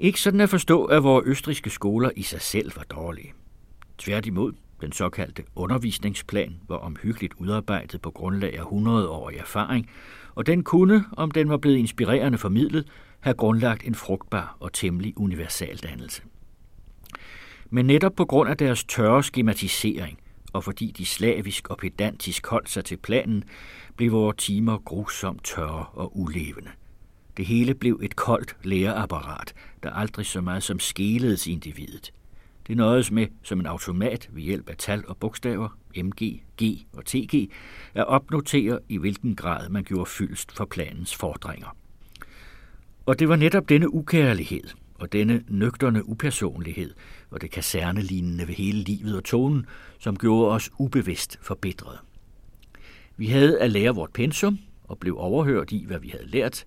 Ikke sådan at forstå, at vores østriske skoler i sig selv var dårlige. Tværtimod, den såkaldte undervisningsplan var omhyggeligt udarbejdet på grundlag af 100-årig erfaring, og den kunne, om den var blevet inspirerende formidlet, have grundlagt en frugtbar og temmelig universal dannelse. Men netop på grund af deres tørre skematisering og fordi de slavisk og pedantisk holdt sig til planen, blev vores timer grusomt tørre og ulevende. Det hele blev et koldt læreapparat, der aldrig så meget som skelede til individet. Det nøjes med, som en automat ved hjælp af tal og bogstaver, MG, G og TG, at opnotere, i hvilken grad man gjorde fyldst for planens fordringer. Og det var netop denne ukærlighed og denne nøgterne upersonlighed og det kasernelignende ved hele livet og tonen, som gjorde os ubevidst forbedret. Vi havde at lære vort pensum og blev overhørt i, hvad vi havde lært.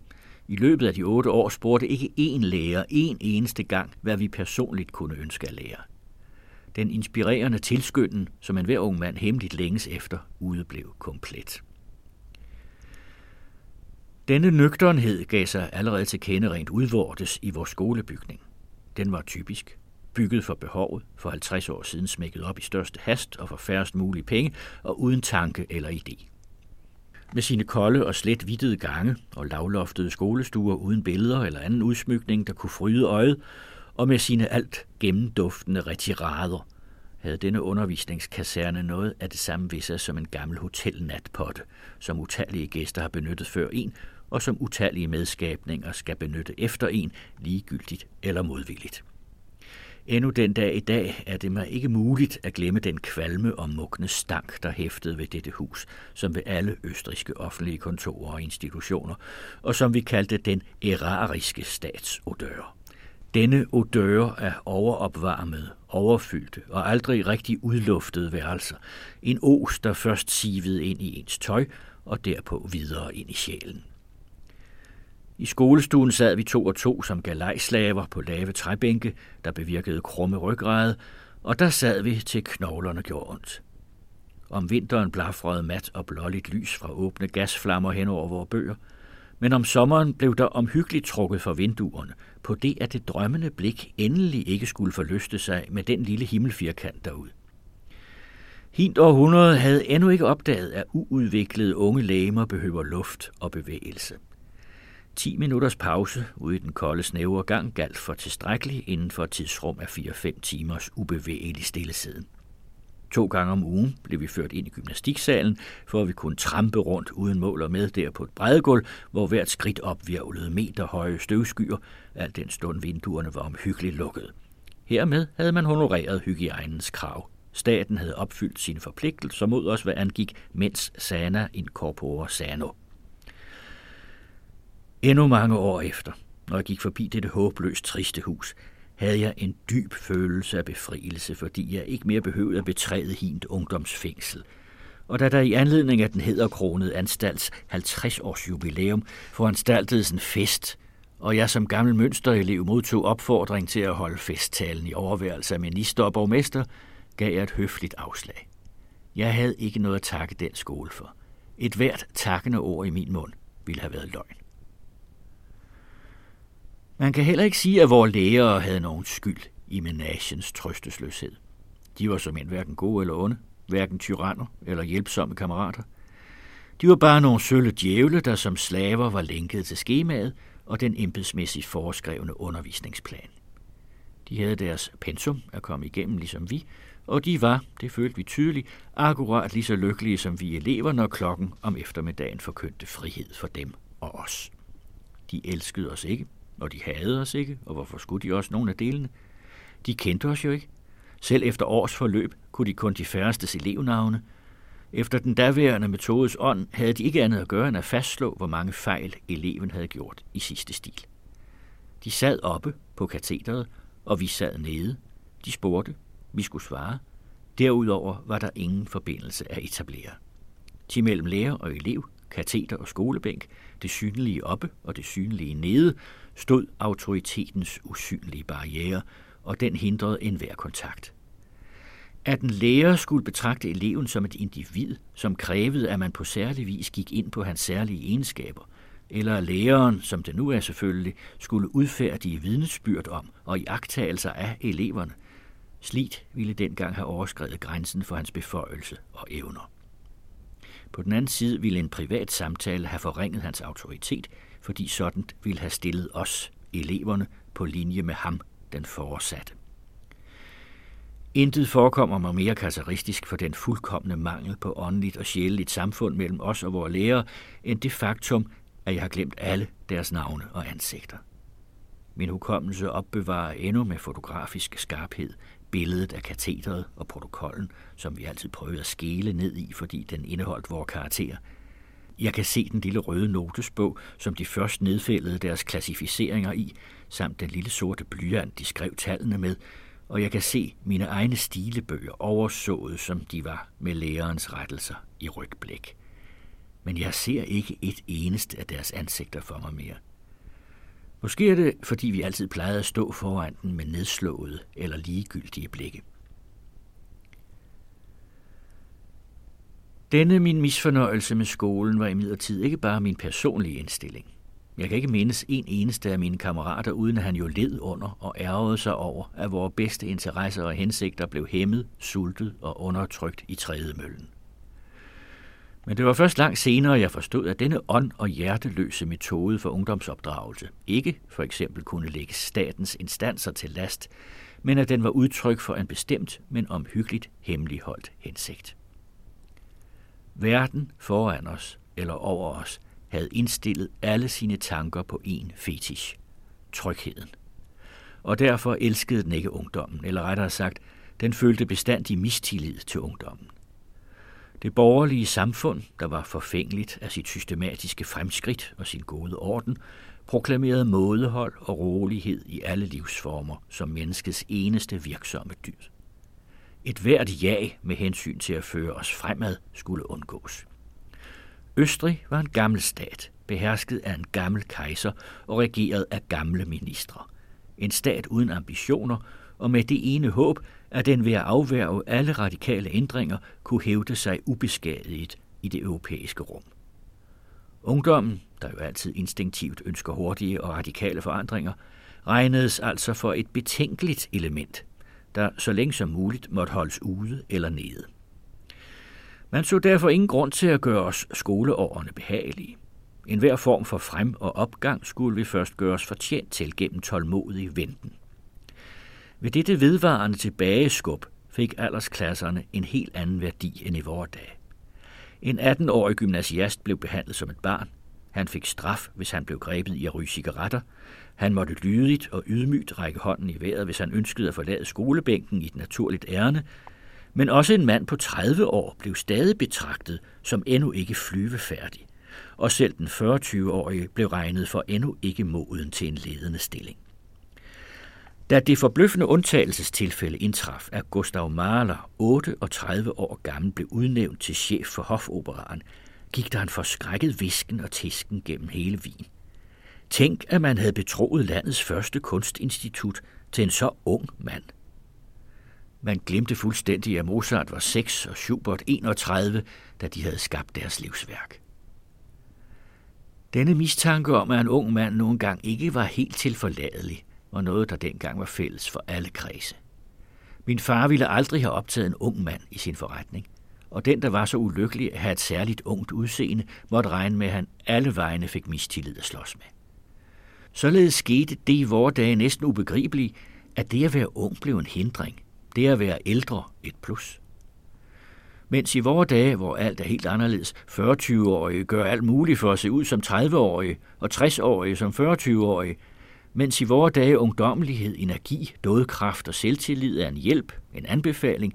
I løbet af de otte år spurgte ikke én lærer en eneste gang, hvad vi personligt kunne ønske at lære. Den inspirerende tilskynden, som enhver ung mand hemmeligt længes efter, udeblev komplet. Denne nøgternhed gav sig allerede til kende rent udvortes i vores skolebygning. Den var typisk, bygget for behovet, for 50 år siden smækket op i største hast og for færrest mulige penge, og uden tanke eller idé. Med sine kolde og slet vittede gange og lavloftede skolestuer uden billeder eller anden udsmykning, der kunne fryde øjet, og med sine alt gennemduftende retirader, havde denne undervisningskaserne noget af det samme ved sig som en gammel hotelnatpotte, som utallige gæster har benyttet før en, og som utallige medskabninger skal benytte efter en, ligegyldigt eller modvilligt. Endnu den dag i dag er det mig ikke muligt at glemme den kvalme og mugne stank, der hæftede ved dette hus, som ved alle østriske offentlige kontorer og institutioner, og som vi kaldte den erariske statsodør. Denne odør er overopvarmet, overfyldte og aldrig rigtig udluftede værelser. En os, der først sivede ind i ens tøj og derpå videre ind i sjælen. I skolestuen sad vi to og to som galejslaver på lave træbænke, der bevirkede krumme ryggrade, og der sad vi til knoglerne gjorde ondt. Om vinteren blafrede mat og blåligt lys fra åbne gasflammer hen over vores bøger, men om sommeren blev der omhyggeligt trukket for vinduerne, på det at det drømmende blik endelig ikke skulle forlyste sig med den lille himmelfirkant derud. Hint århundrede havde endnu ikke opdaget, at uudviklede unge læmer behøver luft og bevægelse – 10 minutters pause ude i den kolde snævre gang galt for tilstrækkelig inden for et tidsrum af 4-5 timers ubevægelig stillesiden. To gange om ugen blev vi ført ind i gymnastiksalen, for at vi kunne trampe rundt uden mål og med der på et bredegulv, hvor hvert skridt opvirvlede meter høje støvskyer, al den stund vinduerne var omhyggeligt lukket. Hermed havde man honoreret hygiejnens krav. Staten havde opfyldt sine forpligtelser mod os, hvad angik mens sana in corpore sano. Endnu mange år efter, når jeg gik forbi dette håbløst triste hus, havde jeg en dyb følelse af befrielse, fordi jeg ikke mere behøvede at betræde hint ungdomsfængsel. Og da der i anledning af den hedderkronede anstalts 50-års jubilæum foranstaltedes en fest, og jeg som gammel mønsterelev modtog opfordring til at holde festtalen i overværelse af minister og borgmester, gav jeg et høfligt afslag. Jeg havde ikke noget at takke den skole for. Et hvert takkende ord i min mund ville have været løgn. Man kan heller ikke sige, at vores læger havde nogen skyld i menagens trøstesløshed. De var som end hverken gode eller onde, hverken tyranner eller hjælpsomme kammerater. De var bare nogle sølle djævle, der som slaver var lænket til skemaet og den embedsmæssigt foreskrevne undervisningsplan. De havde deres pensum at komme igennem ligesom vi, og de var, det følte vi tydeligt, akkurat lige så lykkelige som vi elever, når klokken om eftermiddagen forkyndte frihed for dem og os. De elskede os ikke, og de havde os ikke, og hvorfor skulle de også nogle af delene? De kendte os jo ikke. Selv efter års forløb kunne de kun de færrestes elevnavne. Efter den daværende metodes ånd havde de ikke andet at gøre end at fastslå, hvor mange fejl eleven havde gjort i sidste stil. De sad oppe på katedret, og vi sad nede. De spurgte, vi skulle svare. Derudover var der ingen forbindelse at etablere. Til mellem lærer og elev, kateter og skolebænk, det synlige oppe og det synlige nede, stod autoritetens usynlige barriere, og den hindrede enhver kontakt. At en lærer skulle betragte eleven som et individ, som krævede, at man på særlig vis gik ind på hans særlige egenskaber, eller at læreren, som det nu er selvfølgelig, skulle udfærdige vidnesbyrd om og i agtagelser af eleverne, Slit ville dengang have overskrevet grænsen for hans beføjelse og evner. På den anden side ville en privat samtale have forringet hans autoritet, fordi sådan ville have stillet os, eleverne, på linje med ham, den forsatte. Intet forekommer mig mere karakteristisk for den fuldkommende mangel på åndeligt og sjæleligt samfund mellem os og vores lærere, end det faktum, at jeg har glemt alle deres navne og ansigter. Min hukommelse opbevarer endnu med fotografisk skarphed billedet af katedret og protokollen, som vi altid prøvede at skele ned i, fordi den indeholdt vores karakter. Jeg kan se den lille røde notesbog, som de først nedfældede deres klassificeringer i, samt den lille sorte blyant, de skrev tallene med, og jeg kan se mine egne stilebøger oversået, som de var med lærerens rettelser i rygblik. Men jeg ser ikke et eneste af deres ansigter for mig mere. Måske er det, fordi vi altid plejede at stå foran den med nedslåede eller ligegyldige blikke. Denne min misfornøjelse med skolen var imidlertid ikke bare min personlige indstilling. Jeg kan ikke mindes en eneste af mine kammerater, uden at han jo led under og ærgede sig over, at vores bedste interesser og hensigter blev hæmmet, sultet og undertrykt i trædemøllen. Men det var først langt senere, jeg forstod, at denne ånd- og hjerteløse metode for ungdomsopdragelse ikke for eksempel kunne lægge statens instanser til last, men at den var udtryk for en bestemt, men omhyggeligt hemmeligholdt hensigt. Verden foran os eller over os havde indstillet alle sine tanker på en fetish, trygheden. Og derfor elskede den ikke ungdommen, eller rettere sagt, den følte bestandig mistillid til ungdommen. Det borgerlige samfund, der var forfængeligt af sit systematiske fremskridt og sin gode orden, proklamerede mådehold og rolighed i alle livsformer som menneskets eneste virksomme dyd. Et hvert jag med hensyn til at føre os fremad skulle undgås. Østrig var en gammel stat, behersket af en gammel kejser og regeret af gamle ministre. En stat uden ambitioner og med det ene håb, at den ved at afværge alle radikale ændringer kunne hævde sig ubeskadiget i det europæiske rum. Ungdommen, der jo altid instinktivt ønsker hurtige og radikale forandringer, regnedes altså for et betænkeligt element, der så længe som muligt måtte holdes ude eller nede. Man så derfor ingen grund til at gøre os skoleårene behagelige. En hver form for frem- og opgang skulle vi først gøre os fortjent til gennem tålmodig venten. Ved dette vedvarende tilbageskub fik aldersklasserne en helt anden værdi end i vore dage. En 18-årig gymnasiast blev behandlet som et barn. Han fik straf, hvis han blev grebet i at ryge cigaretter. Han måtte lydigt og ydmygt række hånden i vejret, hvis han ønskede at forlade skolebænken i et naturligt ærne. Men også en mand på 30 år blev stadig betragtet som endnu ikke flyvefærdig. Og selv den 40-årige blev regnet for endnu ikke moden til en ledende stilling. Da det forbløffende undtagelsestilfælde indtraf, at Gustav Mahler, 38 år gammel, blev udnævnt til chef for hofoperaen, gik der en forskrækket visken og tisken gennem hele Wien. Tænk, at man havde betroet landets første kunstinstitut til en så ung mand. Man glemte fuldstændig, at Mozart var 6 og Schubert 31, da de havde skabt deres livsværk. Denne mistanke om, at en ung mand nogle gang ikke var helt tilforladelig, var noget, der dengang var fælles for alle kredse. Min far ville aldrig have optaget en ung mand i sin forretning, og den, der var så ulykkelig at have et særligt ungt udseende, måtte regne med, at han alle vegne fik mistillid at slås med. Således skete det i vore dage næsten ubegribeligt, at det at være ung blev en hindring, det at være ældre et plus. Mens i vore dage, hvor alt er helt anderledes, 40-20-årige gør alt muligt for at se ud som 30-årige, og 60-årige som 40-20-årige, mens i vore dage ungdommelighed, energi, dødkraft og selvtillid er en hjælp, en anbefaling,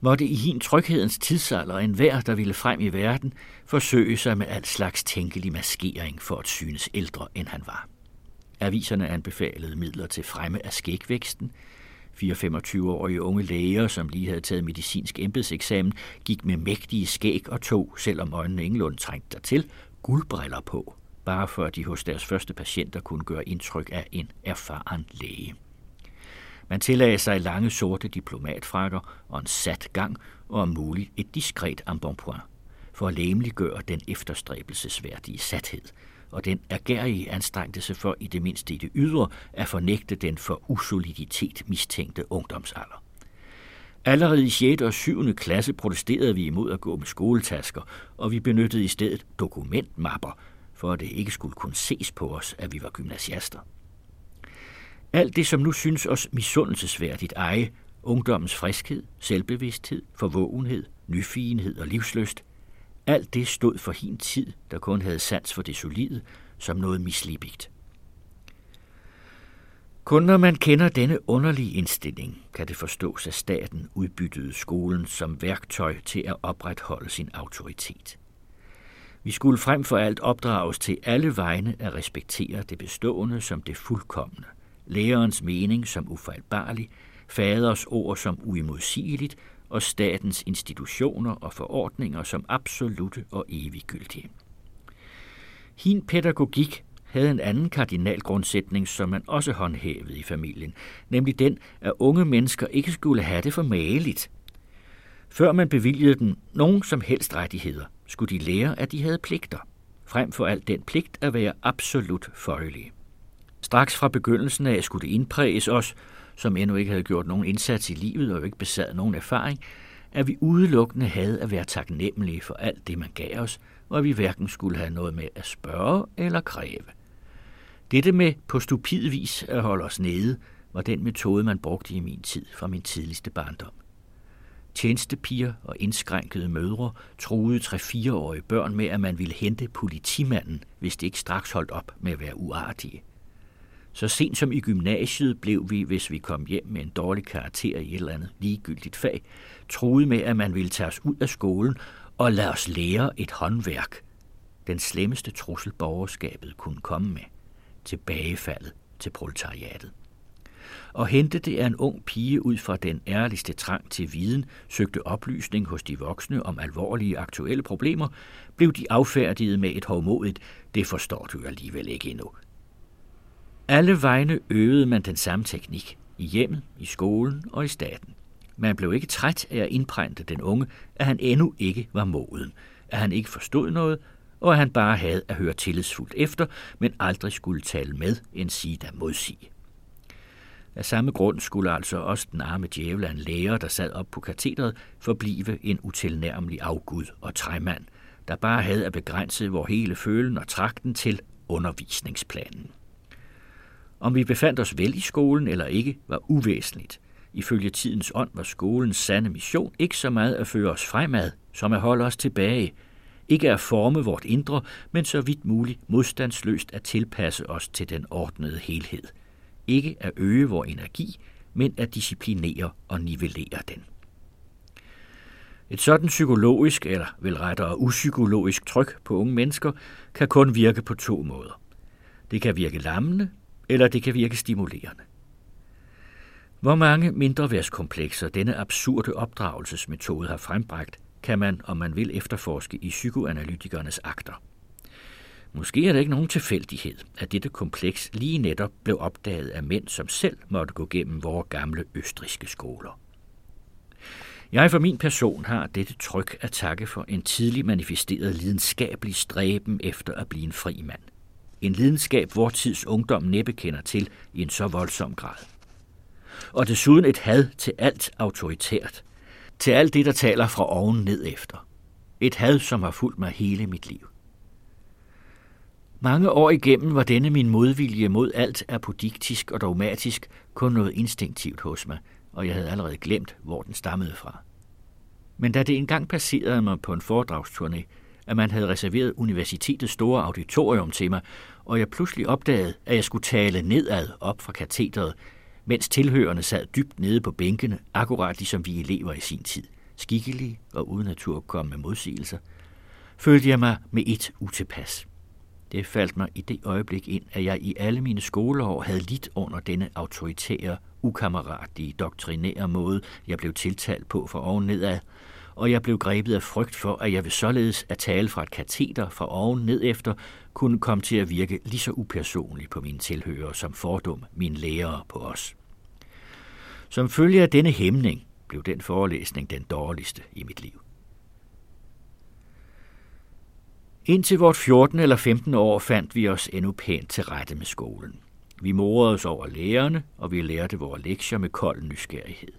måtte i hin tryghedens tidsalder en hver, der ville frem i verden, forsøge sig med al slags tænkelig maskering for at synes ældre, end han var. Aviserne anbefalede midler til fremme af skægvæksten. 4-25-årige unge læger, som lige havde taget medicinsk embedseksamen, gik med mægtige skæg og tog, selvom øjnene ingenlunde trængte dertil, guldbriller på bare for at de hos deres første patienter kunne gøre indtryk af en erfaren læge. Man tillagde sig lange sorte diplomatfrakker og en sat gang, og om muligt et diskret embonpoint, for at læmeliggøre den efterstræbelsesværdige sathed, og den ergærige anstrengelse for i det mindste i det ydre at fornægte den for usoliditet mistænkte ungdomsalder. Allerede i 6. og 7. klasse protesterede vi imod at gå med skoletasker, og vi benyttede i stedet dokumentmapper, for at det ikke skulle kunne ses på os, at vi var gymnasiaster. Alt det, som nu synes os misundelsesværdigt eje, ungdommens friskhed, selvbevidsthed, forvågenhed, nyfigenhed og livsløst. Alt det stod for hin tid, der kun havde sans for det solide, som noget mislibigt. Kun når man kender denne underlige indstilling, kan det forstås, at staten udbyttede skolen som værktøj til at opretholde sin autoritet. Vi skulle frem for alt opdrages til alle vegne at respektere det bestående som det fuldkommende, lærerens mening som ufejlbarlig, faders ord som uimodsigeligt og statens institutioner og forordninger som absolute og eviggyldige. Hin pædagogik havde en anden kardinalgrundsætning, som man også håndhævede i familien, nemlig den, at unge mennesker ikke skulle have det for mageligt. Før man bevilgede dem nogen som helst rettigheder, skulle de lære, at de havde pligter, frem for alt den pligt at være absolut føjelige. Straks fra begyndelsen af skulle det indpræges os, som endnu ikke havde gjort nogen indsats i livet og ikke besad nogen erfaring, at vi udelukkende havde at være taknemmelige for alt det, man gav os, og at vi hverken skulle have noget med at spørge eller kræve. Dette med på stupid vis at holde os nede, var den metode, man brugte i min tid fra min tidligste barndom. Tjenestepiger og indskrænkede mødre troede 3-4-årige børn med, at man ville hente politimanden, hvis det ikke straks holdt op med at være uartige. Så sent som i gymnasiet blev vi, hvis vi kom hjem med en dårlig karakter i et eller andet ligegyldigt fag, troede med, at man ville tage os ud af skolen og lade os lære et håndværk. Den slemmeste trussel borgerskabet kunne komme med. Tilbagefaldet til proletariatet. Og hente det er en ung pige ud fra den ærligste trang til viden, søgte oplysning hos de voksne om alvorlige aktuelle problemer, blev de affærdiget med et hovmodigt, det forstår du alligevel ikke endnu. Alle vegne øvede man den samme teknik, i hjemmet, i skolen og i staten. Man blev ikke træt af at indprænte den unge, at han endnu ikke var moden, at han ikke forstod noget, og at han bare havde at høre tillidsfuldt efter, men aldrig skulle tale med en sige der modsige. Af samme grund skulle altså også den arme djævel af en lærer, der sad op på katedret, forblive en utilnærmelig afgud og træmand, der bare havde at begrænse vor hele følen og trakten til undervisningsplanen. Om vi befandt os vel i skolen eller ikke, var uvæsentligt. Ifølge tidens ånd var skolens sande mission ikke så meget at føre os fremad, som at holde os tilbage. Ikke at forme vort indre, men så vidt muligt modstandsløst at tilpasse os til den ordnede helhed. Ikke at øge vor energi, men at disciplinere og nivellere den. Et sådan psykologisk, eller vel rettere upsykologisk tryk på unge mennesker, kan kun virke på to måder. Det kan virke lammende, eller det kan virke stimulerende. Hvor mange mindre værtskomplekser denne absurde opdragelsesmetode har frembragt, kan man, om man vil, efterforske i psykoanalytikernes akter. Måske er det ikke nogen tilfældighed, at dette kompleks lige netop blev opdaget af mænd, som selv måtte gå gennem vores gamle østriske skoler. Jeg for min person har dette tryk at takke for en tidlig manifesteret lidenskabelig stræben efter at blive en fri mand. En lidenskab, vor tids ungdom næppe kender til i en så voldsom grad. Og desuden et had til alt autoritært. Til alt det, der taler fra oven ned efter. Et had, som har fulgt mig hele mit liv. Mange år igennem var denne min modvilje mod alt apodiktisk og dogmatisk kun noget instinktivt hos mig, og jeg havde allerede glemt, hvor den stammede fra. Men da det engang passerede mig på en foredragsturné, at man havde reserveret universitetets store auditorium til mig, og jeg pludselig opdagede, at jeg skulle tale nedad op fra katedret, mens tilhørende sad dybt nede på bænkene, akkurat ligesom vi elever i sin tid, skikkelige og uden at komme med modsigelser, følte jeg mig med et utilpas. Det faldt mig i det øjeblik ind, at jeg i alle mine skoleår havde lidt under denne autoritære, ukammeratlige, doktrinære måde, jeg blev tiltalt på for oven nedad, og jeg blev grebet af frygt for, at jeg ved således at tale fra et kateter fra oven ned efter, kunne komme til at virke lige så upersonligt på mine tilhører som fordum mine lærere på os. Som følge af denne hæmning blev den forelæsning den dårligste i mit liv. Indtil vort 14 eller 15 år fandt vi os endnu pænt til rette med skolen. Vi morede os over lærerne, og vi lærte vores lektier med kold nysgerrighed.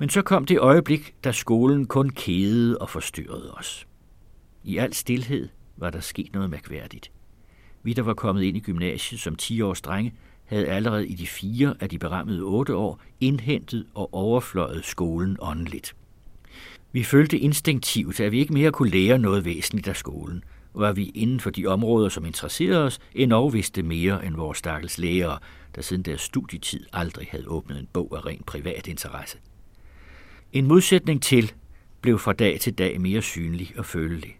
Men så kom det øjeblik, da skolen kun kædede og forstyrrede os. I al stillhed var der sket noget mærkværdigt. Vi, der var kommet ind i gymnasiet som 10 års drenge, havde allerede i de fire af de berammede otte år indhentet og overfløjet skolen åndeligt. Vi følte instinktivt, at vi ikke mere kunne lære noget væsentligt af skolen, og at vi inden for de områder, som interesserede os, endnu vidste mere end vores stakkels lærere, der siden deres studietid aldrig havde åbnet en bog af ren privat interesse. En modsætning til blev fra dag til dag mere synlig og følelig.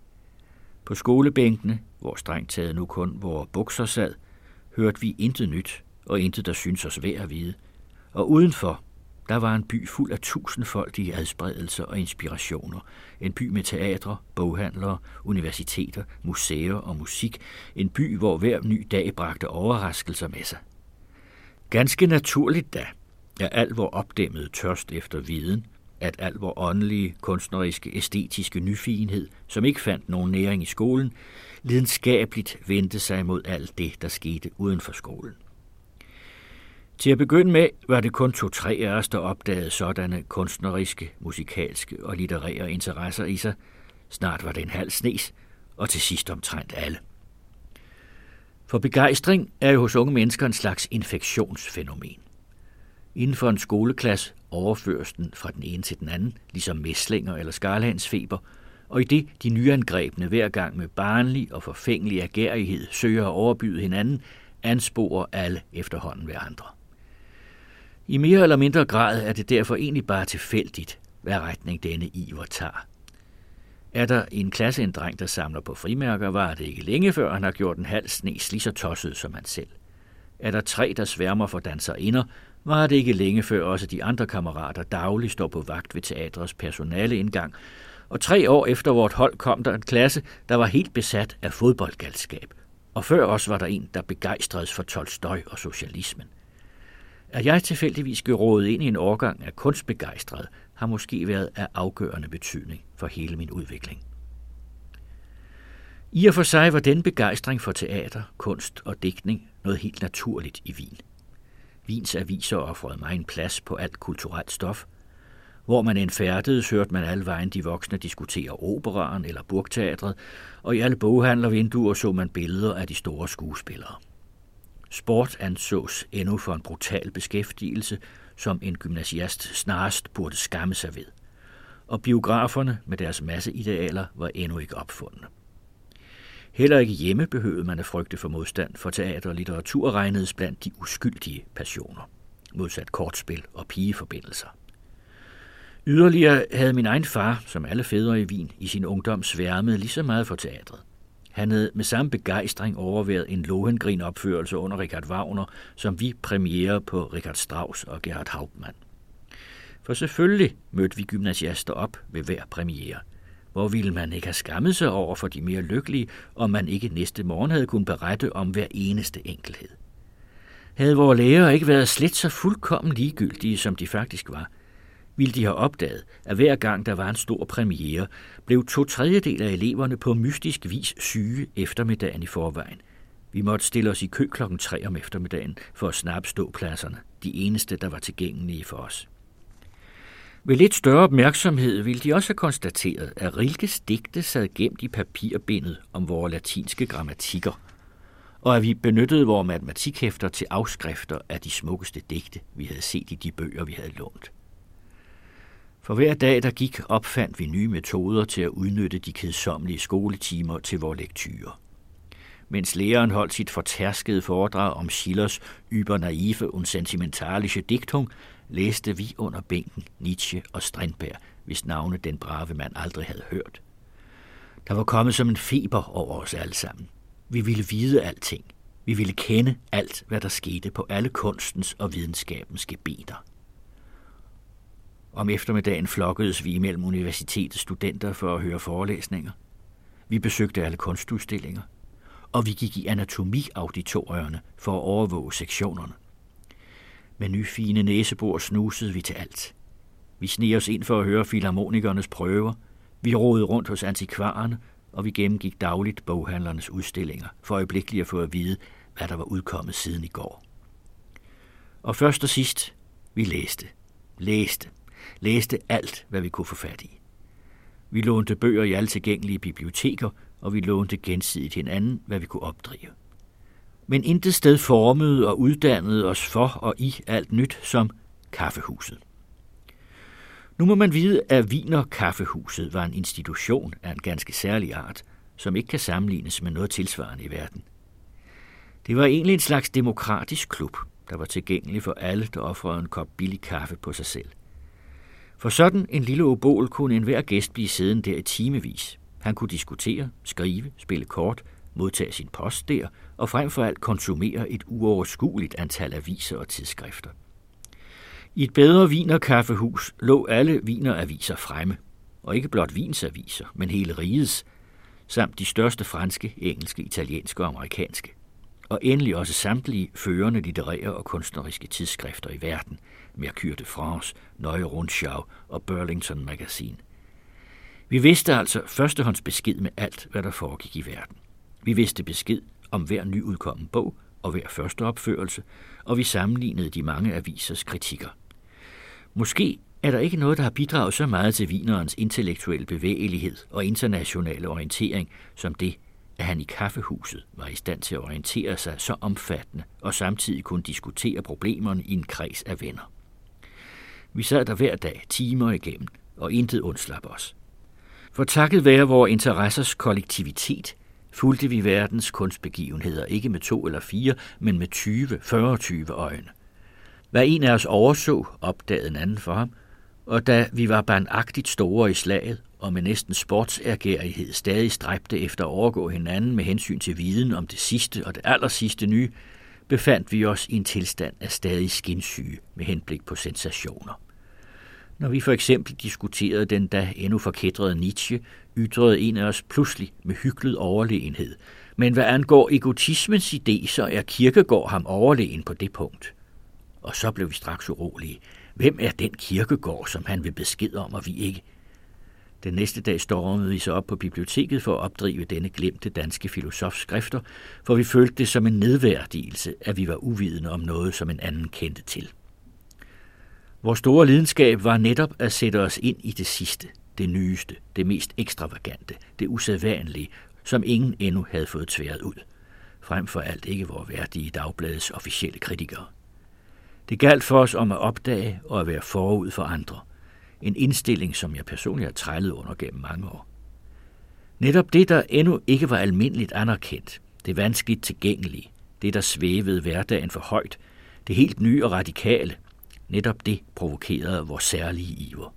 På skolebænkene, hvor strengt taget nu kun vores bukser sad, hørte vi intet nyt og intet, der syntes os værd at vide. Og udenfor, der var en by fuld af tusindfoldige adspredelser og inspirationer. En by med teatre, boghandlere, universiteter, museer og musik. En by, hvor hver ny dag bragte overraskelser med sig. Ganske naturligt da, er al vor opdæmmede tørst efter viden, at al vor åndelige, kunstneriske, æstetiske nyfigenhed, som ikke fandt nogen næring i skolen, lidenskabeligt vendte sig mod alt det, der skete uden for skolen. Til at begynde med var det kun to-tre af os, der opdagede sådanne kunstneriske, musikalske og litterære interesser i sig. Snart var det en halv snes, og til sidst omtrent alle. For begejstring er jo hos unge mennesker en slags infektionsfænomen. Inden for en skoleklasse overføres den fra den ene til den anden, ligesom mæslinger eller skarlandsfeber, og i det de nyangrebne hver gang med barnlig og forfængelig agerighed søger at overbyde hinanden, ansporer alle efterhånden ved andre. I mere eller mindre grad er det derfor egentlig bare tilfældigt, hvad retning denne iver tager. Er der en klasse en dreng, der samler på frimærker, var det ikke længe før han har gjort en halv snes lige så tosset som han selv. Er der tre, der sværmer for danserinder, var det ikke længe før også de andre kammerater dagligt står på vagt ved teatrets personaleindgang, og tre år efter vort hold kom der en klasse, der var helt besat af fodboldgalskab. Og før os var der en, der begejstredes for Tolstøj og socialismen. At jeg tilfældigvis gerådet ind i en årgang af kunstbegejstret, har måske været af afgørende betydning for hele min udvikling. I og for sig var den begejstring for teater, kunst og digtning noget helt naturligt i Wien. Wiens aviser offrede mig en plads på alt kulturelt stof. Hvor man end færdedes, hørte man alle vejen de voksne diskutere operaren eller burgteatret, og i alle boghandlervinduer så man billeder af de store skuespillere. Sport ansås endnu for en brutal beskæftigelse, som en gymnasiast snarest burde skamme sig ved. Og biograferne med deres masseidealer var endnu ikke opfundet. Heller ikke hjemme behøvede man at frygte for modstand, for teater og litteratur regnedes blandt de uskyldige passioner, modsat kortspil og pigeforbindelser. Yderligere havde min egen far, som alle fædre i Wien, i sin ungdom sværmet lige så meget for teatret. Han havde med samme begejstring overværet en Lohengrin opførelse under Richard Wagner, som vi premiere på Richard Strauss og Gerhard Hauptmann. For selvfølgelig mødte vi gymnasiaster op ved hver premiere. Hvor ville man ikke have skammet sig over for de mere lykkelige, om man ikke næste morgen havde kunnet berette om hver eneste enkelhed. Havde vores læger ikke været slet så fuldkommen ligegyldige, som de faktisk var, ville de have opdaget, at hver gang der var en stor premiere, blev to tredjedel af eleverne på mystisk vis syge eftermiddagen i forvejen. Vi måtte stille os i kø klokken 3 om eftermiddagen for at snappe ståpladserne, de eneste, der var tilgængelige for os. Ved lidt større opmærksomhed ville de også have konstateret, at Rilkes digte sad gemt i papirbindet om vores latinske grammatikker, og at vi benyttede vores matematikhæfter til afskrifter af de smukkeste digte, vi havde set i de bøger, vi havde lånt. For hver dag, der gik, opfandt vi nye metoder til at udnytte de kedsommelige skoletimer til vores lektyrer. Mens læreren holdt sit fortærskede foredrag om Schillers ybernaive und sentimentalische Dichtung, læste vi under bænken Nietzsche og Strindberg, hvis navne den brave mand aldrig havde hørt. Der var kommet som en feber over os alle sammen. Vi ville vide alting. Vi ville kende alt, hvad der skete på alle kunstens og videnskabens gebeter. Om eftermiddagen flokkedes vi imellem universitetets studenter for at høre forelæsninger. Vi besøgte alle kunstudstillinger. Og vi gik i anatomiauditorierne for at overvåge sektionerne. Med nyfine næsebor snusede vi til alt. Vi sneg os ind for at høre filharmonikernes prøver. Vi rodede rundt hos antikvarerne, og vi gennemgik dagligt boghandlernes udstillinger, for øjeblikkeligt at få at vide, hvad der var udkommet siden i går. Og først og sidst, vi læste. Læste. Læste alt, hvad vi kunne få fat i. Vi lånte bøger i alle tilgængelige biblioteker, og vi lånte gensidigt hinanden, hvad vi kunne opdrive men intet sted formede og uddannede os for og i alt nyt som kaffehuset. Nu må man vide, at Wiener Kaffehuset var en institution af en ganske særlig art, som ikke kan sammenlignes med noget tilsvarende i verden. Det var egentlig en slags demokratisk klub, der var tilgængelig for alle, der offrede en kop billig kaffe på sig selv. For sådan en lille obol kunne enhver gæst blive siddende der i timevis. Han kunne diskutere, skrive, spille kort, modtage sin post der, og frem for alt konsumere et uoverskueligt antal aviser og tidsskrifter. I et bedre vinerkaffehus lå alle vineraviser fremme, og ikke blot vinsaviser, men hele rigets, samt de største franske, engelske, italienske og amerikanske. Og endelig også samtlige førende litterære og kunstneriske tidsskrifter i verden, Mercure de France, Neue Rundschau og Burlington Magazine. Vi vidste altså førstehånds besked med alt, hvad der foregik i verden. Vi vidste besked om hver nyudkommen bog og hver første opførelse, og vi sammenlignede de mange avisers kritikker. Måske er der ikke noget, der har bidraget så meget til vinerens intellektuelle bevægelighed og internationale orientering, som det, at han i kaffehuset var i stand til at orientere sig så omfattende og samtidig kunne diskutere problemerne i en kreds af venner. Vi sad der hver dag timer igennem, og intet undslap os. For takket være vores interessers kollektivitet, fulgte vi verdens kunstbegivenheder ikke med to eller fire, men med 20-40 øjne. Hvad en af os overså, opdagede en anden for ham, og da vi var barnagtigt store i slaget, og med næsten sportsærgærighed stadig stræbte efter at overgå hinanden med hensyn til viden om det sidste og det aller sidste nye, befandt vi os i en tilstand af stadig skinsyge med henblik på sensationer. Når vi for eksempel diskuterede den da endnu forkædrede Nietzsche, ytrede en af os pludselig med hyggelig overlegenhed. Men hvad angår egotismens idé, så er Kirkegård ham overlegen på det punkt. Og så blev vi straks urolige. Hvem er den kirkegård, som han vil besked om, og vi ikke? Den næste dag stormede vi så op på biblioteket for at opdrive denne glemte danske filosofs skrifter, for vi følte det som en nedværdigelse, at vi var uvidende om noget, som en anden kendte til. Vores store lidenskab var netop at sætte os ind i det sidste, det nyeste, det mest ekstravagante, det usædvanlige, som ingen endnu havde fået tværet ud. Frem for alt ikke vores værdige dagbladets officielle kritikere. Det galt for os om at opdage og at være forud for andre. En indstilling, som jeg personligt har trællet under gennem mange år. Netop det, der endnu ikke var almindeligt anerkendt, det vanskeligt tilgængelige, det, der svævede hverdagen for højt, det helt nye og radikale, netop det provokerede vores særlige iver.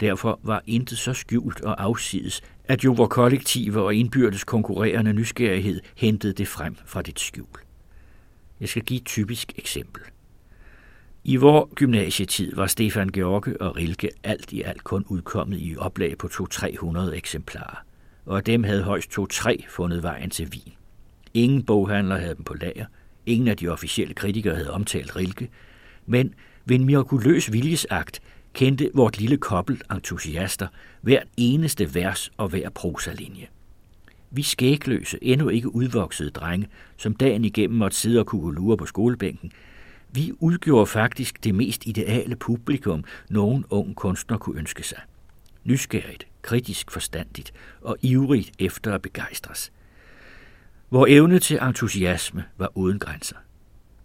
Derfor var intet så skjult og afsides, at jo vor kollektive og indbyrdes konkurrerende nysgerrighed hentede det frem fra dit skjul. Jeg skal give et typisk eksempel. I vor gymnasietid var Stefan George og Rilke alt i alt kun udkommet i oplag på 200-300 eksemplarer, og af dem havde højst 2-3 fundet vejen til Wien. Ingen boghandler havde dem på lager, ingen af de officielle kritikere havde omtalt Rilke, men ved en mirakuløs viljesakt kendte vort lille kobbel entusiaster hvert eneste vers og hver prosalinje. Vi skægløse, endnu ikke udvoksede drenge, som dagen igennem måtte sidde og kukulure på skolebænken, vi udgjorde faktisk det mest ideale publikum, nogen ung kunstner kunne ønske sig. Nysgerrigt, kritisk forstandigt og ivrigt efter at begejstres. Vor evne til entusiasme var uden grænser.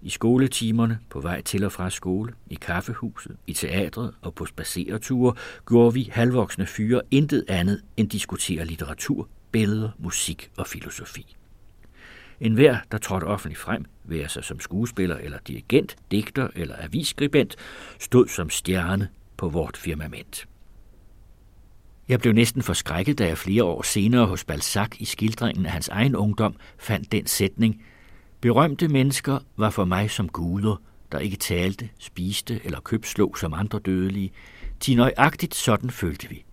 I skoletimerne, på vej til og fra skole, i kaffehuset, i teatret og på spacereture, gjorde vi halvvoksne fyre intet andet end diskutere litteratur, billeder, musik og filosofi. En hver, der trådte offentligt frem, være sig som skuespiller eller dirigent, digter eller avisskribent, stod som stjerne på vort firmament. Jeg blev næsten forskrækket, da jeg flere år senere hos Balzac i skildringen af hans egen ungdom fandt den sætning, Berømte mennesker var for mig som guder, der ikke talte, spiste eller købslog som andre dødelige. De nøjagtigt sådan følte vi.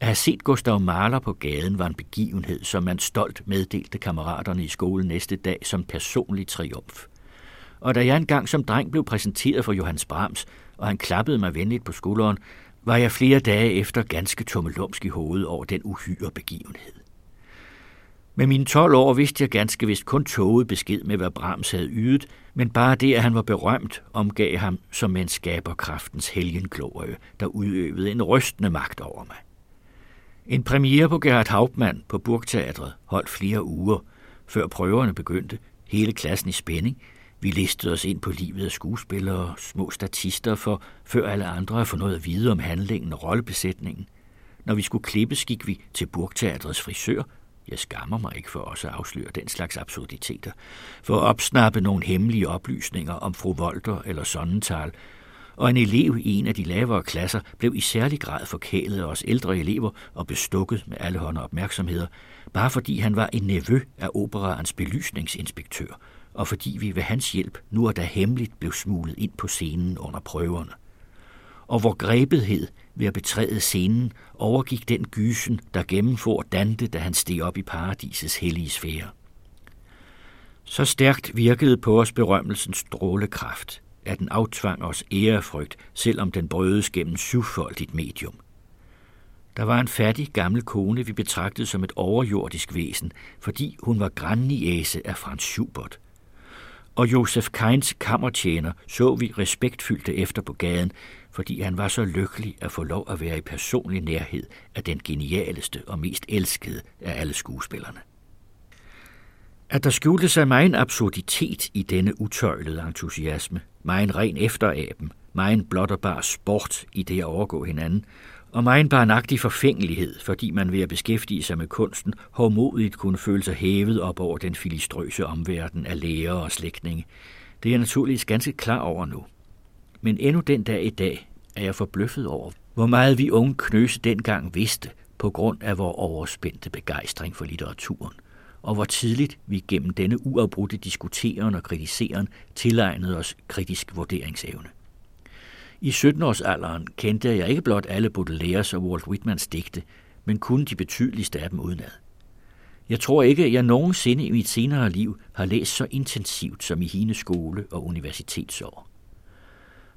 At have set Gustav Mahler på gaden var en begivenhed, som man stolt meddelte kammeraterne i skolen næste dag som personlig triumf. Og da jeg engang som dreng blev præsenteret for Johannes Brahms, og han klappede mig venligt på skulderen, var jeg flere dage efter ganske tummelumsk i hovedet over den uhyre begivenhed. Med mine 12 år vidste jeg ganske vist kun toget besked med, hvad Brahms havde ydet, men bare det, at han var berømt, omgav ham som en skaberkraftens helgenglorie, der udøvede en rystende magt over mig. En premiere på Gerhard Hauptmann på Burgteatret holdt flere uger, før prøverne begyndte, hele klassen i spænding. Vi listede os ind på livet af skuespillere og små statister, for før alle andre havde fået noget at vide om handlingen og rollebesætningen. Når vi skulle klippes, gik vi til Burgteatrets frisør. Jeg skammer mig ikke for også at afsløre den slags absurditeter. For at opsnappe nogle hemmelige oplysninger om fru Volter eller Sonnental, og en elev i en af de lavere klasser blev i særlig grad forkælet af os ældre elever og bestukket med alle hånder opmærksomheder, bare fordi han var en nevø af operaens belysningsinspektør, og fordi vi ved hans hjælp nu og da hemmeligt blev smuglet ind på scenen under prøverne. Og hvor grebethed ved at betræde scenen overgik den gysen, der gennemfor Dante, da han steg op i paradisets hellige sfære. Så stærkt virkede på os berømmelsens strålekraft, at den aftvang os ærefrygt, selvom den brødes gennem syvfoldigt medium. Der var en fattig gammel kone, vi betragtede som et overjordisk væsen, fordi hun var grandniæse af Franz Schubert. Og Josef Keins kammertjener så vi respektfyldte efter på gaden, fordi han var så lykkelig at få lov at være i personlig nærhed af den genialeste og mest elskede af alle skuespillerne. At der skjulte sig meget absurditet i denne utøjlede entusiasme, meget ren efteraben, meget blot og bare sport i det at overgå hinanden, og meget barnagtig forfængelighed, fordi man ved at beskæftige sig med kunsten hårdmodigt kunne føle sig hævet op over den filistrøse omverden af læger og slægtninge. Det er jeg naturligvis ganske klar over nu. Men endnu den dag i dag er jeg forbløffet over, hvor meget vi unge knøse dengang vidste på grund af vores overspændte begejstring for litteraturen – og hvor tidligt vi gennem denne uafbrudte diskuteren og kritiseren tilegnede os kritisk vurderingsevne. I 17-årsalderen kendte jeg ikke blot alle Baudelaires og Walt Whitmans digte, men kun de betydeligste af dem udenad. Jeg tror ikke, at jeg nogensinde i mit senere liv har læst så intensivt som i hine skole- og universitetsår.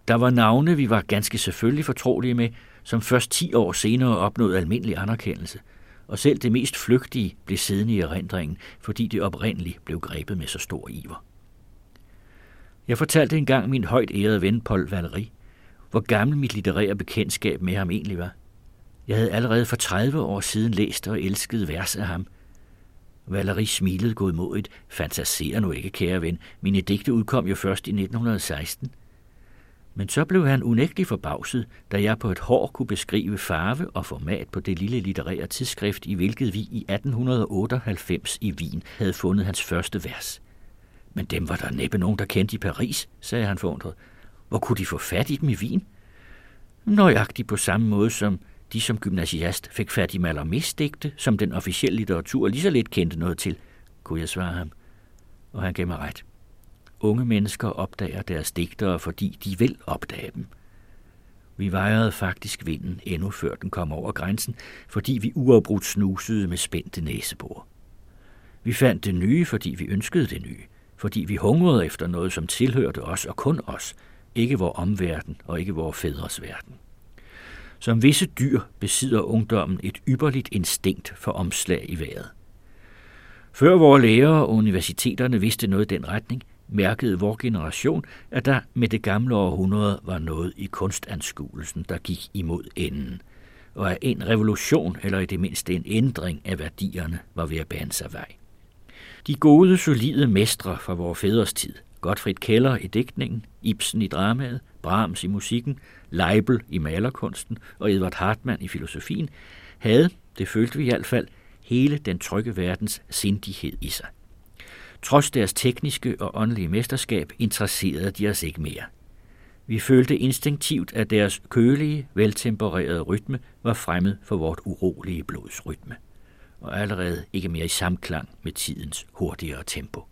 Der var navne, vi var ganske selvfølgelig fortrolige med, som først 10 år senere opnåede almindelig anerkendelse – og selv det mest flygtige blev siddende i erindringen, fordi det oprindeligt blev grebet med så stor iver. Jeg fortalte engang min højt ærede ven Paul Valéry, hvor gammel mit litterære bekendtskab med ham egentlig var. Jeg havde allerede for 30 år siden læst og elsket vers af ham. Valéry smilede godmodigt. Fantaserer nu ikke, kære ven. Mine digte udkom jo først i 1916. Men så blev han unægtelig forbavset, da jeg på et hår kunne beskrive farve og format på det lille litterære tidsskrift, i hvilket vi i 1898 i Wien havde fundet hans første vers. Men dem var der næppe nogen, der kendte i Paris, sagde han forundret. Hvor kunne de få fat i dem i Wien? Nøjagtigt på samme måde som de som gymnasiast fik fat i Mallarmés digte, som den officielle litteratur lige så lidt kendte noget til, kunne jeg svare ham. Og han gav mig ret. Unge mennesker opdager deres digtere, fordi de vil opdage dem. Vi vejrede faktisk vinden endnu før den kom over grænsen, fordi vi uafbrudt snusede med spændte næsebor. Vi fandt det nye, fordi vi ønskede det nye, fordi vi hungrede efter noget, som tilhørte os og kun os, ikke vor omverden og ikke vor fædres verden. Som visse dyr besidder ungdommen et ypperligt instinkt for omslag i vejret. Før vores lærere og universiteterne vidste noget i den retning, mærkede vor generation, at der med det gamle århundrede var noget i kunstanskuelsen, der gik imod enden, og at en revolution, eller i det mindste en ændring af værdierne, var ved at bane sig vej. De gode, solide mestre fra vores fædres tid, Gottfried Keller i digtningen, Ibsen i dramaet, Brahms i musikken, Leibel i malerkunsten og Edvard Hartmann i filosofien, havde, det følte vi i hvert fald, hele den trygge verdens sindighed i sig. Trods deres tekniske og åndelige mesterskab interesserede de os ikke mere. Vi følte instinktivt, at deres kølige, veltempererede rytme var fremmed for vort urolige blods rytme, og allerede ikke mere i samklang med tidens hurtigere tempo.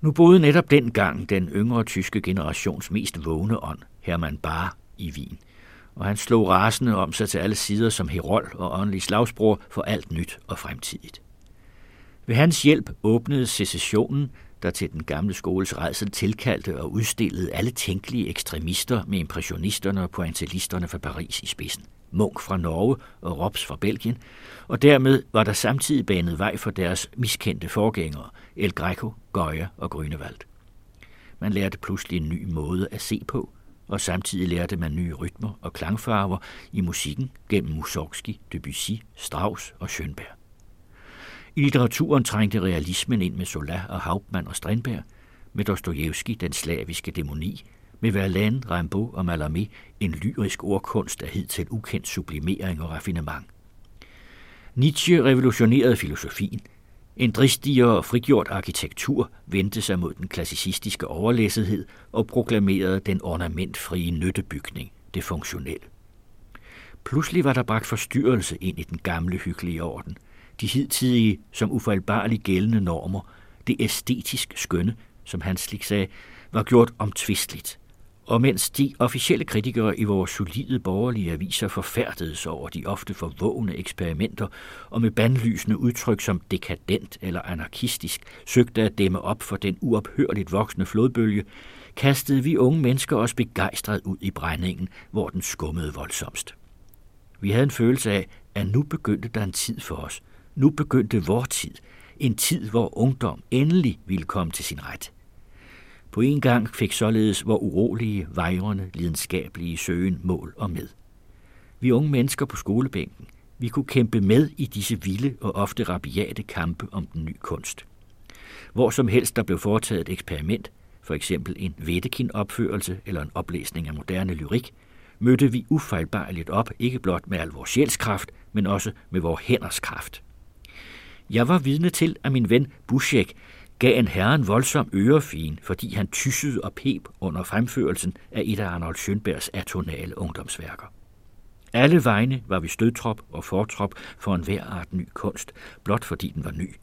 Nu boede netop dengang den yngre tyske generations mest vågne ånd, Hermann Bar, i Wien, og han slog rasende om sig til alle sider som herold og åndelig slagsbror for alt nyt og fremtidigt. Ved hans hjælp åbnede secessionen, der til den gamle skoles redsel tilkaldte og udstillede alle tænkelige ekstremister med impressionisterne og pointillisterne fra Paris i spidsen. Munk fra Norge og Rops fra Belgien, og dermed var der samtidig banet vej for deres miskendte forgængere, El Greco, Goya og Grønevald. Man lærte pludselig en ny måde at se på, og samtidig lærte man nye rytmer og klangfarver i musikken gennem Mussorgsky, Debussy, Strauss og Schönberg. I litteraturen trængte realismen ind med Zola og Hauptmann og Strindberg, med Dostojevski den slaviske dæmoni, med Verlaine, Rimbaud og Mallarmé en lyrisk ordkunst af hidtil ukendt sublimering og raffinement. Nietzsche revolutionerede filosofien. En dristigere og frigjort arkitektur vendte sig mod den klassicistiske overlæssethed og proklamerede den ornamentfrie nyttebygning, det funktionelle. Pludselig var der bragt forstyrrelse ind i den gamle hyggelige orden. De hidtidige, som ufejlbarligt gældende normer, det æstetisk skønne, som han slik sagde, var gjort omtvisteligt. Og mens de officielle kritikere i vores solide borgerlige aviser forfærdedes over de ofte forvågne eksperimenter og med bandlysende udtryk som dekadent eller anarkistisk søgte at dæmme op for den uophørligt voksende flodbølge, kastede vi unge mennesker os begejstret ud i brændingen, hvor den skummede voldsomst. Vi havde en følelse af, at nu begyndte der en tid for os. Nu begyndte vor tid. En tid, hvor ungdom endelig ville komme til sin ret. På en gang fik således vor urolige, vejrende, lidenskabelige søgen mål og med. Vi unge mennesker på skolebænken, vi kunne kæmpe med i disse vilde og ofte rabiate kampe om den nye kunst. Hvor som helst der blev foretaget et eksperiment, for eksempel en Wedekind-opførelse eller en oplæsning af moderne lyrik, mødte vi ufejlbarligt op, ikke blot med al vores sjælskraft, men også med vores hænders kraft. Jeg var vidne til, at min ven Buschek gav en herren voldsom ørefin, fordi han tyssede og pep under fremførelsen af et af Arnold Schönbergs atonale ungdomsværker. Alle vegne var vi stødtrop og fortrop for en hver art ny kunst, blot fordi den var ny.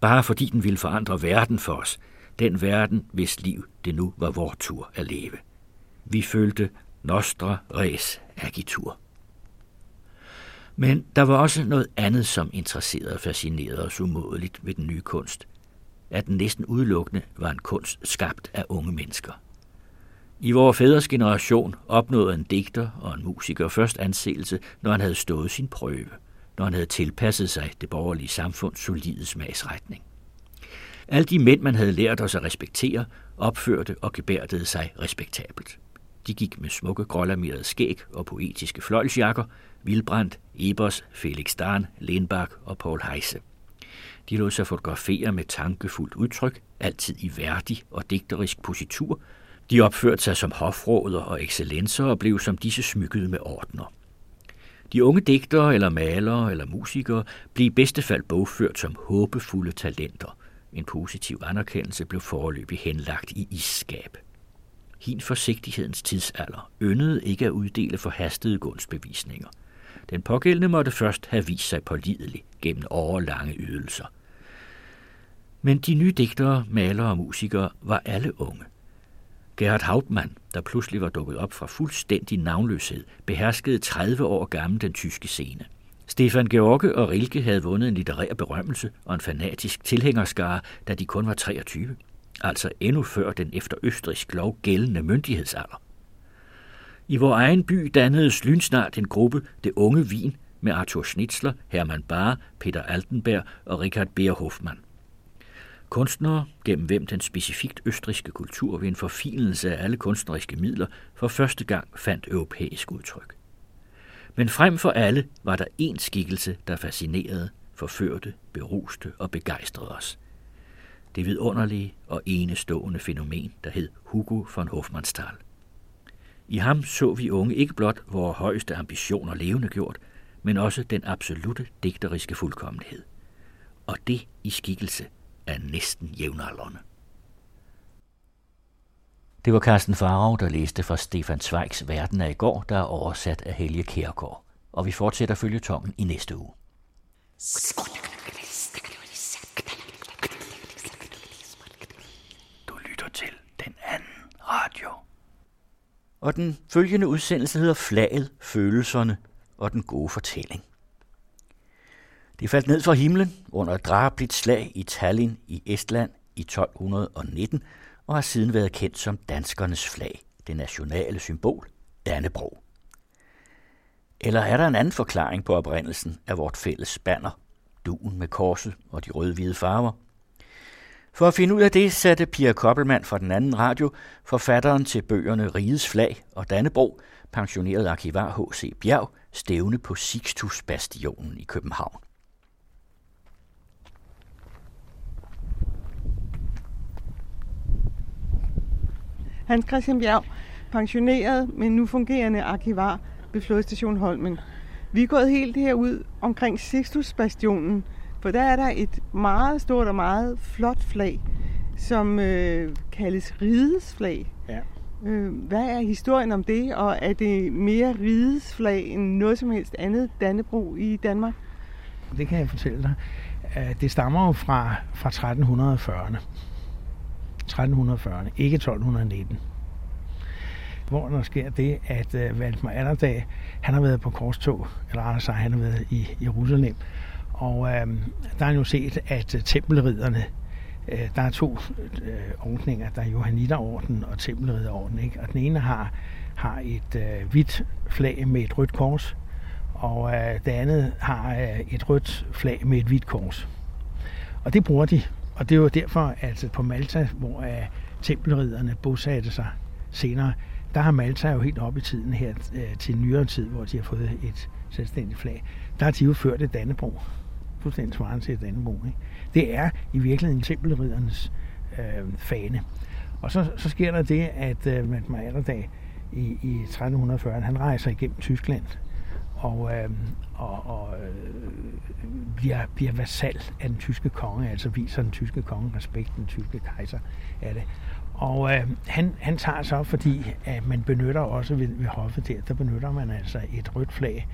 Bare fordi den ville forandre verden for os. Den verden, hvis liv det nu var vor tur at leve. Vi følte Nostra res agitur. Men der var også noget andet, som interesserede og fascinerede os umådeligt ved den nye kunst. At den næsten udelukkende var en kunst skabt af unge mennesker. I vores fædres generation opnåede en digter og en musiker først anseelse, når han havde stået sin prøve, når han havde tilpasset sig det borgerlige samfunds solide smagsretning. Alle de mænd, man havde lært os at respektere, opførte og gebærdede sig respektabelt. De gik med smukke grålamerede skæg og poetiske fløjlsjakker, Vilbrandt, Ebers, Felix Dahn, Lenbach og Paul Heise. De lod sig fotografere med tankefuldt udtryk, altid i værdig og digterisk positur. De opførte sig som hofråder og excellenser og blev som disse smykket med ordner. De unge digtere eller malere eller musikere blev i bedste fald bogført som håbefulde talenter. En positiv anerkendelse blev foreløbig henlagt i isskab. Hin forsigtighedens tidsalder yndede ikke at uddele forhastede gunstbevisninger. Den pågældende måtte først have vist sig pålidelig gennem årlange ydelser. Men de nye digtere, malere og musikere var alle unge. Gerhard Hauptmann, der pludselig var dukket op fra fuldstændig navnløshed, beherskede 30 år gammel den tyske scene. Stefan George og Rilke havde vundet en litterær berømmelse og en fanatisk tilhængerskare, da de kun var 23 altså endnu før den efter østrisk lov gældende myndighedsalder. I vores egen by dannedes lynsnart en gruppe Det Unge Wien med Arthur Schnitzler, Hermann Bahr, Peter Altenberg og Richard Beerhoffmann. Kunstnere, gennem hvem den specifikt østriske kultur ved en forfinelse af alle kunstneriske midler for første gang fandt europæisk udtryk. Men frem for alle var der én skikkelse, der fascinerede, forførte, beruste og begejstrede os – det vidunderlige og enestående fænomen, der hed Hugo von Hofmannsthal. I ham så vi unge ikke blot vores højeste ambitioner levende gjort, men også den absolute digteriske fuldkommenhed. Og det i skikkelse af næsten jævnaldrende. Det var Carsten Farov, der læste fra Stefan Zweigs Verden af i går, der er oversat af Helge Kærgaard. Og vi fortsætter følgetongen i næste uge. Radio. Og den følgende udsendelse hedder Flaget, følelserne og den gode fortælling. Det faldt ned fra himlen under et drabligt slag i Tallinn i Estland i 1219 og har siden været kendt som danskernes flag, det nationale symbol, Dannebrog. Eller er der en anden forklaring på oprindelsen af vort fælles banner, duen med korset og de rød-hvide farver? For at finde ud af det, satte Pia Koppelmann fra den anden radio forfatteren til bøgerne Rigets Flag og Dannebro, pensioneret arkivar H.C. Bjerg, stævne på Sixtus-bastionen i København. Hans Christian Bjerg, pensioneret, men nu fungerende arkivar ved Flodstation Holmen. Vi er gået helt herud omkring Sixtus-bastionen, for der er der et meget stort og meget flot flag, som øh, kaldes Rides flag. Ja. Øh, hvad er historien om det, og er det mere Rides flag end noget som helst andet Dannebro i Danmark? Det kan jeg fortælle dig. Øh, Det stammer jo fra, fra 1340'erne. 1340'erne, ikke 1219. Hvor der sker det, at uh, Valdemar Atterdag, han har været på korstog, eller rettere sagt, han har været i Jerusalem. Og øh, der er jo set, at øh, tempelridderne, øh, der er to øh, ordninger, der er Johanniterorden og Tempelridderorden. Ikke? Og den ene har, har et øh, hvidt flag med et rødt kors, og øh, det andet har øh, et rødt flag med et hvidt kors. Og det bruger de, og det er jo derfor, at øh, på Malta, hvor øh, tempelridderne bosatte sig senere, der har Malta jo helt op i tiden her øh, til nyere tid, hvor de har fået et selvstændigt flag. Der har de jo ført et Dannebro. Fuldstændig svarende til et Ikke? Det er i virkeligheden tempelriddernes øh, fane. Og så, så sker der det, at øh, Valdemar Atterdag i, i 1340, han rejser igennem Tyskland, og, øh, og, og øh, bliver, bliver vasal af den tyske konge, altså viser den tyske konge respekt, den tyske kejser af det. Og øh, han, han tager så, fordi at man benytter også ved, ved hoffet der, der benytter man altså et rødt flag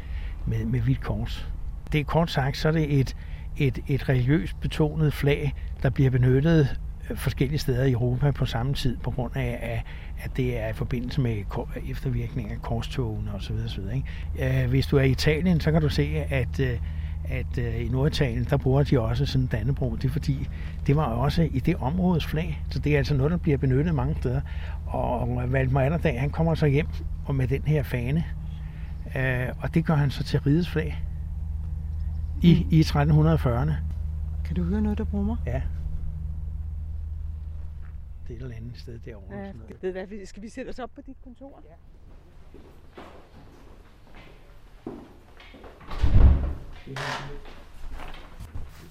med, med hvidt kors. Det er kort sagt, så er det et, et, et religiøst betonet flag, der bliver benyttet øh, forskellige steder i Europa på samme tid, på grund af, at, det er i forbindelse med eftervirkninger af korstogene osv. osv. Ikke? Øh, hvis du er i Italien, så kan du se, at, øh, at i Norditalien, der bruger de også sådan Dannebro. Det er fordi, det var også i det områdes flag, så det er altså noget, der bliver benyttet mange steder. Og Valdemar Anderdag, han kommer så hjem og med den her fane, og det gør han så til rides flag i, i 1340'erne. Kan du høre noget, der brummer? Ja. Det er et eller andet sted derovre. Ja, sådan noget. ved du hvad, skal vi sætte os op på dit kontor? Ja.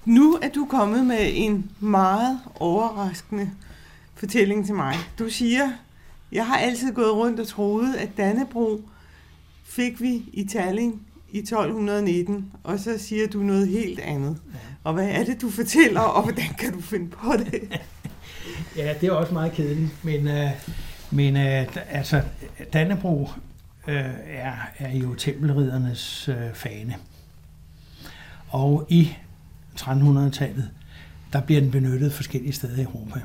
Nu er du kommet med en meget overraskende fortælling til mig. Du siger, jeg har altid gået rundt og troet, at Dannebro fik vi i Tallinn i 1219, og så siger du noget helt andet. Og hvad er det, du fortæller, og hvordan kan du finde på det? Ja, det er også meget kedeligt, men, øh, men øh, altså, Dannebro øh, er, er jo tempelriddernes øh, fane. Og i 1300-tallet, der bliver den benyttet forskellige steder i Europa.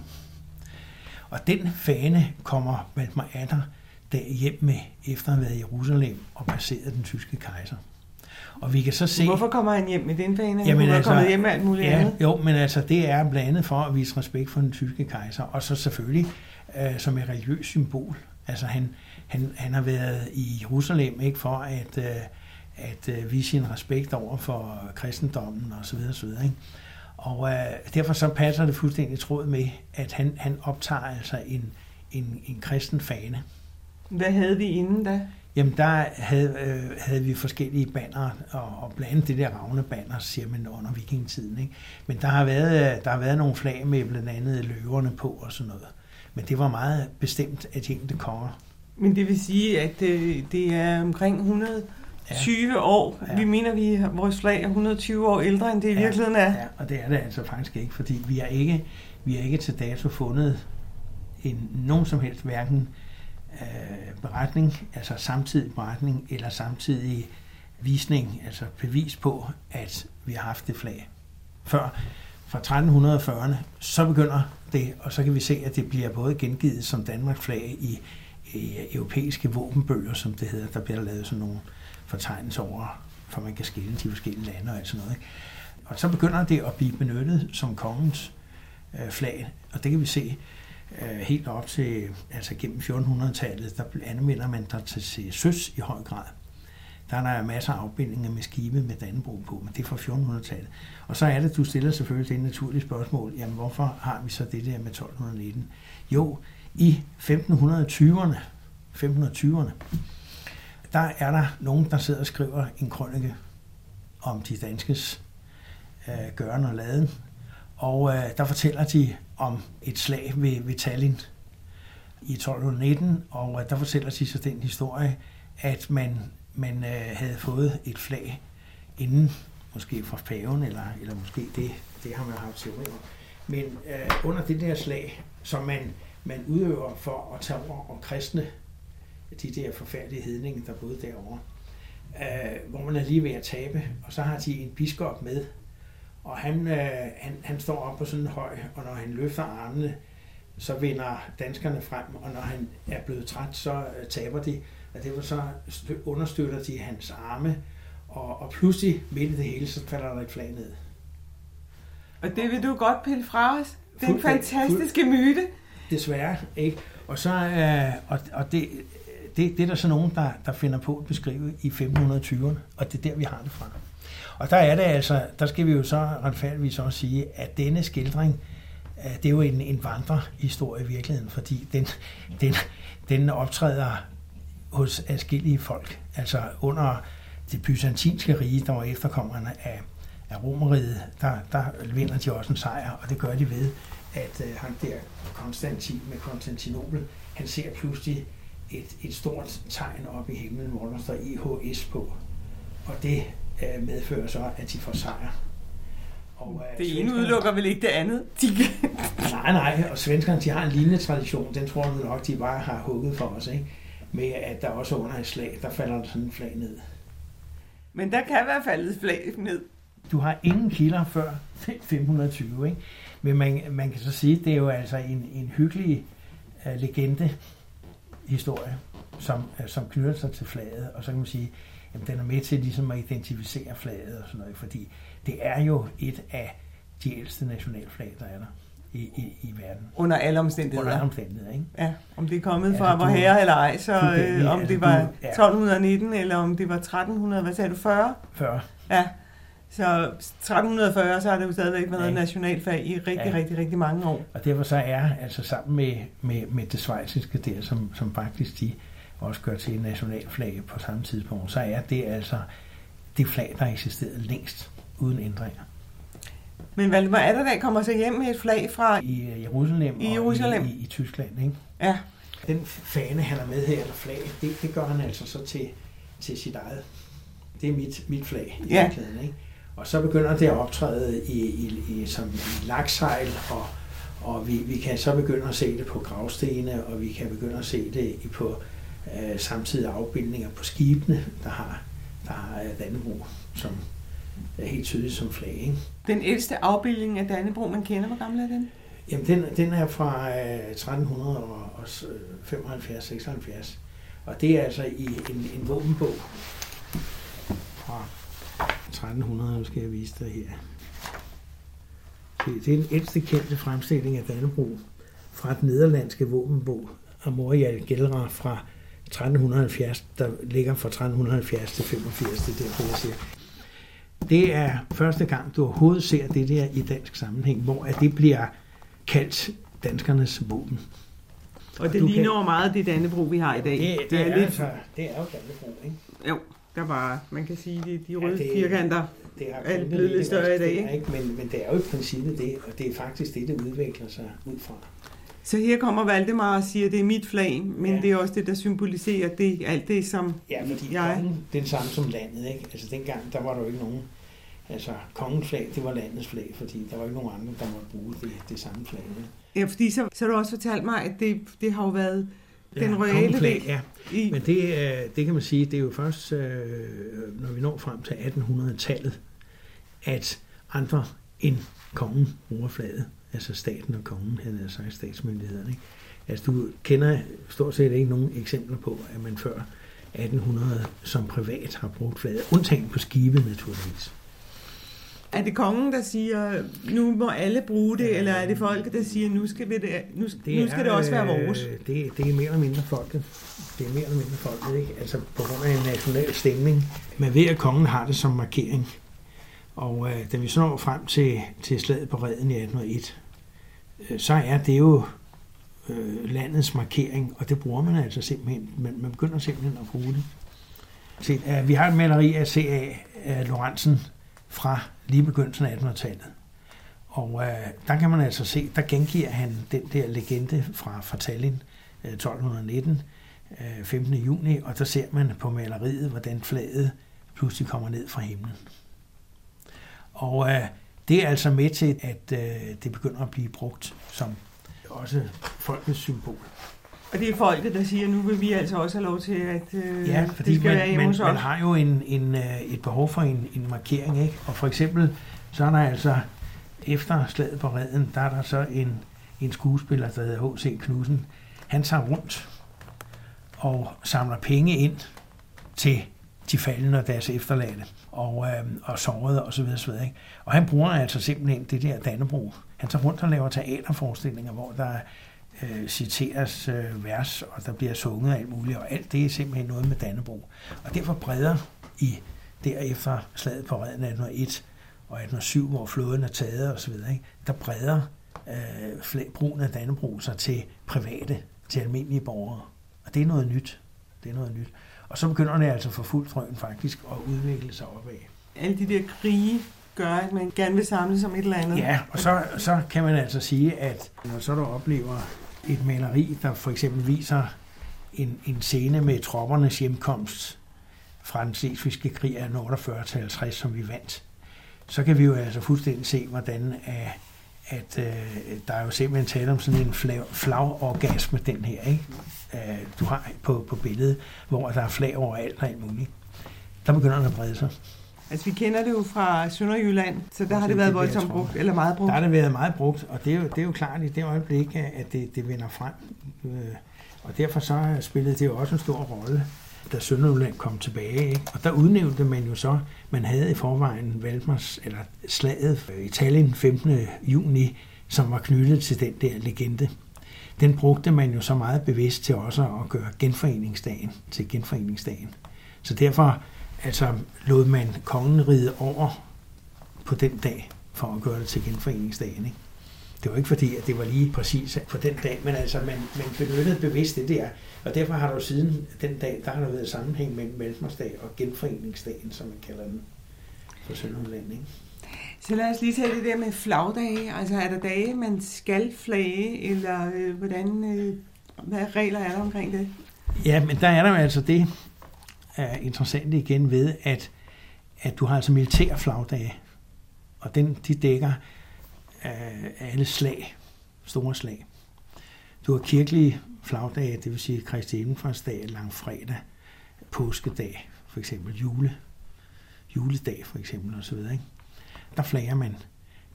Og den fane kommer Valdemar Adder hjem med, efter at have været i Jerusalem og passeret den tyske kejser. Og vi kan så se... Hvorfor kommer han hjem med den? Han Jamen, kunne altså, kommet hjem med alt muligt ja, andet. Jo, men altså, det er blandt andet for at vise respekt for den tyske kejser, og så selvfølgelig øh, som et religiøst symbol. Altså, han, han, han har været i Jerusalem ikke for at, øh, at øh, vise sin respekt over for kristendommen og så videre, så videre ikke? Og øh, derfor så passer det fuldstændig tråd med, at han, han optager altså en, en, en kristen fane. Hvad havde vi inden da? Jamen, der havde, øh, havde vi forskellige banner, og, og blandt andet det der ravne banner, siger man under vikingetiden. Ikke? Men der har, været, øh, der har været nogle flag med blandt andet løverne på og sådan noget. Men det var meget bestemt af de enkelte konger. Men det vil sige, at det, det er omkring 120 ja. år. Ja. Vi mener, vi vores flag er 120 år ældre, end det i virkeligheden er. Ja, og det er det altså faktisk ikke, fordi vi har ikke, vi har ikke til dato fundet en, nogen som helst hverken øh, beretning, altså samtidig beretning, eller samtidig visning, altså bevis på, at vi har haft det flag. Før, fra 1340'erne, så begynder det, og så kan vi se, at det bliver både gengivet som Danmarks flag i, i europæiske våbenbøger, som det hedder. Der bliver lavet sådan nogle fortegnelser over, for man kan skille de forskellige lande og alt sådan noget. Ikke? Og så begynder det at blive benyttet som kongens øh, flag, og det kan vi se øh, Øh, helt op til, altså gennem 1400-tallet, der anvender man der til søs i høj grad. Der er der masser af afbindinger med skibe med Dannebro på, men det er fra 1400-tallet. Og så er det, du stiller selvfølgelig det naturlige spørgsmål, jamen hvorfor har vi så det der med 1219? Jo, i 1520'erne, 1520'erne, der er der nogen, der sidder og skriver en krønike om de danskes øh, gøren og laden. Og øh, der fortæller de om et slag ved, ved Tallinn. i 1219, og øh, der fortæller sig så den historie, at man, man øh, havde fået et flag inden, måske fra paven, eller, eller måske det, det har man haft teori om. Men øh, under det der slag, som man, man udøver for at tage over om kristne, de der forfærdelige hedninge, der boede derovre, øh, hvor man er lige ved at tabe, og så har de en biskop med, og han, øh, han, han står op på sådan en høj, og når han løfter armene, så vinder danskerne frem, og når han er blevet træt, så øh, taber de, og derfor så stø- understøtter de hans arme, og, og pludselig midt i det hele, så falder der et flag ned. Og det vil du godt pille fra os. Den fantastiske myte. Desværre, ikke? Og så øh, og, og det, det, det er der så nogen, der, der finder på at beskrive i 1520'erne, og det er der, vi har det fra. Og der er det altså, der skal vi jo så retfærdigvis også sige, at denne skildring, øh, det er jo en, en vandrehistorie i virkeligheden, fordi den, den, den optræder hos adskillige folk. Altså under det byzantinske rige, der var efterkommerne af, af Romeriet, der, der vinder de også en sejr, og det gør de ved, at øh, han der Konstantin med Konstantinopel, han ser pludselig et, et stort tegn op i himlen, hvor der står IHS på. Og det øh, medfører så, at de får sejr. Og, øh, Det ene udelukker vel ikke det andet. De... Nej, nej, og svenskerne de har en lignende tradition, den tror jeg nok, de bare har hugget for os, ikke? med at der også under et slag, der falder der sådan en flag ned. Men der kan være faldet flag ned. Du har ingen kilder før 520, ikke? men man, man kan så sige, det er jo altså en, en hyggelig uh, legende historie, som, uh, som knytter sig til flaget, og så kan man sige, at den er med til ligesom at identificere flaget og sådan noget, fordi det er jo et af de ældste nationalflag, der er der i, i, i verden. Under alle omstændigheder. Under alle omstændigheder, ikke? Ja, om det er kommet Ja, fra du- vor herre eller ej, så fuldstændig, øh, om altså, det var du- ja. 1219 eller om det var 1300, hvad sagde du, 40? 40. Ja, så 1340, så har det jo stadigvæk været Ja. nationalfag i rigtig, Ja. rigtig, rigtig mange år. Og derfor så er altså sammen med, med, med det svejsiske der, som, som faktisk de også gør til nationalflag på samme tidspunkt, så er det altså det flag, der har eksisteret længst uden ændringer. Men Valdemar Atterdag kommer så hjem med et flag fra... I øh, Jerusalem, I og Jerusalem. I, i, i Tyskland. Ikke? Ja. Den fane, han er med her, eller flag, det, det gør han altså så til, til sit eget. Det er mit, mit flag i Ja. virkeligheden, ikke? Og så begynder det at optræde i, i, i, som i laksejl, og, og vi, vi kan så begynde at se det på gravstene, og vi kan begynde at se det på øh, samtidige afbildninger på skibene, der har, der har øh, Dannebro som er helt tydeligt som flag. Ikke? Den ældste afbildning af Dannebro, man kender. Hvor gammel er den? Jamen, den, den er fra øh, 1375-76. Og det er altså i en, en våbenbog fra 1300, nu skal jeg vise dig her. Det, er den ældste kendte fremstilling af Dannebro fra den nederlandske våbenbog Amorial Gælra fra 1370, der ligger fra 1370 til 85, det er derfor, jeg siger. Det er første gang, du overhovedet ser det der i dansk sammenhæng, hvor at det bliver kaldt danskernes våben. Og det du ligner kan- jo meget det Dannebro, vi har i dag. Det, det, er, altså, det er jo Dannebro, ikke? Jo, der var, man kan sige, de, de røde Ja, det- firkanter Det er, er blevet lidt større i dag, det er ikke? Men, men det er jo i princippet det, og det er faktisk det, det udvikler sig ud fra. Så her kommer Valdemar og siger, at det er mit flag, men Ja. ja. det er også det, der symboliserer det, alt det, som Ja, fordi jeg... kongen, det er det samme som landet, ikke? Altså dengang, der var der jo ikke nogen... Altså, kongens flag, det var landets flag, fordi der var ikke nogen andre, der måtte bruge det, det samme flag. Ikke? Ja, fordi så, så har du også fortalt mig, at det, det har jo været den royale kongeflag, del. ja. I, Men det, øh, det kan man sige, det er jo først, øh, når vi når frem til 1800-tallet, at andre end kongen bruger flaget. Altså staten og kongen, han er sagt statsmyndighederne. Ikke? Altså du kender stort set ikke nogen eksempler på, at man før 1800 som privat har brugt flaget. Undtagen på skibe naturligvis. er det kongen, der siger, nu må alle bruge det, eller er det folket, der siger, nu skal, vi det, nu, det nu skal det også være vores? Øh, det, det er mere eller mindre folket. Det er mere eller mindre folket, ikke? Altså på grund af en national stemning. Man ved, at kongen har det som markering. Og øh, da vi så når frem til, til slaget på Reden i 1801, øh, Øh, så er det jo øh, landets markering, og det bruger man altså simpelthen. Man, man begynder simpelthen at bruge det. Se, øh, vi har et maleri af C.A. Øh, Lorentzen fra lige begyndelsen af 1800-tallet. Og øh, der kan man altså se, der gengiver han den der legende fra, fra Tallinn, 1219, øh, 15. Øh, juni, og der ser man på maleriet, hvordan flaget pludselig kommer ned fra himlen. Og øh, det er altså med til, at øh, det begynder at blive brugt som også folkets symbol. Og det er folket, der siger, nu vil vi altså også have lov til, at øh, Ja, fordi det skal være man, hjemme man, hos man har jo en, en, øh, et behov for en, en markering, ikke? Og for eksempel, så er der altså, efter slaget på redden, der er der så en, en skuespiller, der hedder H.C. Knudsen. Han tager rundt og samler penge ind til de faldende og deres efterladte, og, øh, og sårede og så videre, så videre, ikke? Og han bruger altså simpelthen det der Dannebro. Han tager rundt og laver teaterforestillinger, hvor der øh, citeres øh, vers, og der bliver sunget og alt muligt, og alt det er simpelthen noget med Dannebro. Og derfor breder i derefter slaget på redden 1801 og 1807, hvor flåden er taget og så videre, ikke? der breder øh, brugen af Dannebro sig til private, til almindelige borgere. Og det er noget nyt. Det er noget nyt. Og så begynder det altså for fuld frøen faktisk at udvikle sig opad. Alle de der krige gør, at man gerne vil samles som et eller andet. Ja, og så, så kan man altså sige, at når så du oplever et maleri, der for eksempel viser en, en scene med troppernes hjemkomst fra den slesvigske krig af 48 til 50, som vi vandt, så kan vi jo altså fuldstændig se, hvordan at, øh, der er jo simpelthen tale om sådan en flag, flagorgasme, den her, ikke? Øh, du har på, på billedet, hvor der er flag overalt og alt muligt. Der begynder den at brede sig. Altså, vi kender det jo fra Sønderjylland, så der har det været voldsomt brugt, eller meget brugt. Der har det været meget brugt, og det er jo, det er jo klart i det øjeblik, at det, det vender frem. Øh, Og derfor så spillede det jo også en stor rolle, da Sønderjylland kom tilbage. Ikke? Og der udnævnte man jo så, man havde i forvejen Valmers, eller slaget i Tallinn 15. juni, som var knyttet til den der legende. Den brugte man jo så meget bevidst til også at gøre genforeningsdagen til genforeningsdagen. Så derfor altså, lod man kongen ride over på den dag, for at gøre det til genforeningsdagen. Ikke? Det var ikke fordi, at det var lige præcis på den dag, men altså, man, man benyttede bevidst det der. Og derfor har der jo siden den dag, der har der været sammenhæng mellem Valdmarsdag og genforeningsdagen, som man kalder den for Sønderjylland. Ikke? Så lad os lige tage det der med flagdage. Altså er der dage, man skal flage, eller øh, hvordan, øh, hvad regler er der omkring det? Ja, men der er der jo altså det er interessant igen ved, at, at du har altså militære flagdage, og den, de dækker øh, alle slag, store slag. Du har kirkelige flagdage, det vil sige Kristi Himmelfartsdag, langfredag, påskedag, for eksempel jule, juledag for eksempel osv. Ikke? Der flager man.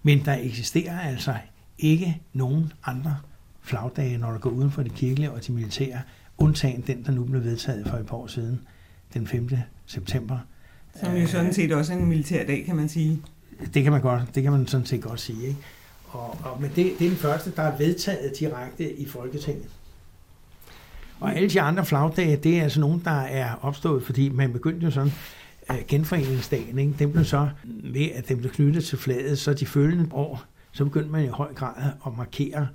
Men der eksisterer altså ikke nogen andre flagdage, når der går uden for de kirkelige og de militære, undtagen den, der nu blev vedtaget for et par år siden, den 5. september. Som jo sådan set også er en militær dag, kan man sige. Det kan man godt, det kan man sådan set godt sige. Ikke? Og, og, men det, det er den første, der er vedtaget direkte i Folketinget. Og alle de andre flagdage, det er altså nogen, der er opstået, fordi man begyndte jo sådan, uh, genforeningsdagen, ikke? den blev så, ved at den blev knyttet til flaget, så de følgende år, så begyndte man i høj grad at markere,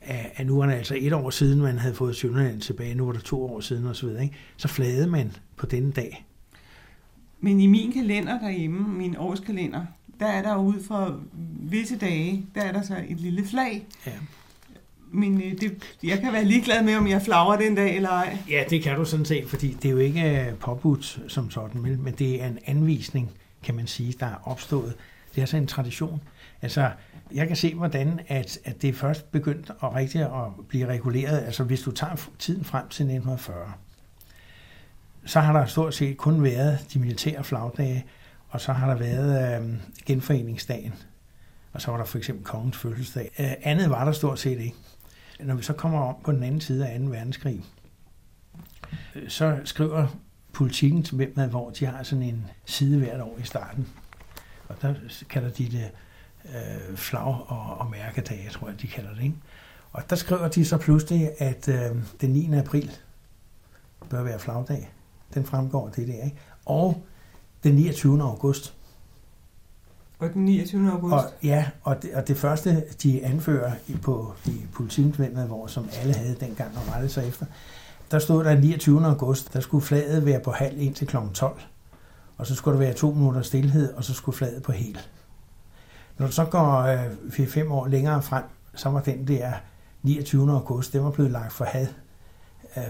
at, at nu var det altså et år siden, man havde fået Sønderland tilbage, nu var det to år siden osv., ikke? så flagede man på denne dag. Men i min kalender derhjemme, min årskalender, der er der ude for visse dage, der er der så et lille flag. Ja. Men øh, det, jeg kan være ligeglad med, om jeg flagrer den dag eller ej. Ja, det kan du sådan set, fordi det er jo ikke øh, påbudt som sådan, men det er en anvisning, kan man sige, der er opstået. Det er altså en tradition. Altså, jeg kan se, hvordan at, at det er først begyndt at rigtig at blive reguleret. Altså, hvis du tager tiden frem til 1940, så har der stort set kun været de militære flagdage, og så har der været øh, genforeningsdagen, og så var der for eksempel kongens fødselsdag. Øh, andet var der stort set ikke. Når vi så kommer om på den anden side af 2. verdenskrig, øh, så skriver politikken til hvem med, hvor de har sådan en side hvert år i starten. Og der kalder de det øh, flag- og, og mærkedage, tror jeg, de kalder det. Ikke? Og der skriver de så pludselig, at øh, den 9. april bør være flagdag. Den fremgår det der. Ikke? Og den 29. august. Og den 29. august? Og, ja, og det, og det første, de anfører på i politikvindene, hvor som alle havde dengang og rettede sig efter, der stod der 29. august, der skulle flaget være på halv indtil kl. 12. Og så skulle der være to minutter stillhed, og så skulle flaget på hel. Når du så går øh, 4-5 år længere frem, så var den der 29. august, den var blevet lagt for had øh,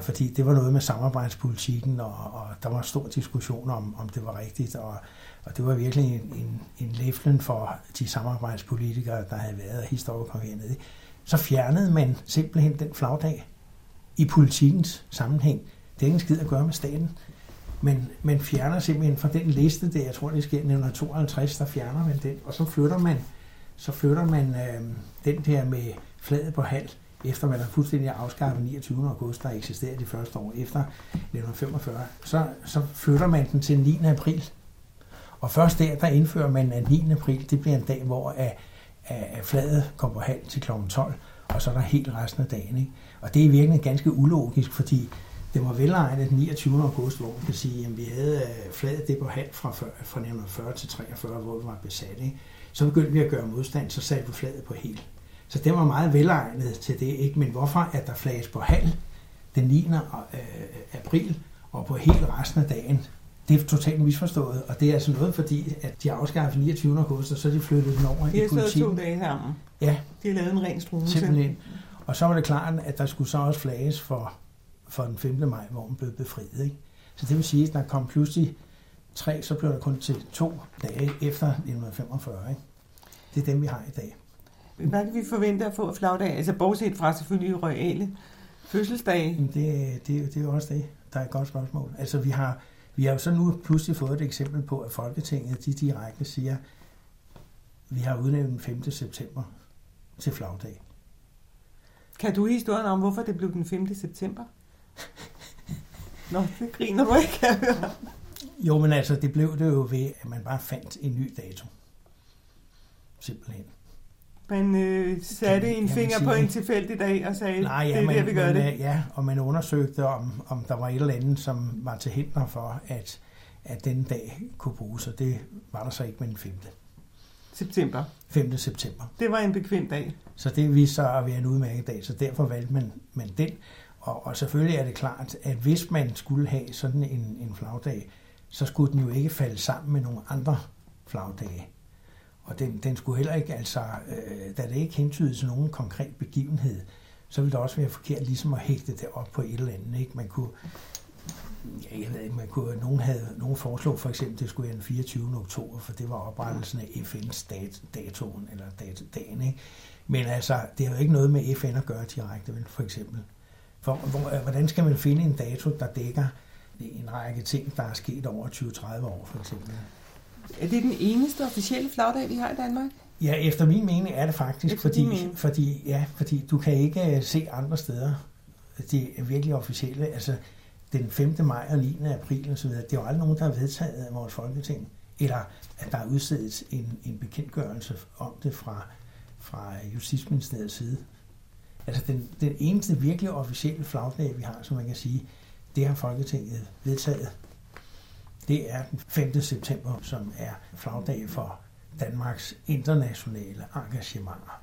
fordi det var noget med samarbejdspolitikken, og, og der var stor diskussion om, om det var rigtigt, og, og det var virkelig en, en, en læflen for de samarbejdspolitikere, der havde været historikere hernede. Så fjernede man simpelthen den flagdag i politikens sammenhæng. Det er ikke en skid at gøre med staten. Men man fjerner simpelthen fra den liste der, jeg tror det sker 1952, der fjerner man den, og så flytter man, så flytter man øh, den der med flaget på halv, efter man har fuldstændig afskaffet 29. august, der eksisterede de første år efter 1945, så, så flytter man den til 9. april. Og først der, der indfører man, at 9. april, det bliver en dag, hvor at, at flaget kommer på halv til kl. 12, og så er der helt resten af dagen. Ikke? Og det er virkelig ganske ulogisk, fordi det var velegnet den 29. august, hvor man kan sige, at vi havde øh, flaget det på halv fra, fra 1940 til 43, hvor vi var besat. Ikke? Så begyndte vi at gøre modstand, så satte vi flaget på helt. Så det var meget velegnet til det, ikke? Men hvorfor at der flages på halv den 9. Øh, april og på helt resten af dagen, det er totalt misforstået, og det er altså noget, fordi at de afskaffede 29. august, og så er de flyttet den over de i politikken. De har to dage sammen. Ja. De har lavet en ren strumelse. Simpelthen. Og så var det klart, at der skulle så også flages for, for den 5. maj, hvor den blev befriet. Ikke? Så det vil sige, at der kom pludselig tre, så blev der kun til to dage efter 1945. Ikke? Det er dem, vi har i dag. Hvad kan vi forvente at få af flagdag? Altså bortset fra selvfølgelig royale fødselsdage. Det, det, det er jo også det, der er et godt spørgsmål. Altså vi har, vi har jo så nu pludselig fået et eksempel på, at Folketinget de direkte siger, vi har udnævnt den 5. september til flagdag. Kan du historien om, hvorfor det blev den 5. september? Nå, det griner du ikke, kan høre. Jo, men altså, det blev det jo ved, at man bare fandt en ny dato. Simpelthen. Man øh, satte Kan- en kan finger sige på en det? tilfældig dag og sagde, Nej, ja, det er man, der, vi gør man, det. øh, Ja, og man undersøgte, om, om der var et eller andet, som var til hinder for, at, at den dag kunne bruges, og det var der så ikke med den 5. September. 5. september. Det var en bekvem dag. Så det viste sig at være en udmærket dag, så derfor valgte man, man den. Og, og selvfølgelig er det klart, at hvis man skulle have sådan en, en flagdag, så skulle den jo ikke falde sammen med nogle andre flagdage. Og den, den skulle heller ikke, altså, øh, da det ikke hentyder til nogen konkret begivenhed, så ville det også være forkert ligesom at hægte det op på et eller andet. Ikke? Man kunne, ja, jeg ved ikke, man kunne, nogen havde, nogen foreslog for eksempel, at det skulle være den 24. oktober, for det var oprettelsen af FN's dat, datoen, eller dat, dagen. Ikke? Men altså, det har jo ikke noget med FN at gøre direkte, vel, for eksempel. For, hvor, øh, hvordan skal man finde en dato, der dækker en række ting, der er sket over 20-30 år, for eksempel? Er det den eneste officielle flagdag, vi har i Danmark? Ja, efter min mening er det faktisk, Efter fordi, mening. fordi, ja, fordi du kan ikke øh, se andre steder, det er virkelig officielle, altså den 5. maj og 9. april og så videre, det er jo aldrig nogen, der har vedtaget af vores folketing, eller at der er udstedet en, en bekendtgørelse om det fra, fra Justitsministeriets side. Altså den, den eneste virkelig officielle flagdag, vi har, som man kan sige, det har Folketinget vedtaget. Det er den 5. september, som er flagdag for Danmarks internationale engagementer.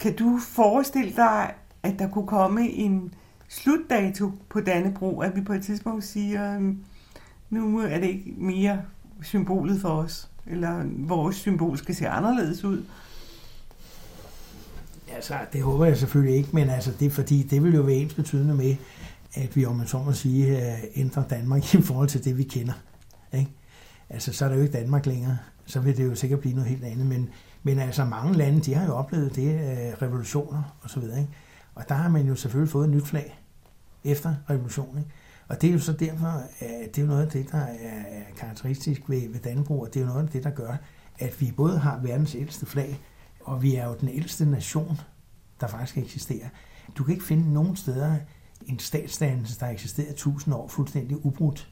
Kan du forestille dig, at der kunne komme en slutdato på Dannebro, at vi på et tidspunkt siger, nu er det ikke mere symbolet for os, eller vores symbol skal se anderledes ud? Altså, det håber jeg selvfølgelig ikke, men altså, det er fordi, det vil jo være ens betydende med, at vi, om man så må sige, øh, ændrer Danmark i forhold til det, vi kender. Ikke? Altså, så er det jo ikke Danmark længere. Så vil det jo sikkert blive noget helt andet. Men, men altså, mange lande, de har jo oplevet det, øh, revolutioner og så videre. Ikke? Og der har man jo selvfølgelig fået et nyt flag efter revolutionen. Ikke? Og det er jo så derfor, at det er jo noget af det, der er er karakteristisk ved, ved Dannebrog, og det er jo noget af det, der gør, at vi både har verdens ældste flag, og vi er jo den ældste nation, der faktisk eksisterer. Du kan ikke finde nogen steder en statsdannelse, der eksisterer tusind år fuldstændig ubrudt,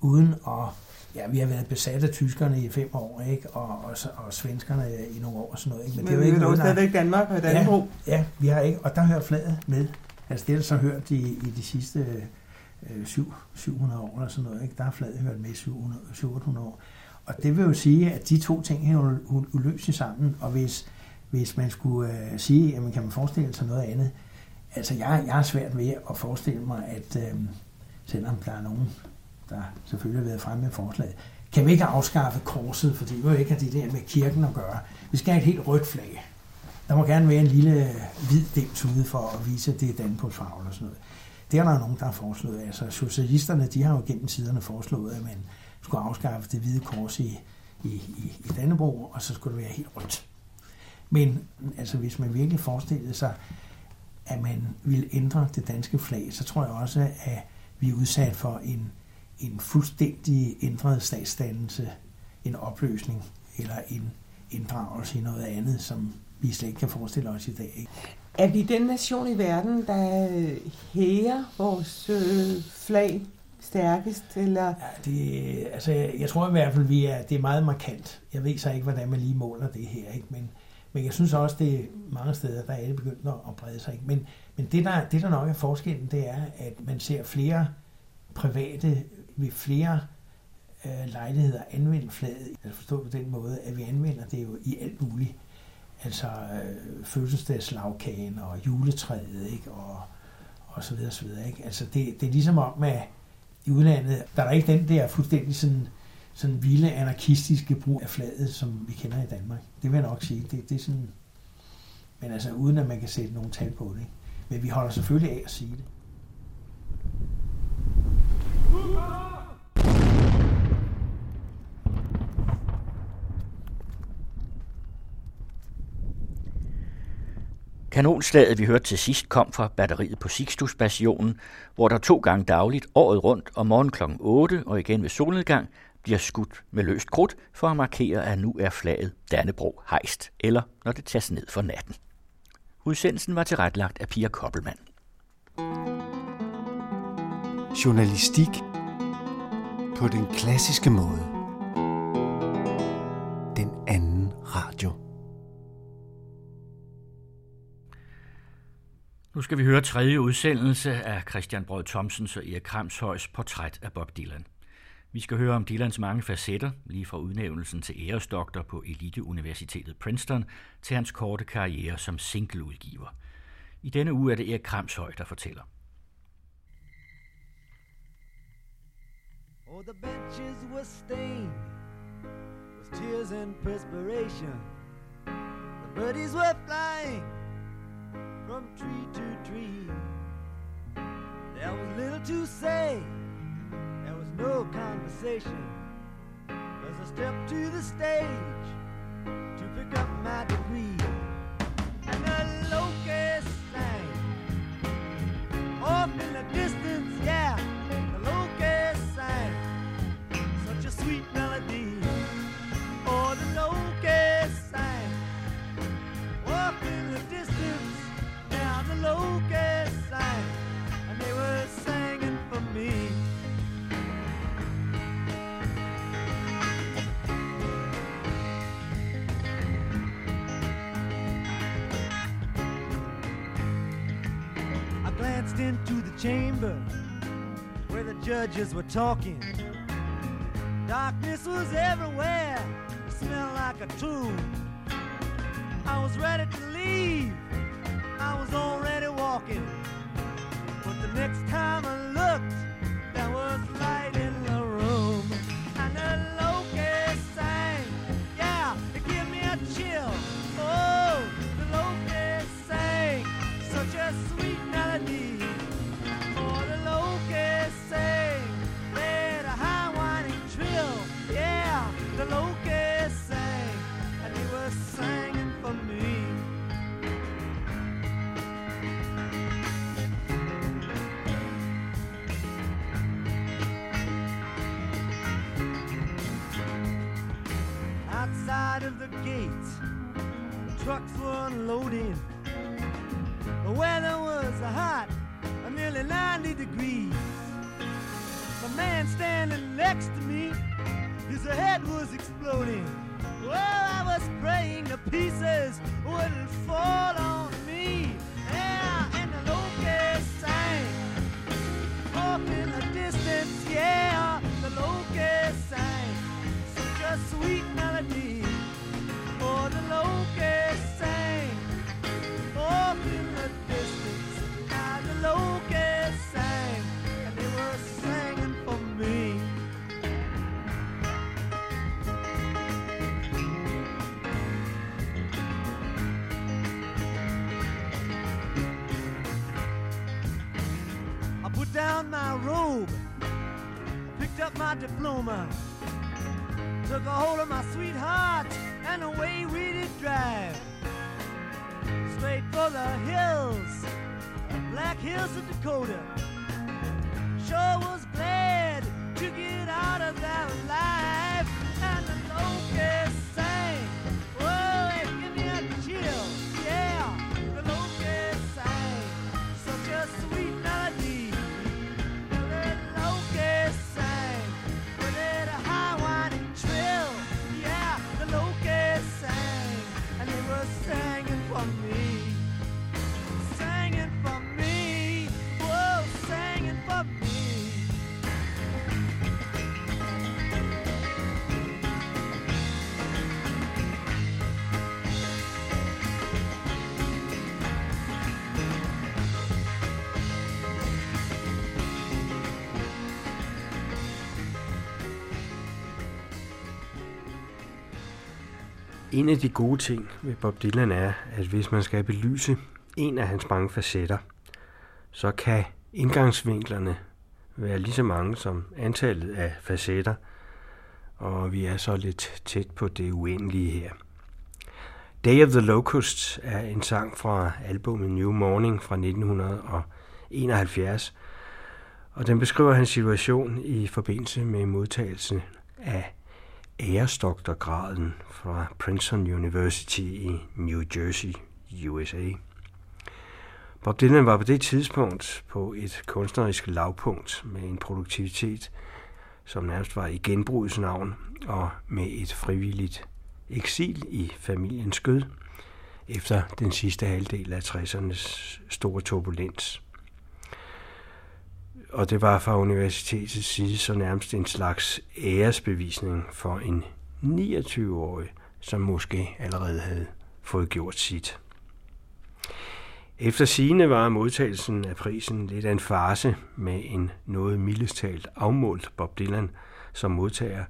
uden at Ja, vi har været besat af tyskerne i fem år, ikke? Og, og, og svenskerne i nogle år og sådan noget. Ikke? Men vi er dog stadigvæk Danmark og Dannebrog. Ja, ja, vi har ikke, og der hører flaget med. Altså det har så hørt i, i de sidste øh, syv, 700 år eller sådan noget, ikke? der har flaget hørt med i 700, 700 år. Og det vil jo sige, at de to ting er jo u- uløselige sammen, og hvis, hvis man skulle øh, sige, jamen kan man forestille sig noget andet, altså jeg, jeg har svært ved at forestille mig, at øh, selvom der er nogen, der selvfølgelig har været fremme med forslaget, kan vi ikke afskaffe korset, fordi vi vil jo ikke have det der med kirken at gøre. Vi skal have et helt rødt flag. Der må gerne være en lille øh, hvid dims ude for at vise, at det er Dannebrogfarve og sådan noget. Det er der nogen, der har foreslået. Altså, socialisterne, de har jo gennem tiderne foreslået, at man skulle afskaffe det hvide kors i, i, i, i og så skulle det være helt rødt. Men altså, hvis man virkelig forestillede sig, at man ville ændre det danske flag, så tror jeg også, at vi er udsat for en, en fuldstændig ændret statsdannelse, en opløsning eller en inddragelse i noget andet, som vi slet ikke kan forestille os i dag. Ikke? Er vi den nation i verden, der hæger vores øh, flag stærkest? Eller? Ja, det, altså, jeg tror i hvert fald, vi er, det er meget markant. Jeg ved så ikke, hvordan man lige måler det her, ikke? Men, men jeg synes også, det er mange steder, der er det begyndt at brede sig. Men, men det, der, det, der nok er forskellen, det er, at man ser flere private ved flere øh, lejligheder anvende flaget. Altså forstå på den måde, at vi anvender det jo i alt muligt. Altså øh, fødselsdagslagkagen og juletræet, ikke? Og, og så videre, så videre, ikke? Altså det, det er ligesom om, at i udlandet, der er ikke den der fuldstændig sådan, sådan vilde anarkistiske brug af flaget, som vi kender i Danmark. Det vil jeg nok sige. Det, det er sådan, men altså uden at man kan sætte nogle tal på det. Ikke? Men vi holder selvfølgelig af at sige det. Kanonslaget, vi hørte til sidst, kom fra batteriet på Sixtus Bastionen, hvor der to gange dagligt, året rundt om morgen kl. 8 og igen ved solnedgang, bliver skudt med løst krudt for at markere, at nu er flaget Dannebro hejst, eller når det tages ned for natten. Udsendelsen var tilrettelagt af Pia Koppelmann. Journalistik på den klassiske måde. Den anden radio. Nu skal vi høre tredje udsendelse af Christian Brød Thomsens og Erik Kramshøjs portræt af Bob Dylan. Vi skal høre om Dylans mange facetter, lige fra udnævnelsen til æresdoktor på Eliteuniversitetet Princeton til hans korte karriere som singleudgiver. I denne uge er det Erik Kramshøj, der fortæller. Oh, the benches were stained with tears and perspiration. The birdies were flying from tree to tree. There was little to say, no conversation. As I step to the stage to pick up my degree, and the locust sang off in the distance, yeah. The locust sang such a sweet melody. Glanced into the chamber where the judges were talking. Darkness was everywhere, it smelled like a tomb. I was ready to leave. I was already walking. But the next time I looked, there was light in Outside of the gates, trucks were unloading. The weather was hot, nearly 90 degrees. The man standing next to me, his head was exploding. Well, I was praying the pieces wouldn't fall on my diploma, took a hold of my sweetheart, and away we did drive. Straight for the hills, Black Hills of Dakota. Sure was glad to get out of that life, En af de gode ting ved Bob Dylan er, at hvis man skal belyse en af hans mange facetter, så kan indgangsvinklerne være lige så mange som antallet af facetter, og vi er så lidt tæt på det uendelige her. Day of the Locusts er en sang fra albumet New Morning fra 1971, og den beskriver hans situation i forbindelse med modtagelsen af æresdoktorgraden fra Princeton University i New Jersey, USA. Bob Dylan var på det tidspunkt på et kunstnerisk lavpunkt med en produktivitet, som nærmest var i genbrugets navn, og med et frivilligt eksil i familiens skød, efter den sidste halvdel af 60'ernes store turbulens. Og det var fra universitetets side så nærmest en slags æresbevisning for en 29-årig, som måske allerede havde fået gjort sit. Efter sigende var modtagelsen af prisen lidt af en farse med en noget mildestalt afmålt Bob Dylan som modtager,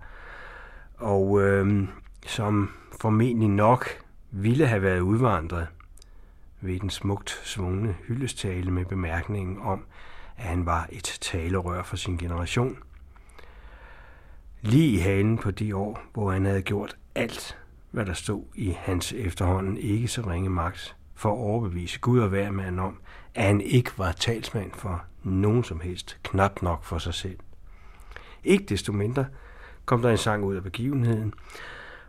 og øh, som formentlig nok ville have været udvandret ved den smukt svungne hyldestale med bemærkningen om, at han var et talerør for sin generation. Lige i halen på de år, hvor han havde gjort alt, hvad der stod i hans efterhånden ikke så ringe magt, for at overbevise Gud og hver mand om, at han ikke var talsmand for nogen som helst, knap nok for sig selv. Ikke desto mindre kom der en sang ud af begivenheden,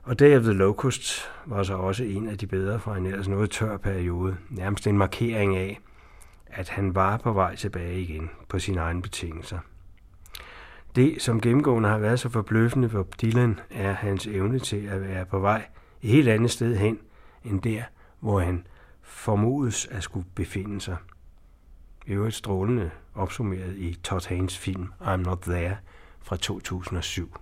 og Day of the Locust var så også en af de bedre fra en ellers noget tør periode, nærmest en markering af, at han var på vej tilbage igen på sine egne betingelser. Det, som gennemgående har været så forbløffende for Dylan, er hans evne til at være på vej et helt andet sted hen, end der, hvor han formodes at skulle befinde sig. Det er jo et strålende opsummeret i Todd Haynes film I'm Not There fra 2007.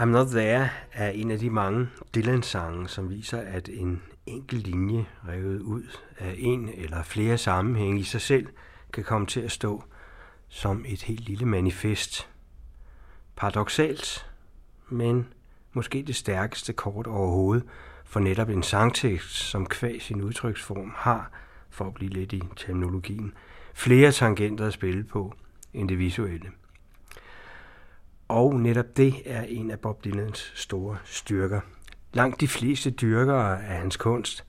I'm Not There er en af de mange Dylan-sange, som viser, at en enkelt linje revet ud af en eller flere sammenhænge i sig selv kan komme til at stå som et helt lille manifest. Paradoxalt, men måske det stærkeste kort overhovedet for netop en sangtekst, som kvæg sin udtryksform har, for at blive lidt i terminologien, flere tangenter at spille på end det visuelle. Og netop det er en af Bob Dylans store styrker. Langt de fleste dyrkere af hans kunst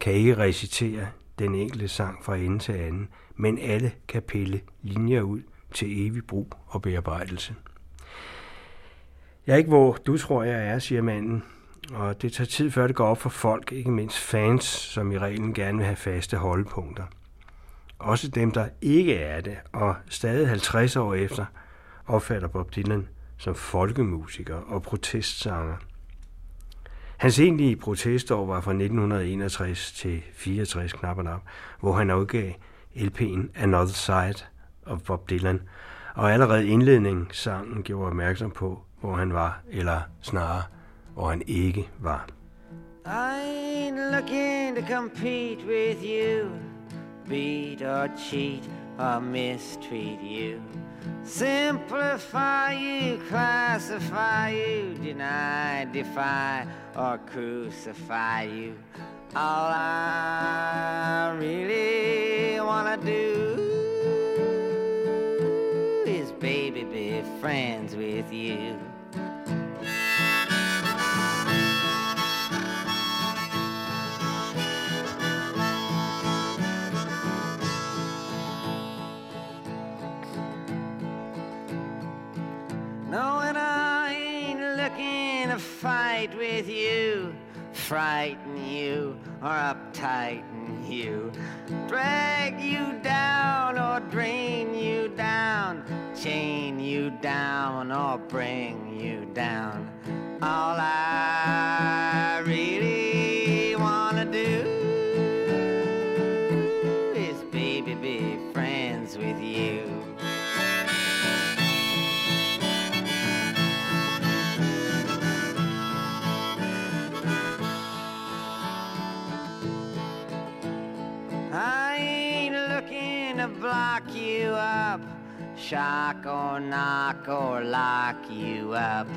kan ikke recitere den enkelte sang fra ende til anden, men alle kan pille linjer ud til evig brug og bearbejdelse. Jeg er ikke, hvor du tror, jeg er, siger manden, og det tager tid, før det går op for folk, ikke mindst fans, som i reglen gerne vil have faste holdepunkter. Også dem, der ikke er det, og stadig 50 år efter, opfatter Bob Dylan som folkemusiker og protestsanger. Hans egentlige protestår var fra 1961 til 64 knap og nap, hvor han udgav LP'en Another Side of Bob Dylan, og allerede indledningen sangen gjorde opmærksom på, hvor han var, eller snarere, hvor han ikke var. I ain't looking to compete with you, beat or cheat or mistreat you. Simplify you, classify you, deny, defy, or crucify you. All I really wanna do is, baby, be friends with you. Knowing I ain't looking to fight with you, frighten you or uptighten you, drag you down or drain you down, chain you down or bring you down. All I really block you up, shock or knock or lock you up.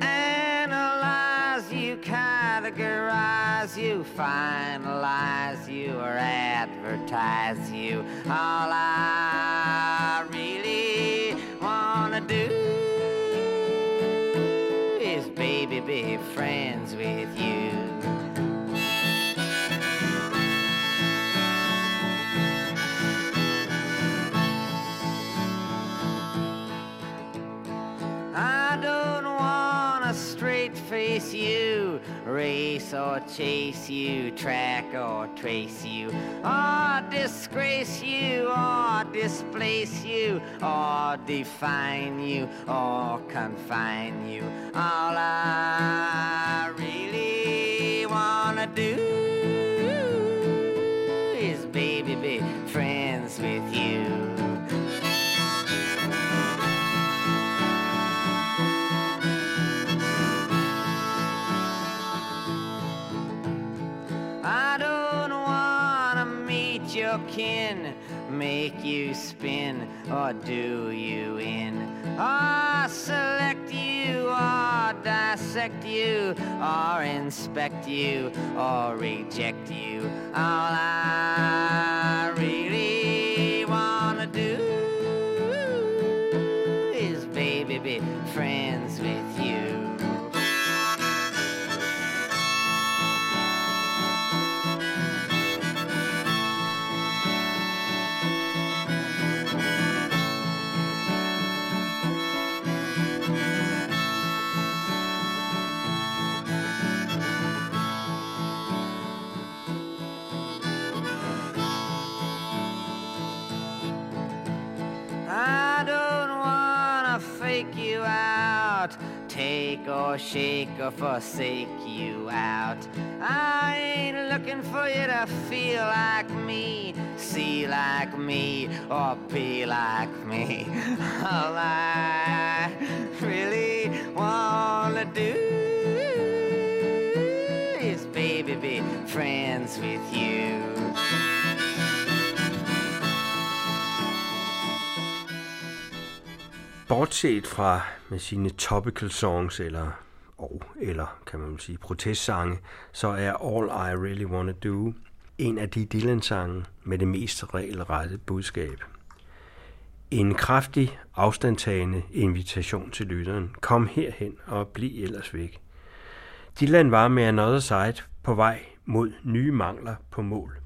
Analyze you, categorize you, finalize you, or advertise you. All I really wanna do is baby be friends with you. I don't wanna straight face you, race or chase you, track or trace you, or disgrace you, or displace you, or define you, or confine you. All I really wanna do is baby be friends with you. Your kin, make you spin or do you in, or select you or dissect you or inspect you or reject you. All I really take or shake or forsake you out. I ain't looking for you to feel like me, see like me, or be like me. All I really wanna do is baby be friends with you. Bortset fra med sine topical songs, eller, og, eller kan man sige, protestsange, så er All I Really Wanna Do en af de Dylan-sange med det mest regelrette budskab. En kraftig, afstandtagende invitation til lytteren. Kom herhen og bliv ellers væk. Dylan var med Another Side på vej mod nye mangler på mål,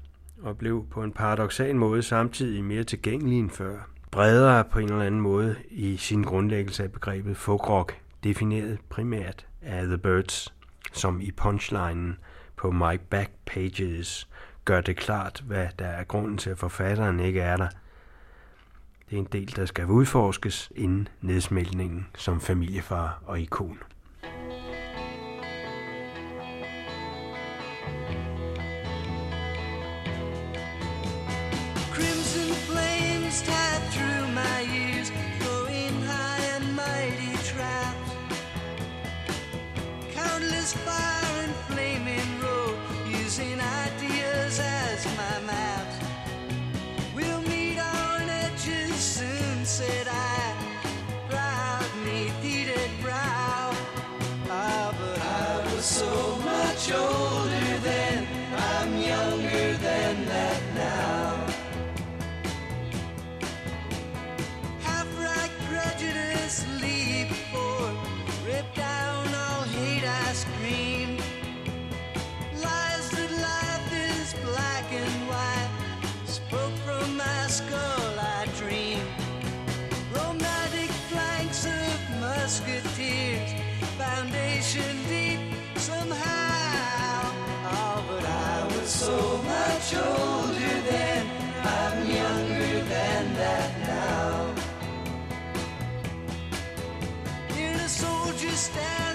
og blev på en paradoxal måde samtidig mere tilgængelig end før. Bredere på en eller anden måde i sin grundlæggelse af begrebet folkrock, defineret primært af The Birds, som i punchlinen på My Back Pages gør det klart, hvad der er grunden til, at forfatteren ikke er der. Det er en del, der skal udforskes inden nedsmeltningen som familiefar og ikon. stand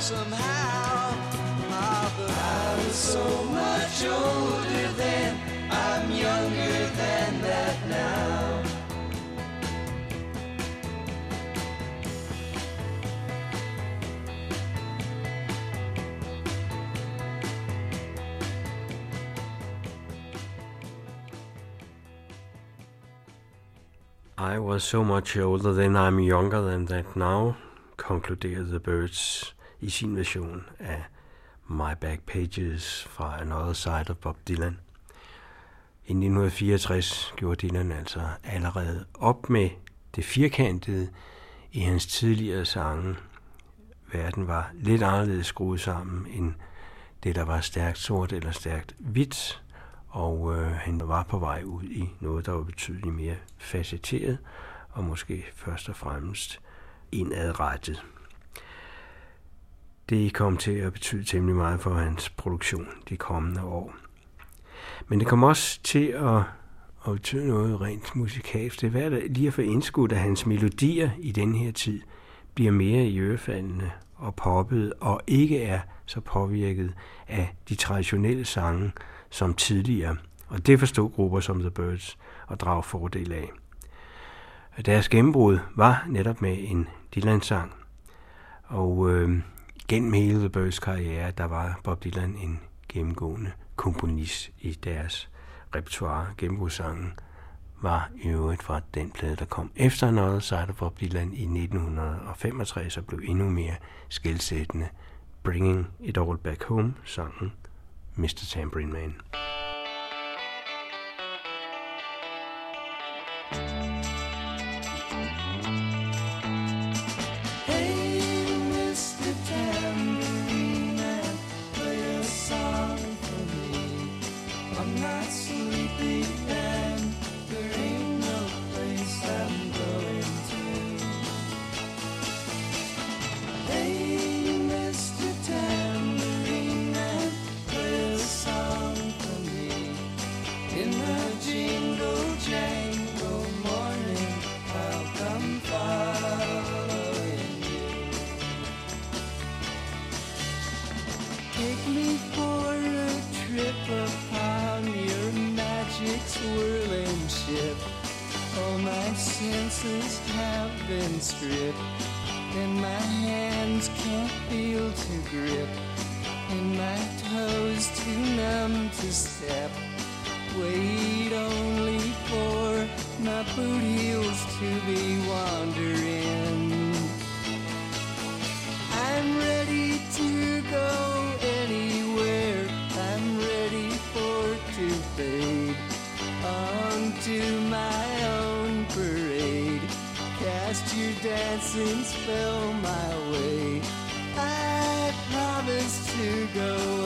somehow. Ah, but I was so much older then, I'm younger than that now. I was so much older then I'm younger than that now, konkluderer The Birds i sin version af My Back Pages fra Another Side of Bob Dylan. I 1964 gjorde Dylan altså allerede op med det firkantede i hans tidligere sange. Verden var lidt anderledes skruet sammen end det, der var stærkt sort eller stærkt hvidt, og øh, han var på vej ud i noget, der var betydeligt mere facetteret, og måske først og fremmest indadrettet. Det kom til at betyde temmelig meget for hans produktion de kommende år. Men det kom også til at, at betyde noget rent musikalsk. Det er værd at lige at få indskudt, at hans melodier i den her tid bliver mere i ørefaldende og poppet, og ikke er så påvirket af de traditionelle sange som tidligere. Og det forstod grupper som The Birds og drage fordel af. Deres gennembrud var netop med en Dylan-sang, og øh, gennem hele The Birds karriere, der var Bob Dylan en gennemgående komponist i deres repertoire. Gennembrudssangen var i øvrigt fra den plade, der kom efter Another Side of Bob Dylan i 1965 og blev endnu mere skældsættende. Bringing It All Back Home, sangen Mr. Tambourine Man. Swirling ship. All my senses have been stripped, and my hands can't feel to grip, and my toes too numb to step. Wait only for my boot heels to be wandering. I'm ready to go anywhere. I'm ready for to fade dancing spell my way. I promise to go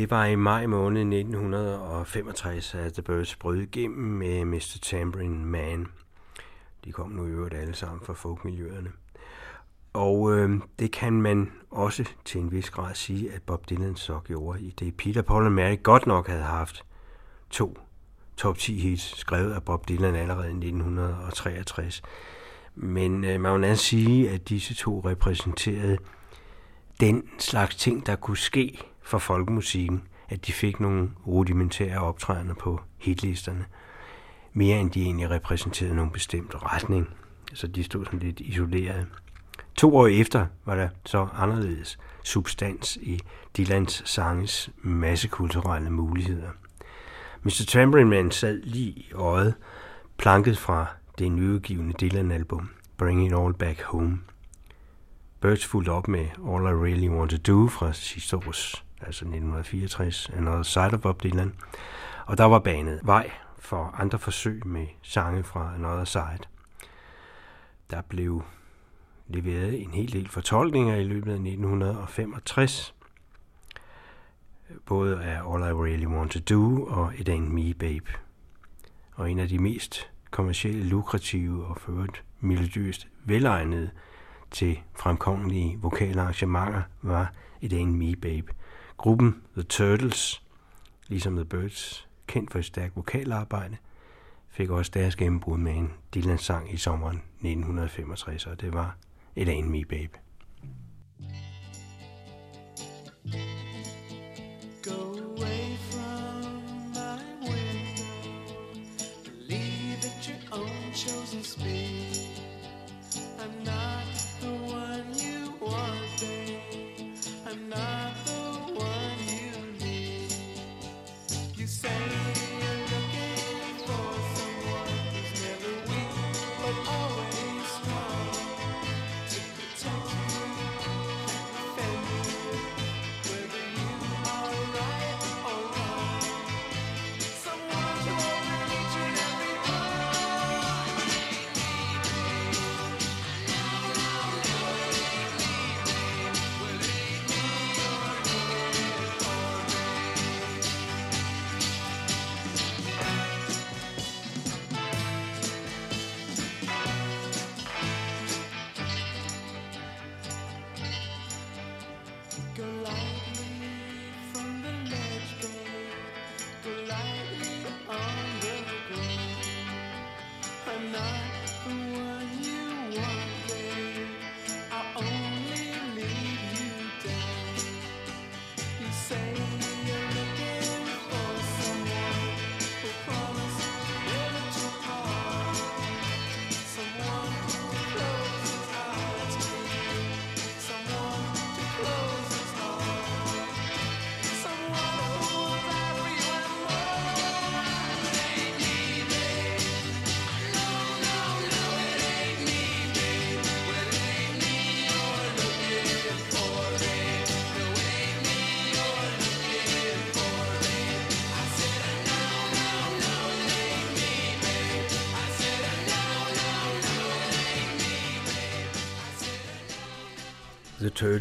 Det var i maj måned 1965, at The Birds brød igennem med Mr. Tambourine Man. De kom nu i øvrigt alle sammen fra folkmiljøerne. Og øh, det kan man også til en vis grad sige, at Bob Dylan så gjorde i det. Peter, Paul og Mary godt nok havde haft to top 10 hits, skrevet af Bob Dylan allerede i 1963. Men øh, man må sige, at disse to repræsenterede den slags ting, der kunne ske for folkemusikken, at de fik nogle rudimentære optrædener på hitlisterne, mere end de egentlig repræsenterede nogen bestemt retning. Så de stod sådan lidt isoleret. To år efter var der så anderledes substans i Dylans sanges massekulturelle muligheder. Mr. Tambourine Man sad lige i øjet, planket fra det nyudgivende Dylan-album Bring It All Back Home. Birds fulgte op med All I Really Want To Do fra sidste års, altså 1964, Another Side of Bob Dylan. Og der var banet vej for andre forsøg med sange fra Another Side. Der blev leveret en hel del fortolkninger i løbet af 1965, både af All I Really Want To Do og It Ain't Me Babe. Og en af de mest kommercielle, lukrative og ført melodiøst velegnede til fremkommelige vokale arrangementer var It Ain't Me Babe. Gruppen The Turtles, ligesom The Birds, kendt for et stærkt vokalarbejde, fik også deres gennembrud med en Dylan-sang i sommeren 1965, og det var It Ain't Me Babe. Go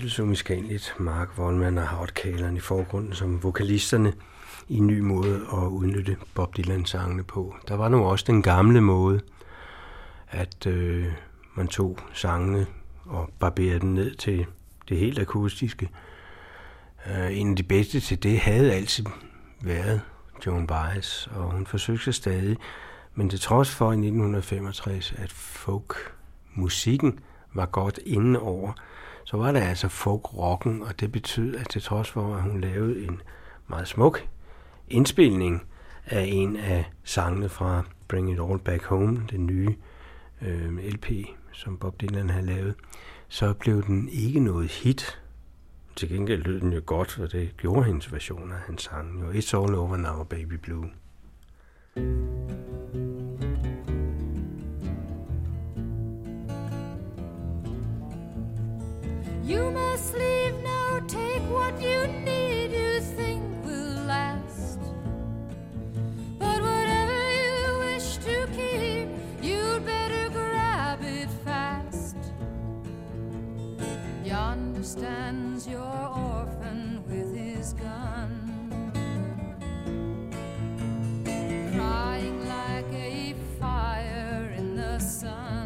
The Turtles umiskendeligt, Mark Wallman og Howard Kalern i forgrunden som vokalisterne i en ny måde at udnytte Bob Dylan-sangene på. Der var nu også den gamle måde, at øh, man tog sangene og barberede den ned til det helt akustiske. Øh, en af de bedste til det havde altid været Joan Baez, og hun forsøgte sig stadig. Men til trods for i 1965, at folk-musikken var godt inde over, så var det altså folk-rocken, og det betød, at til trods for, at hun lavede en meget smuk indspilning af en af sangene fra Bring It All Back Home, den nye øh, LP, som Bob Dylan havde lavet, så blev den ikke noget hit. Til gengæld lød den jo godt, og det gjorde hendes version af hans sang. Jo, It's All Over Now, Baby Blue. You You must leave now, take what you need, you think will last. But whatever you wish to keep, you'd better grab it fast. Yonder stands your orphan with his gun. Crying like a fire in the sun.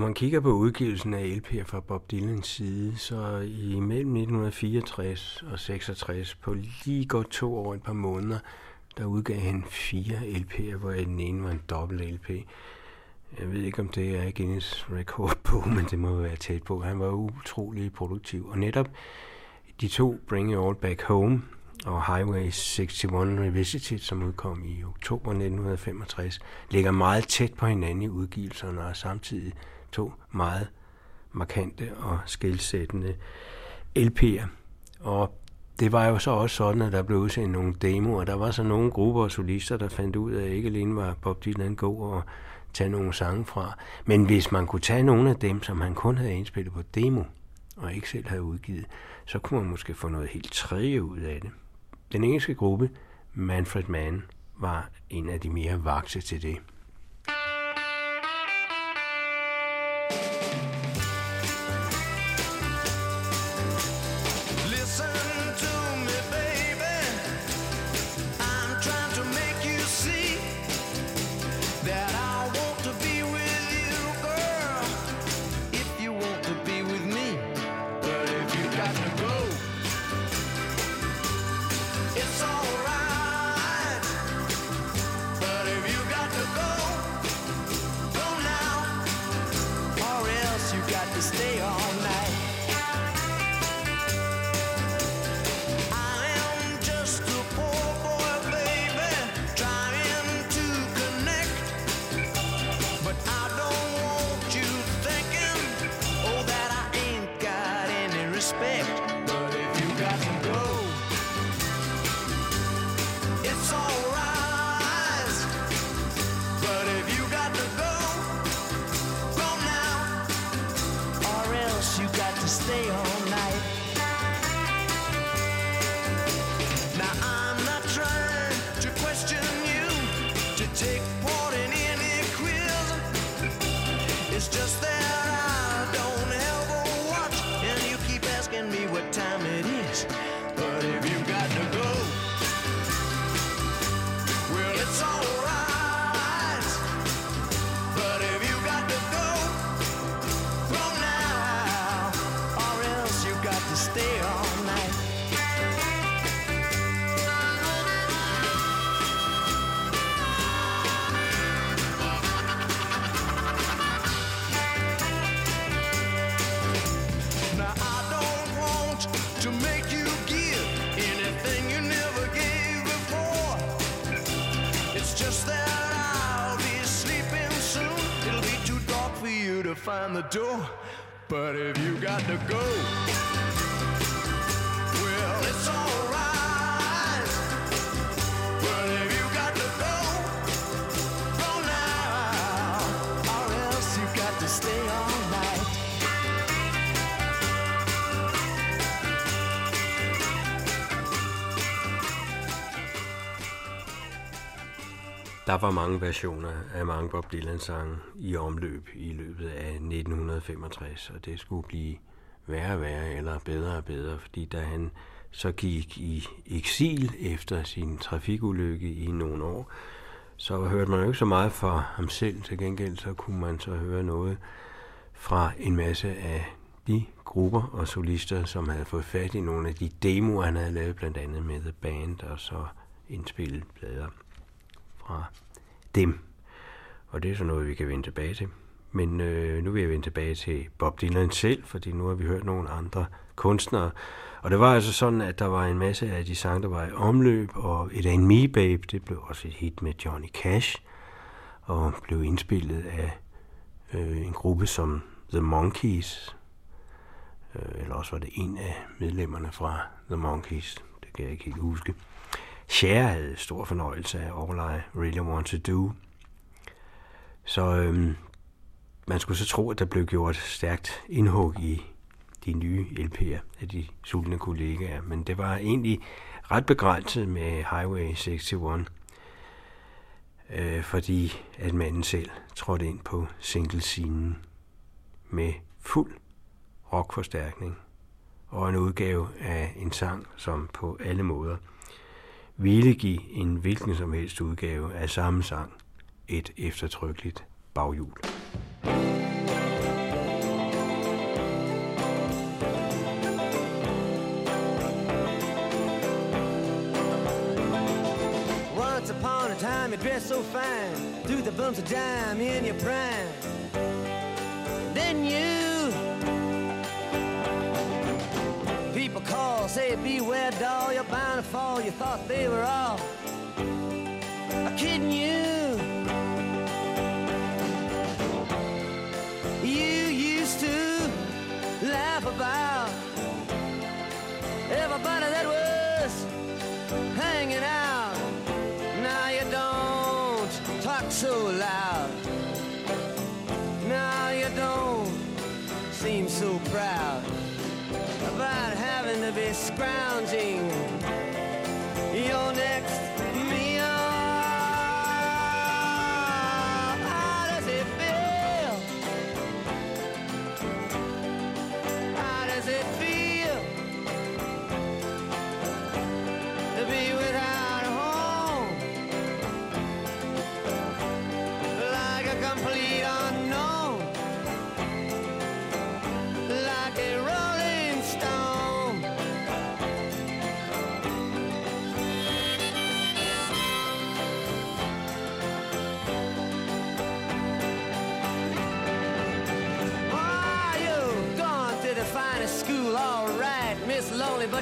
Når man kigger på udgivelsen af LP'er fra Bob Dylans side, så i mellem 1964 og 66, på lige godt to år og et par måneder, der udgav han fire LP'er, hvor den ene var en dobbelt LP. Jeg ved ikke, om det er Guinness rekord på, men det må være tæt på. Han var utrolig produktiv. Og netop de to Bring It All Back Home og Highway 61 Revisited, som udkom i oktober 1965, ligger meget tæt på hinanden i udgivelserne og samtidig to meget markante og skilsættende LP'er. Og det var jo så også sådan, at der blev udsendt nogle demoer. Der var så nogle grupper og solister, der fandt ud af, at ikke alene var Bob Dylan god og tage nogle sange fra. Men hvis man kunne tage nogle af dem, som han kun havde indspillet på demo, og ikke selv havde udgivet, så kunne man måske få noget helt tredje ud af det. Den engelske gruppe, Manfred Mann, var en af de mere vakse til det. Find the door. But if you got to go, Der var mange versioner af mange Bob Dylan-sange i omløb i løbet af 1965, og det skulle blive værre og værre, eller bedre og bedre, fordi da han så gik i eksil efter sin trafikulykke i nogle år, så hørte man jo ikke så meget fra ham selv. Til gengæld så kunne man så høre noget fra en masse af de grupper og solister, som havde fået fat i nogle af de demoer, han havde lavet, blandt andet med The Band, og så indspillet plader fra dem. Og det er så noget, vi kan vende tilbage til. Men øh, nu vil jeg vende tilbage til Bob Dylan selv, fordi nu har vi hørt nogle andre kunstnere. Og det var altså sådan, at der var en masse af de sange, der var i omløb, og et af Me Babe, det blev også et hit med Johnny Cash, og blev indspillet af øh, en gruppe som The Monkees, øh, eller også var det en af medlemmerne fra The Monkees, det kan jeg ikke helt huske. Cher havde stor fornøjelse af All I Really Want To Do. Så øhm, man skulle så tro, at der blev gjort stærkt indhug i de nye LP'er af de sultne kollegaer, men det var egentlig ret begrænset med Highway 61, øh, fordi at manden selv trådte ind på singlescenen med fuld rockforstærkning og en udgave af en sang, som på alle måder ville give en hvilken som helst udgave af samme sang et eftertrykkeligt baghjul. Once upon a time, you dressed so fine, Do the bumps of dime in your prime. Say, beware, doll, you're bound to fall. You thought they were all kidding you. You used to laugh about everybody that was to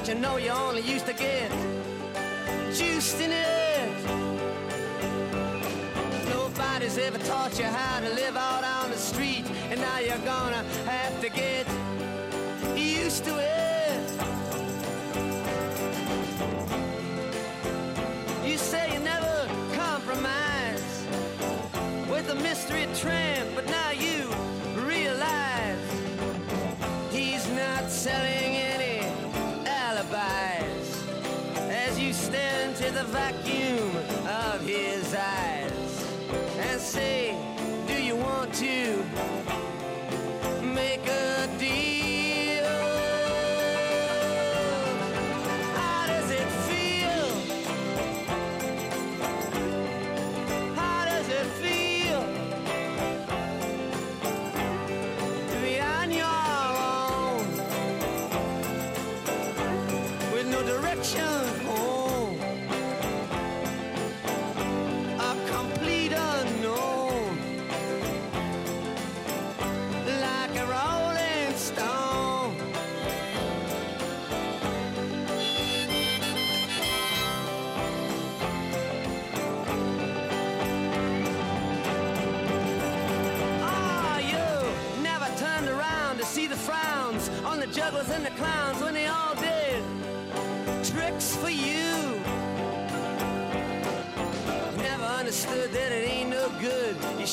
you know you only used to get juiced in it. Nobody's ever taught you how to live out on the street, and now you're gonna have to get used to it. You say you never compromise with a mystery tramp, vacuum of his eyes and say,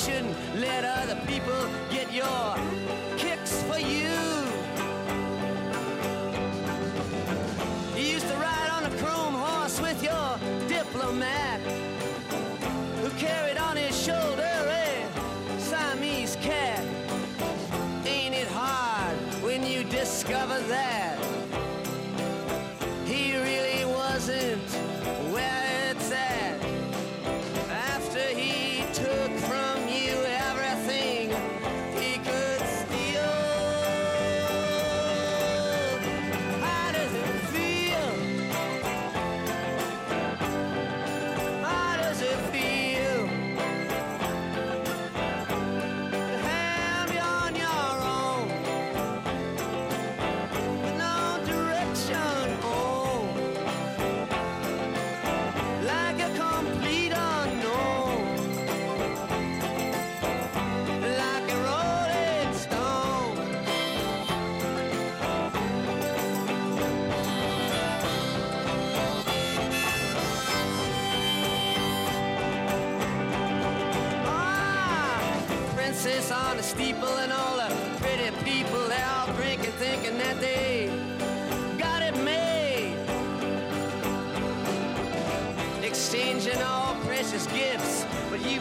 shouldn't let other people get your kicks for you. You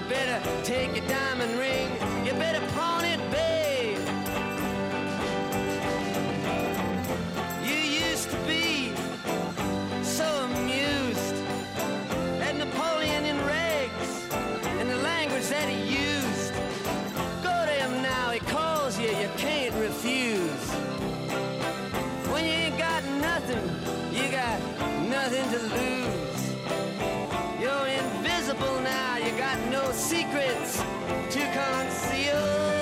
better take your diamond ring you better pawn it babe you used to be so amused at Napoleon in rags and the language that he used Go to him now, he calls you, you can't refuse. When you ain't got nothing, you got nothing to lose. Secrets to conceal.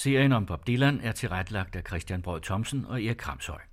Serien om Bob Dylan er tilrettelagt af Christian Brød Thomsen og Erik Kramshøj.